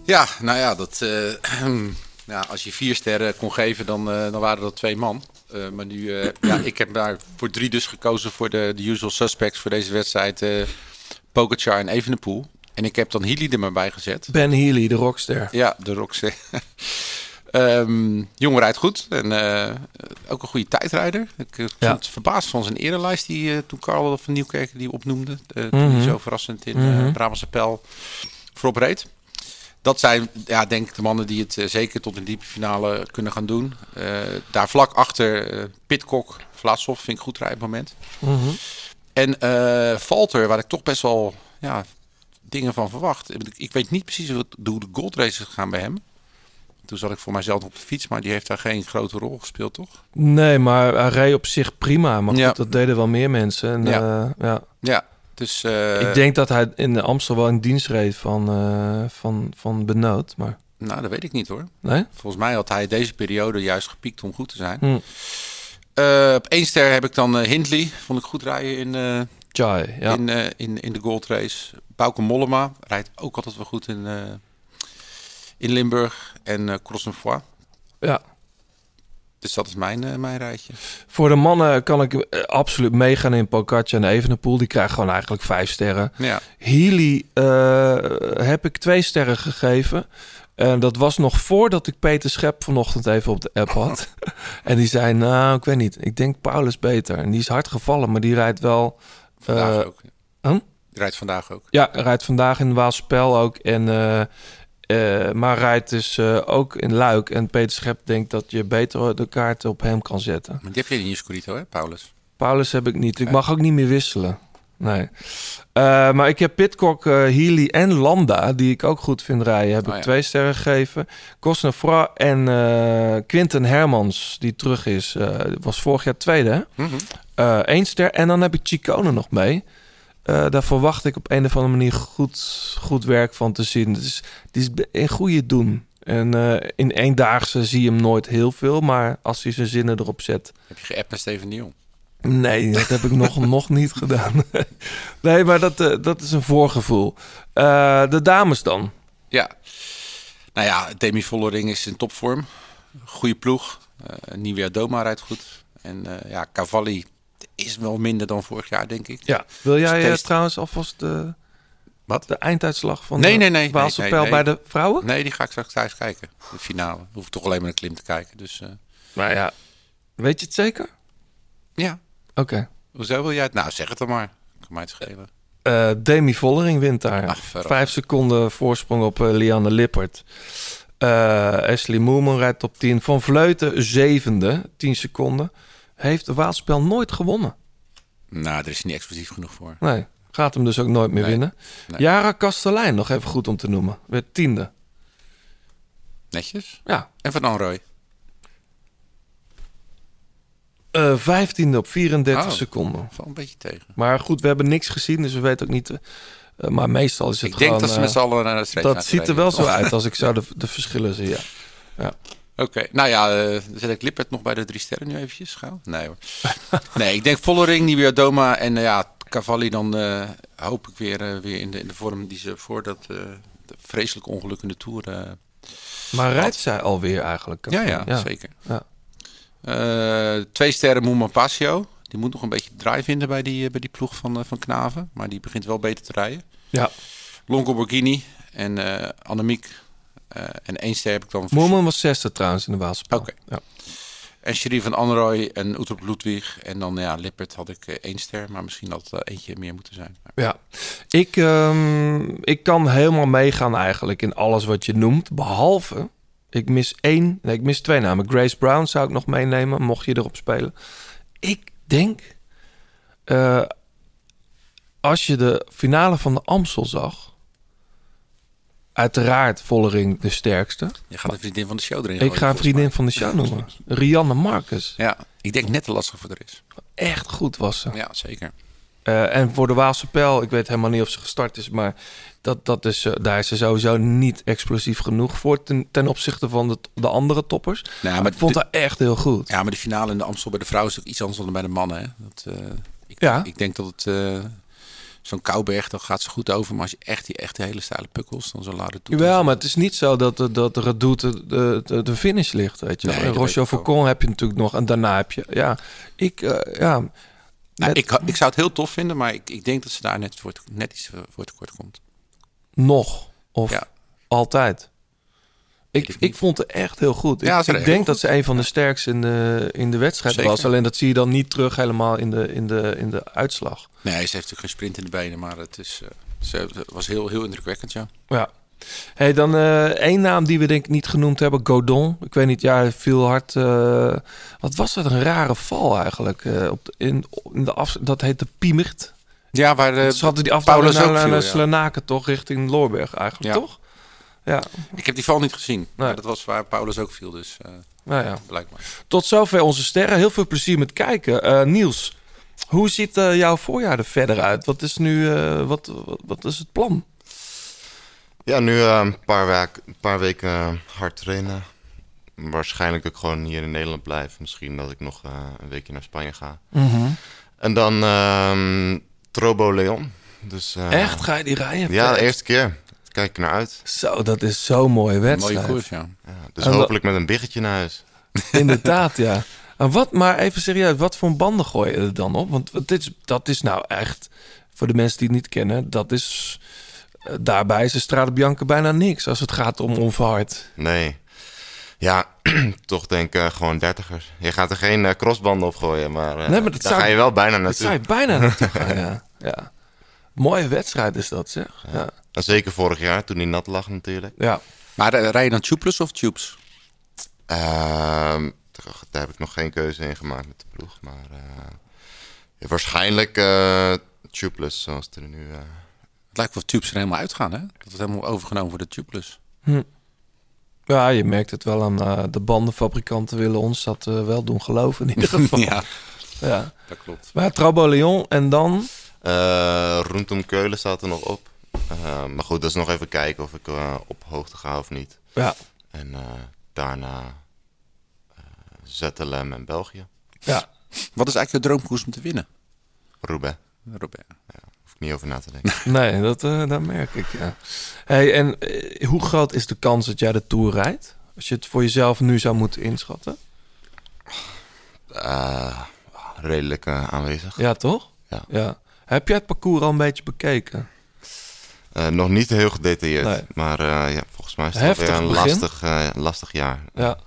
Speaker 1: Ja, nou ja, dat, eh, ja, als je vier sterren kon geven, dan, dan waren dat twee man. Eh, maar nu, eh, ja, ik heb daar voor drie dus gekozen voor de, de usual suspects voor deze wedstrijd. eh Pogacar en Evenepoel. En ik heb dan Healy er maar bij gezet.
Speaker 3: Ben Healy, de rockster.
Speaker 1: Ja, de Roxy. Ehm jongen rijdt goed. En eh, ook een goede tijdrijder. Ik
Speaker 3: Ja.
Speaker 1: vond het verbaasd van zijn erenlijst die eh, toen Karel van Nieuwkerk die opnoemde. toen
Speaker 3: Mhm.
Speaker 1: hij zo verrassend in eh Brabantse Pijl voorop reed. Dat zijn, ja, denk ik, de mannen die het zeker tot een diepe finale kunnen gaan doen. Daar vlak achter Pitcock, Vlasov, vind ik goed rijden op het moment.
Speaker 3: Mhm.
Speaker 1: En eh Valter, waar ik toch best wel ja, dingen van verwacht. Ik, weet niet precies hoe, de gold races gaan bij hem. Toen zat ik voor mijzelf op de fiets, maar die heeft daar geen grote rol gespeeld, toch?
Speaker 3: Nee, maar hij reed op zich prima. Maar goed, dat deden wel meer mensen. En,
Speaker 1: Ja.
Speaker 3: ja. ja.
Speaker 1: Ja, dus... eh,
Speaker 3: Ik denk dat hij in de Amstel wel in dienst reed van, eh van, van Benoot. Maar
Speaker 1: Nou, dat weet ik niet hoor.
Speaker 3: nee?
Speaker 1: Volgens mij had hij deze periode juist gepiekt om goed te zijn.
Speaker 3: Hm.
Speaker 1: Eh, op één ster heb ik dan eh, Hindley. Vond ik goed rijden in,
Speaker 3: ja.
Speaker 1: in, eh, in, in de Gold Race. Bauke Mollema rijdt ook altijd wel goed in, eh, in Limburg. En eh Cross-en-Foy.
Speaker 3: ja.
Speaker 1: Dus dat is mijn, mijn rijtje.
Speaker 3: Voor de mannen kan ik absoluut meegaan in Pogacar en Evenepoel. Die krijgen gewoon eigenlijk vijf sterren.
Speaker 1: Ja.
Speaker 3: Healy heb ik twee sterren gegeven. En dat was nog voordat ik Peter Schep vanochtend even op de app had. en die zei, nou, ik weet niet. Ik denk Paulus beter. En die is hard gevallen, maar die rijdt wel...
Speaker 1: Vandaag
Speaker 3: eh,
Speaker 1: ook.
Speaker 3: huh?
Speaker 1: Rijdt vandaag ook.
Speaker 3: Ja, rijdt vandaag in Waalspel ook. En, eh, eh, maar rijdt dus ook in Luik. En Peter Schep denkt dat je beter de kaart op hem kan zetten.
Speaker 1: Maar die heb je in je Scorito, hè, Paulus?
Speaker 3: Paulus heb ik niet. Ik mag ook niet meer wisselen. Nee. Eh, maar ik heb Pitcock, eh, Healy en Landa, die ik ook goed vind rijden, heb
Speaker 1: Oh
Speaker 3: ik
Speaker 1: ja.
Speaker 3: twee sterren gegeven. Cosnefroid en eh Quinten Hermans, die terug is, was vorig jaar tweede.
Speaker 1: Mhm.
Speaker 3: Één ster. En dan heb ik Chicone nog mee. Daar verwacht ik op een of andere manier goed, goed werk van te zien. Het is, het is een goede doen. En eh, in eendaagse zie je hem nooit heel veel. Maar als hij zijn zinnen erop zet...
Speaker 1: Heb je geappt naar Steven de Jong?
Speaker 3: Nee, dat heb ik nog, nog niet gedaan. nee, maar dat, eh, dat is een voorgevoel. Eh, de dames dan.
Speaker 1: Ja. Nou ja, Demi Vollering is in topvorm. Goede ploeg. Eh Nivea Doma rijdt goed. En ja, Cavalli is wel minder dan vorig jaar, denk ik.
Speaker 3: Ja. Wil jij eh,
Speaker 1: Steeds-
Speaker 3: trouwens alvast de,
Speaker 1: Wat?
Speaker 3: de einduitslag van
Speaker 1: Nee,
Speaker 3: de
Speaker 1: nee, nee,
Speaker 3: Waalse
Speaker 1: nee, nee,
Speaker 3: bij de vrouwen?
Speaker 1: Nee, die ga ik straks thuis kijken. De finale. Hoef ik toch alleen maar een klim te kijken. Dus
Speaker 3: Maar ja, weet je het zeker?
Speaker 1: ja.
Speaker 3: Oké.
Speaker 1: Hoezo wil jij het? Nou, zeg het dan maar. Kan mij het schelen.
Speaker 3: Eh, Demi Vollering wint daar.
Speaker 1: Ach.
Speaker 3: Vijf seconden voorsprong op eh, Lianne Lippert. Eh Ashley Moerman rijdt op 10. Van Vleuten zevende, 10 seconden. Heeft de Waalspel nooit gewonnen.
Speaker 1: Nou, daar is hij niet explosief genoeg voor.
Speaker 3: Nee, gaat hem dus ook nooit meer
Speaker 1: Nee,
Speaker 3: winnen.
Speaker 1: nee.
Speaker 3: Jara Kastelein, nog even goed om te noemen. Werd tiende.
Speaker 1: Netjes.
Speaker 3: Ja,
Speaker 1: En Van Anrooy.
Speaker 3: Eh vijftiende op 34
Speaker 1: Oh.
Speaker 3: seconden.
Speaker 1: Valt een beetje tegen.
Speaker 3: Maar goed, we hebben niks gezien, dus we weten ook niet... eh, eh, maar meestal is het
Speaker 1: Ik
Speaker 3: gewoon...
Speaker 1: denk dat ze met z'n allen naar de streep
Speaker 3: Dat ziet er wel zo uit als ik zou de, de verschillen zie, ja. ja.
Speaker 1: Oké, nou ja, dan zet ik Lippert nog bij de drie sterren nu eventjes gauw. Nee hoor. nee, ik denk Vollering, Nivea Doma en ja, Cavalli dan hoop ik weer, weer in, de, in de vorm die ze voor dat vreselijke ongeluk in de Tour...
Speaker 3: Maar rijdt zij alweer eigenlijk?
Speaker 1: ja, ja, zeker.
Speaker 3: Ja.
Speaker 1: Eh, twee sterren Moeman Pasio. Die moet nog een beetje draai vinden bij die, eh, bij die ploeg van, eh, van Knaven. Maar die begint wel beter te rijden.
Speaker 3: Ja.
Speaker 1: Longo Borghini en Annemiek. en één ster heb ik dan...
Speaker 3: Moerman was zesde trouwens in de Waalspel.
Speaker 1: Oké.
Speaker 3: Ja.
Speaker 1: En Sherry van Anrooy en Utrop Ludwig. En dan ja, Lippert had ik één ster. Maar misschien had het eentje meer moeten zijn.
Speaker 3: Ja, ik, ehm, ik kan helemaal meegaan eigenlijk in alles wat je noemt. Behalve, ik mis één, nee, ik mis twee namen. Grace Brown zou ik nog meenemen, mocht je erop spelen. Ik denk, eh, als je de finale van de Amstel zag, uiteraard Vollering de sterkste.
Speaker 1: Je gaat een vriendin van de show erin
Speaker 3: Ik ga een vriendin van de show noemen. Rianne Marcus.
Speaker 1: Ja, ik denk net te lastig voor er is.
Speaker 3: Echt goed was ze.
Speaker 1: Ja, zeker.
Speaker 3: Eh, en voor de Waalse Pijl, ik weet helemaal niet of ze gestart is, maar dat, dat is, eh, daar is ze sowieso niet explosief genoeg voor ten, ten opzichte van de, de andere toppers.
Speaker 1: Nou,
Speaker 3: maar ik vond haar echt heel goed.
Speaker 1: Ja, maar de finale in de Amstel bij de vrouwen is ook iets anders dan bij de mannen. Hè? Dat, eh, ik,
Speaker 3: Ja.
Speaker 1: ik denk dat het... Zo'n Kouberg, dan gaat ze goed over. Maar als je echt die echt hele steile pukkels, dan zo laden toe.
Speaker 3: Maar het is niet zo dat, de- dat het doet de, de, de, de finish ligt, weet je.
Speaker 1: Nee,
Speaker 3: Rochelle. Faucon heb je natuurlijk nog en daarna heb je, ja, ik, ja,
Speaker 1: Nou, ik, ik zou het heel tof vinden, maar ik, ik denk dat ze daar net, voor, net iets voor tekort komt.
Speaker 3: nog of
Speaker 1: Ja.
Speaker 3: altijd. Ik,
Speaker 1: ik
Speaker 3: vond het echt heel goed.
Speaker 1: Ja,
Speaker 3: ik ik denk dat ze een van de sterkste in de, in de wedstrijd
Speaker 1: Zeker.
Speaker 3: was. Alleen dat zie je dan niet terug helemaal in de, in de, in de uitslag.
Speaker 1: Nee, ze heeft natuurlijk geen sprint in de benen, maar het is, eh, ze het was heel, heel indrukwekkend, ja.
Speaker 3: Ja. Hey, dan eh één naam die we denk ik niet genoemd hebben, Godon. Ik weet niet, ja, hij viel hard. eh, wat was dat een rare val eigenlijk? eh, op de, in, in de af, dat heette Piemert.
Speaker 1: Ja, waar de,
Speaker 3: Ze hadden die afdaling naar, naar, naar
Speaker 1: ja.
Speaker 3: Slenaken toch, richting Loorberg eigenlijk,
Speaker 1: Ja.
Speaker 3: toch? Ja,
Speaker 1: Ik heb die val niet gezien.
Speaker 3: Nee.
Speaker 1: Maar dat was waar Paulus ook viel, dus
Speaker 3: nou ja.
Speaker 1: blijkbaar.
Speaker 3: Tot zover onze sterren. Heel veel plezier met kijken. Niels, hoe ziet jouw voorjaar er verder uit? Wat is nu, wat, wat, wat is het plan?
Speaker 8: Ja, nu eh, een paar, week, een paar weken eh, hard trainen. Waarschijnlijk ook gewoon hier in Nederland blijven. Misschien dat ik nog eh, een weekje naar Spanje ga. En dan ehm Trobo Leon. Dus, eh,
Speaker 3: Echt? Ga je die rijden?
Speaker 8: Ja, de eerste keer. Kijk ik naar uit.
Speaker 3: Zo, dat is zo'n mooie wedstrijd.
Speaker 1: Mooie koers, ja.
Speaker 8: Ja, dus
Speaker 3: En
Speaker 8: hopelijk met een biggetje naar huis.
Speaker 3: Inderdaad, ja. En wat, maar even serieus, wat voor banden gooi je er dan op? Want dit is, dat is nou echt, voor de mensen die het niet kennen, dat is, daarbij is de Strade Bianca bijna niks als het gaat om onverhard.
Speaker 8: Nee. Ja, toch denk ik eh, gewoon dertigers. Je gaat er geen eh, crossbanden op gooien, maar, eh,
Speaker 3: Nee, maar dat
Speaker 8: daar
Speaker 3: zou-
Speaker 8: ga je wel bijna
Speaker 3: Dat
Speaker 8: naartoe.
Speaker 3: zou je bijna naartoe gaan, ja. ja. Mooie wedstrijd is dat, zeg. Ja.
Speaker 8: En zeker vorig jaar, toen hij nat lag natuurlijk.
Speaker 3: ja.
Speaker 1: Maar rij je dan tubeless of tubes?
Speaker 8: Ehm, daar heb ik nog geen keuze in gemaakt met de ploeg. Maar eh, waarschijnlijk eh Tubeless, zoals het er nu...
Speaker 1: Het lijkt wel tubes er helemaal uitgaan, hè? Dat het helemaal overgenomen wordt door Tubeless.
Speaker 3: Ja, je merkt het wel aan eh, de bandenfabrikanten willen ons dat eh, wel doen geloven in ieder geval.
Speaker 1: ja,
Speaker 3: ja.
Speaker 1: dat klopt.
Speaker 3: Maar Traboleon en dan...
Speaker 8: Eh rondom Keulen staat er nog op. Eh, maar goed, dat is nog even kijken of ik op hoogte ga of niet.
Speaker 3: Ja,
Speaker 8: En eh, daarna eh ZLM en België.
Speaker 3: ja.
Speaker 1: Wat is eigenlijk je droomkoers om te winnen,
Speaker 8: Roubaix.
Speaker 1: Robert?
Speaker 8: Hoef ik niet over na te denken.
Speaker 3: Nee, dat, eh, dat merk ik, ja. Hey, en eh, hoe groot is de kans dat jij de Tour rijdt? Als je het voor jezelf nu zou moeten inschatten.
Speaker 8: Eh, redelijk aanwezig.
Speaker 3: Ja, toch?
Speaker 8: Ja.
Speaker 3: Heb jij het parcours al een beetje bekeken?
Speaker 8: Eh, nog niet heel gedetailleerd.
Speaker 3: Nee.
Speaker 8: Maar eh, ja, volgens mij is het weer een
Speaker 3: begin.
Speaker 8: lastig, eh, lastig jaar.
Speaker 3: Ja,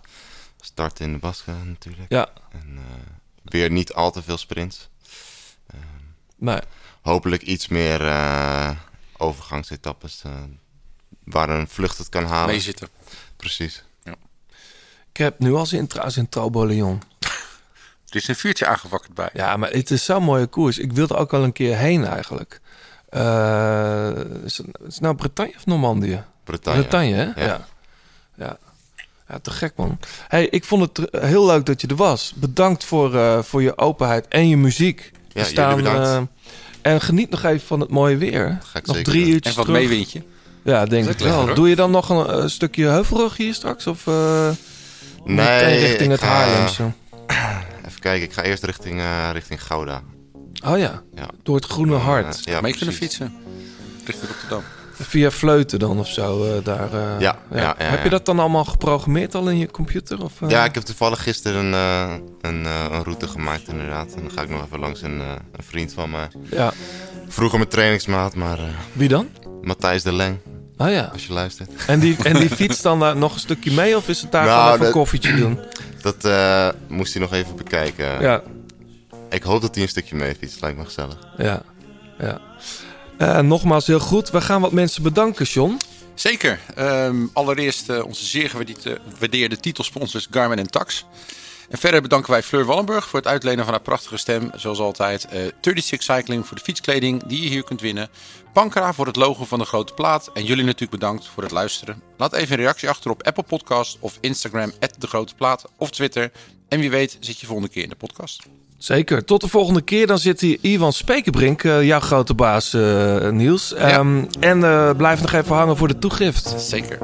Speaker 8: Start in de Basque natuurlijk.
Speaker 3: ja.
Speaker 8: En eh, weer niet al te veel sprints.
Speaker 3: Nee.
Speaker 8: Hopelijk iets meer eh, overgangsetappes. eh, waar een vlucht het kan halen.
Speaker 1: Mee zitten.
Speaker 8: Precies.
Speaker 3: Ik heb nu al zin trouwens in Traboleon.
Speaker 1: Er is een vuurtje aangewakkerd bij.
Speaker 3: Ja, maar het is zo'n mooie koers. Ik wilde ook al een keer heen eigenlijk. Eh, is, het, nou Bretagne of Normandië?
Speaker 8: Bretagne.
Speaker 3: Bretagne, hè?
Speaker 8: Ja.
Speaker 3: Ja. ja. Ja, te gek man. Hey, ik vond het heel leuk dat je er was. Bedankt voor, eh, voor je openheid en je muziek.
Speaker 8: Ja,
Speaker 3: We
Speaker 8: jullie bedankt.
Speaker 3: eh, en geniet nog even van het mooie weer.
Speaker 8: Ga ik
Speaker 3: nog
Speaker 8: zeker
Speaker 3: drie
Speaker 8: doen.
Speaker 3: uurtjes
Speaker 1: En wat meewindje.
Speaker 3: Ja, denk ik wel.
Speaker 1: hoor.
Speaker 3: Doe je dan nog een, eh, stukje heuvelrug hier straks? Of eh
Speaker 8: Nee,
Speaker 3: meteen richting
Speaker 8: ik
Speaker 3: het
Speaker 8: ga-
Speaker 3: Haarlemse?
Speaker 8: Even kijken, ik ga eerst richting, eh, richting Gouda.
Speaker 3: Oh ja,
Speaker 8: Ja.
Speaker 3: door het groene hart.
Speaker 8: Eh, ja,
Speaker 1: mee kunnen
Speaker 8: precies.
Speaker 1: fietsen. Richting Rotterdam.
Speaker 3: Via Vleuten dan of zo. eh, daar, eh,
Speaker 8: Ja, ja, ja,
Speaker 3: Heb je dat dan allemaal geprogrammeerd al in je computer? Of, eh?
Speaker 8: Ja, ik heb toevallig gisteren een, een, een route gemaakt inderdaad. En dan ga ik nog even langs een, een vriend van me.
Speaker 3: ja.
Speaker 8: Vroeger mijn trainingsmaat, maar
Speaker 3: Wie dan?
Speaker 8: Matthijs de Leng,
Speaker 3: Oh ja.
Speaker 8: als je luistert.
Speaker 3: En die, en die fietst dan daar nog een stukje mee? Of is het daar
Speaker 8: Nou,
Speaker 3: gewoon even
Speaker 8: dat-
Speaker 3: een koffietje doen?
Speaker 8: Dat moest hij nog even bekijken.
Speaker 3: Ja,
Speaker 8: Ik hoop dat hij een stukje mee fietst, lijkt me gezellig.
Speaker 3: ja, ja. Eh, nogmaals heel goed. We gaan wat mensen bedanken, John.
Speaker 1: Zeker. Ehm, allereerst eh, onze zeer gewaardeerde titelsponsors Garmin en Tax. En verder bedanken wij Fleur Wallenburg voor het uitlenen van haar prachtige stem. Zoals altijd. eh 36 Cycling voor de fietskleding die je hier kunt winnen. Pankra voor het logo van de grote plaat. En jullie natuurlijk bedankt voor het luisteren. Laat even een reactie achter op Apple Podcast of Instagram de grote plaat of Twitter. En wie weet zit je volgende keer in de podcast.
Speaker 3: Zeker. Tot de volgende keer. Dan zit hier Ivan Spekerbrink, eh, jouw grote baas, eh, Niels. Ehm, En eh, blijf nog even hangen voor de toegift.
Speaker 1: Zeker.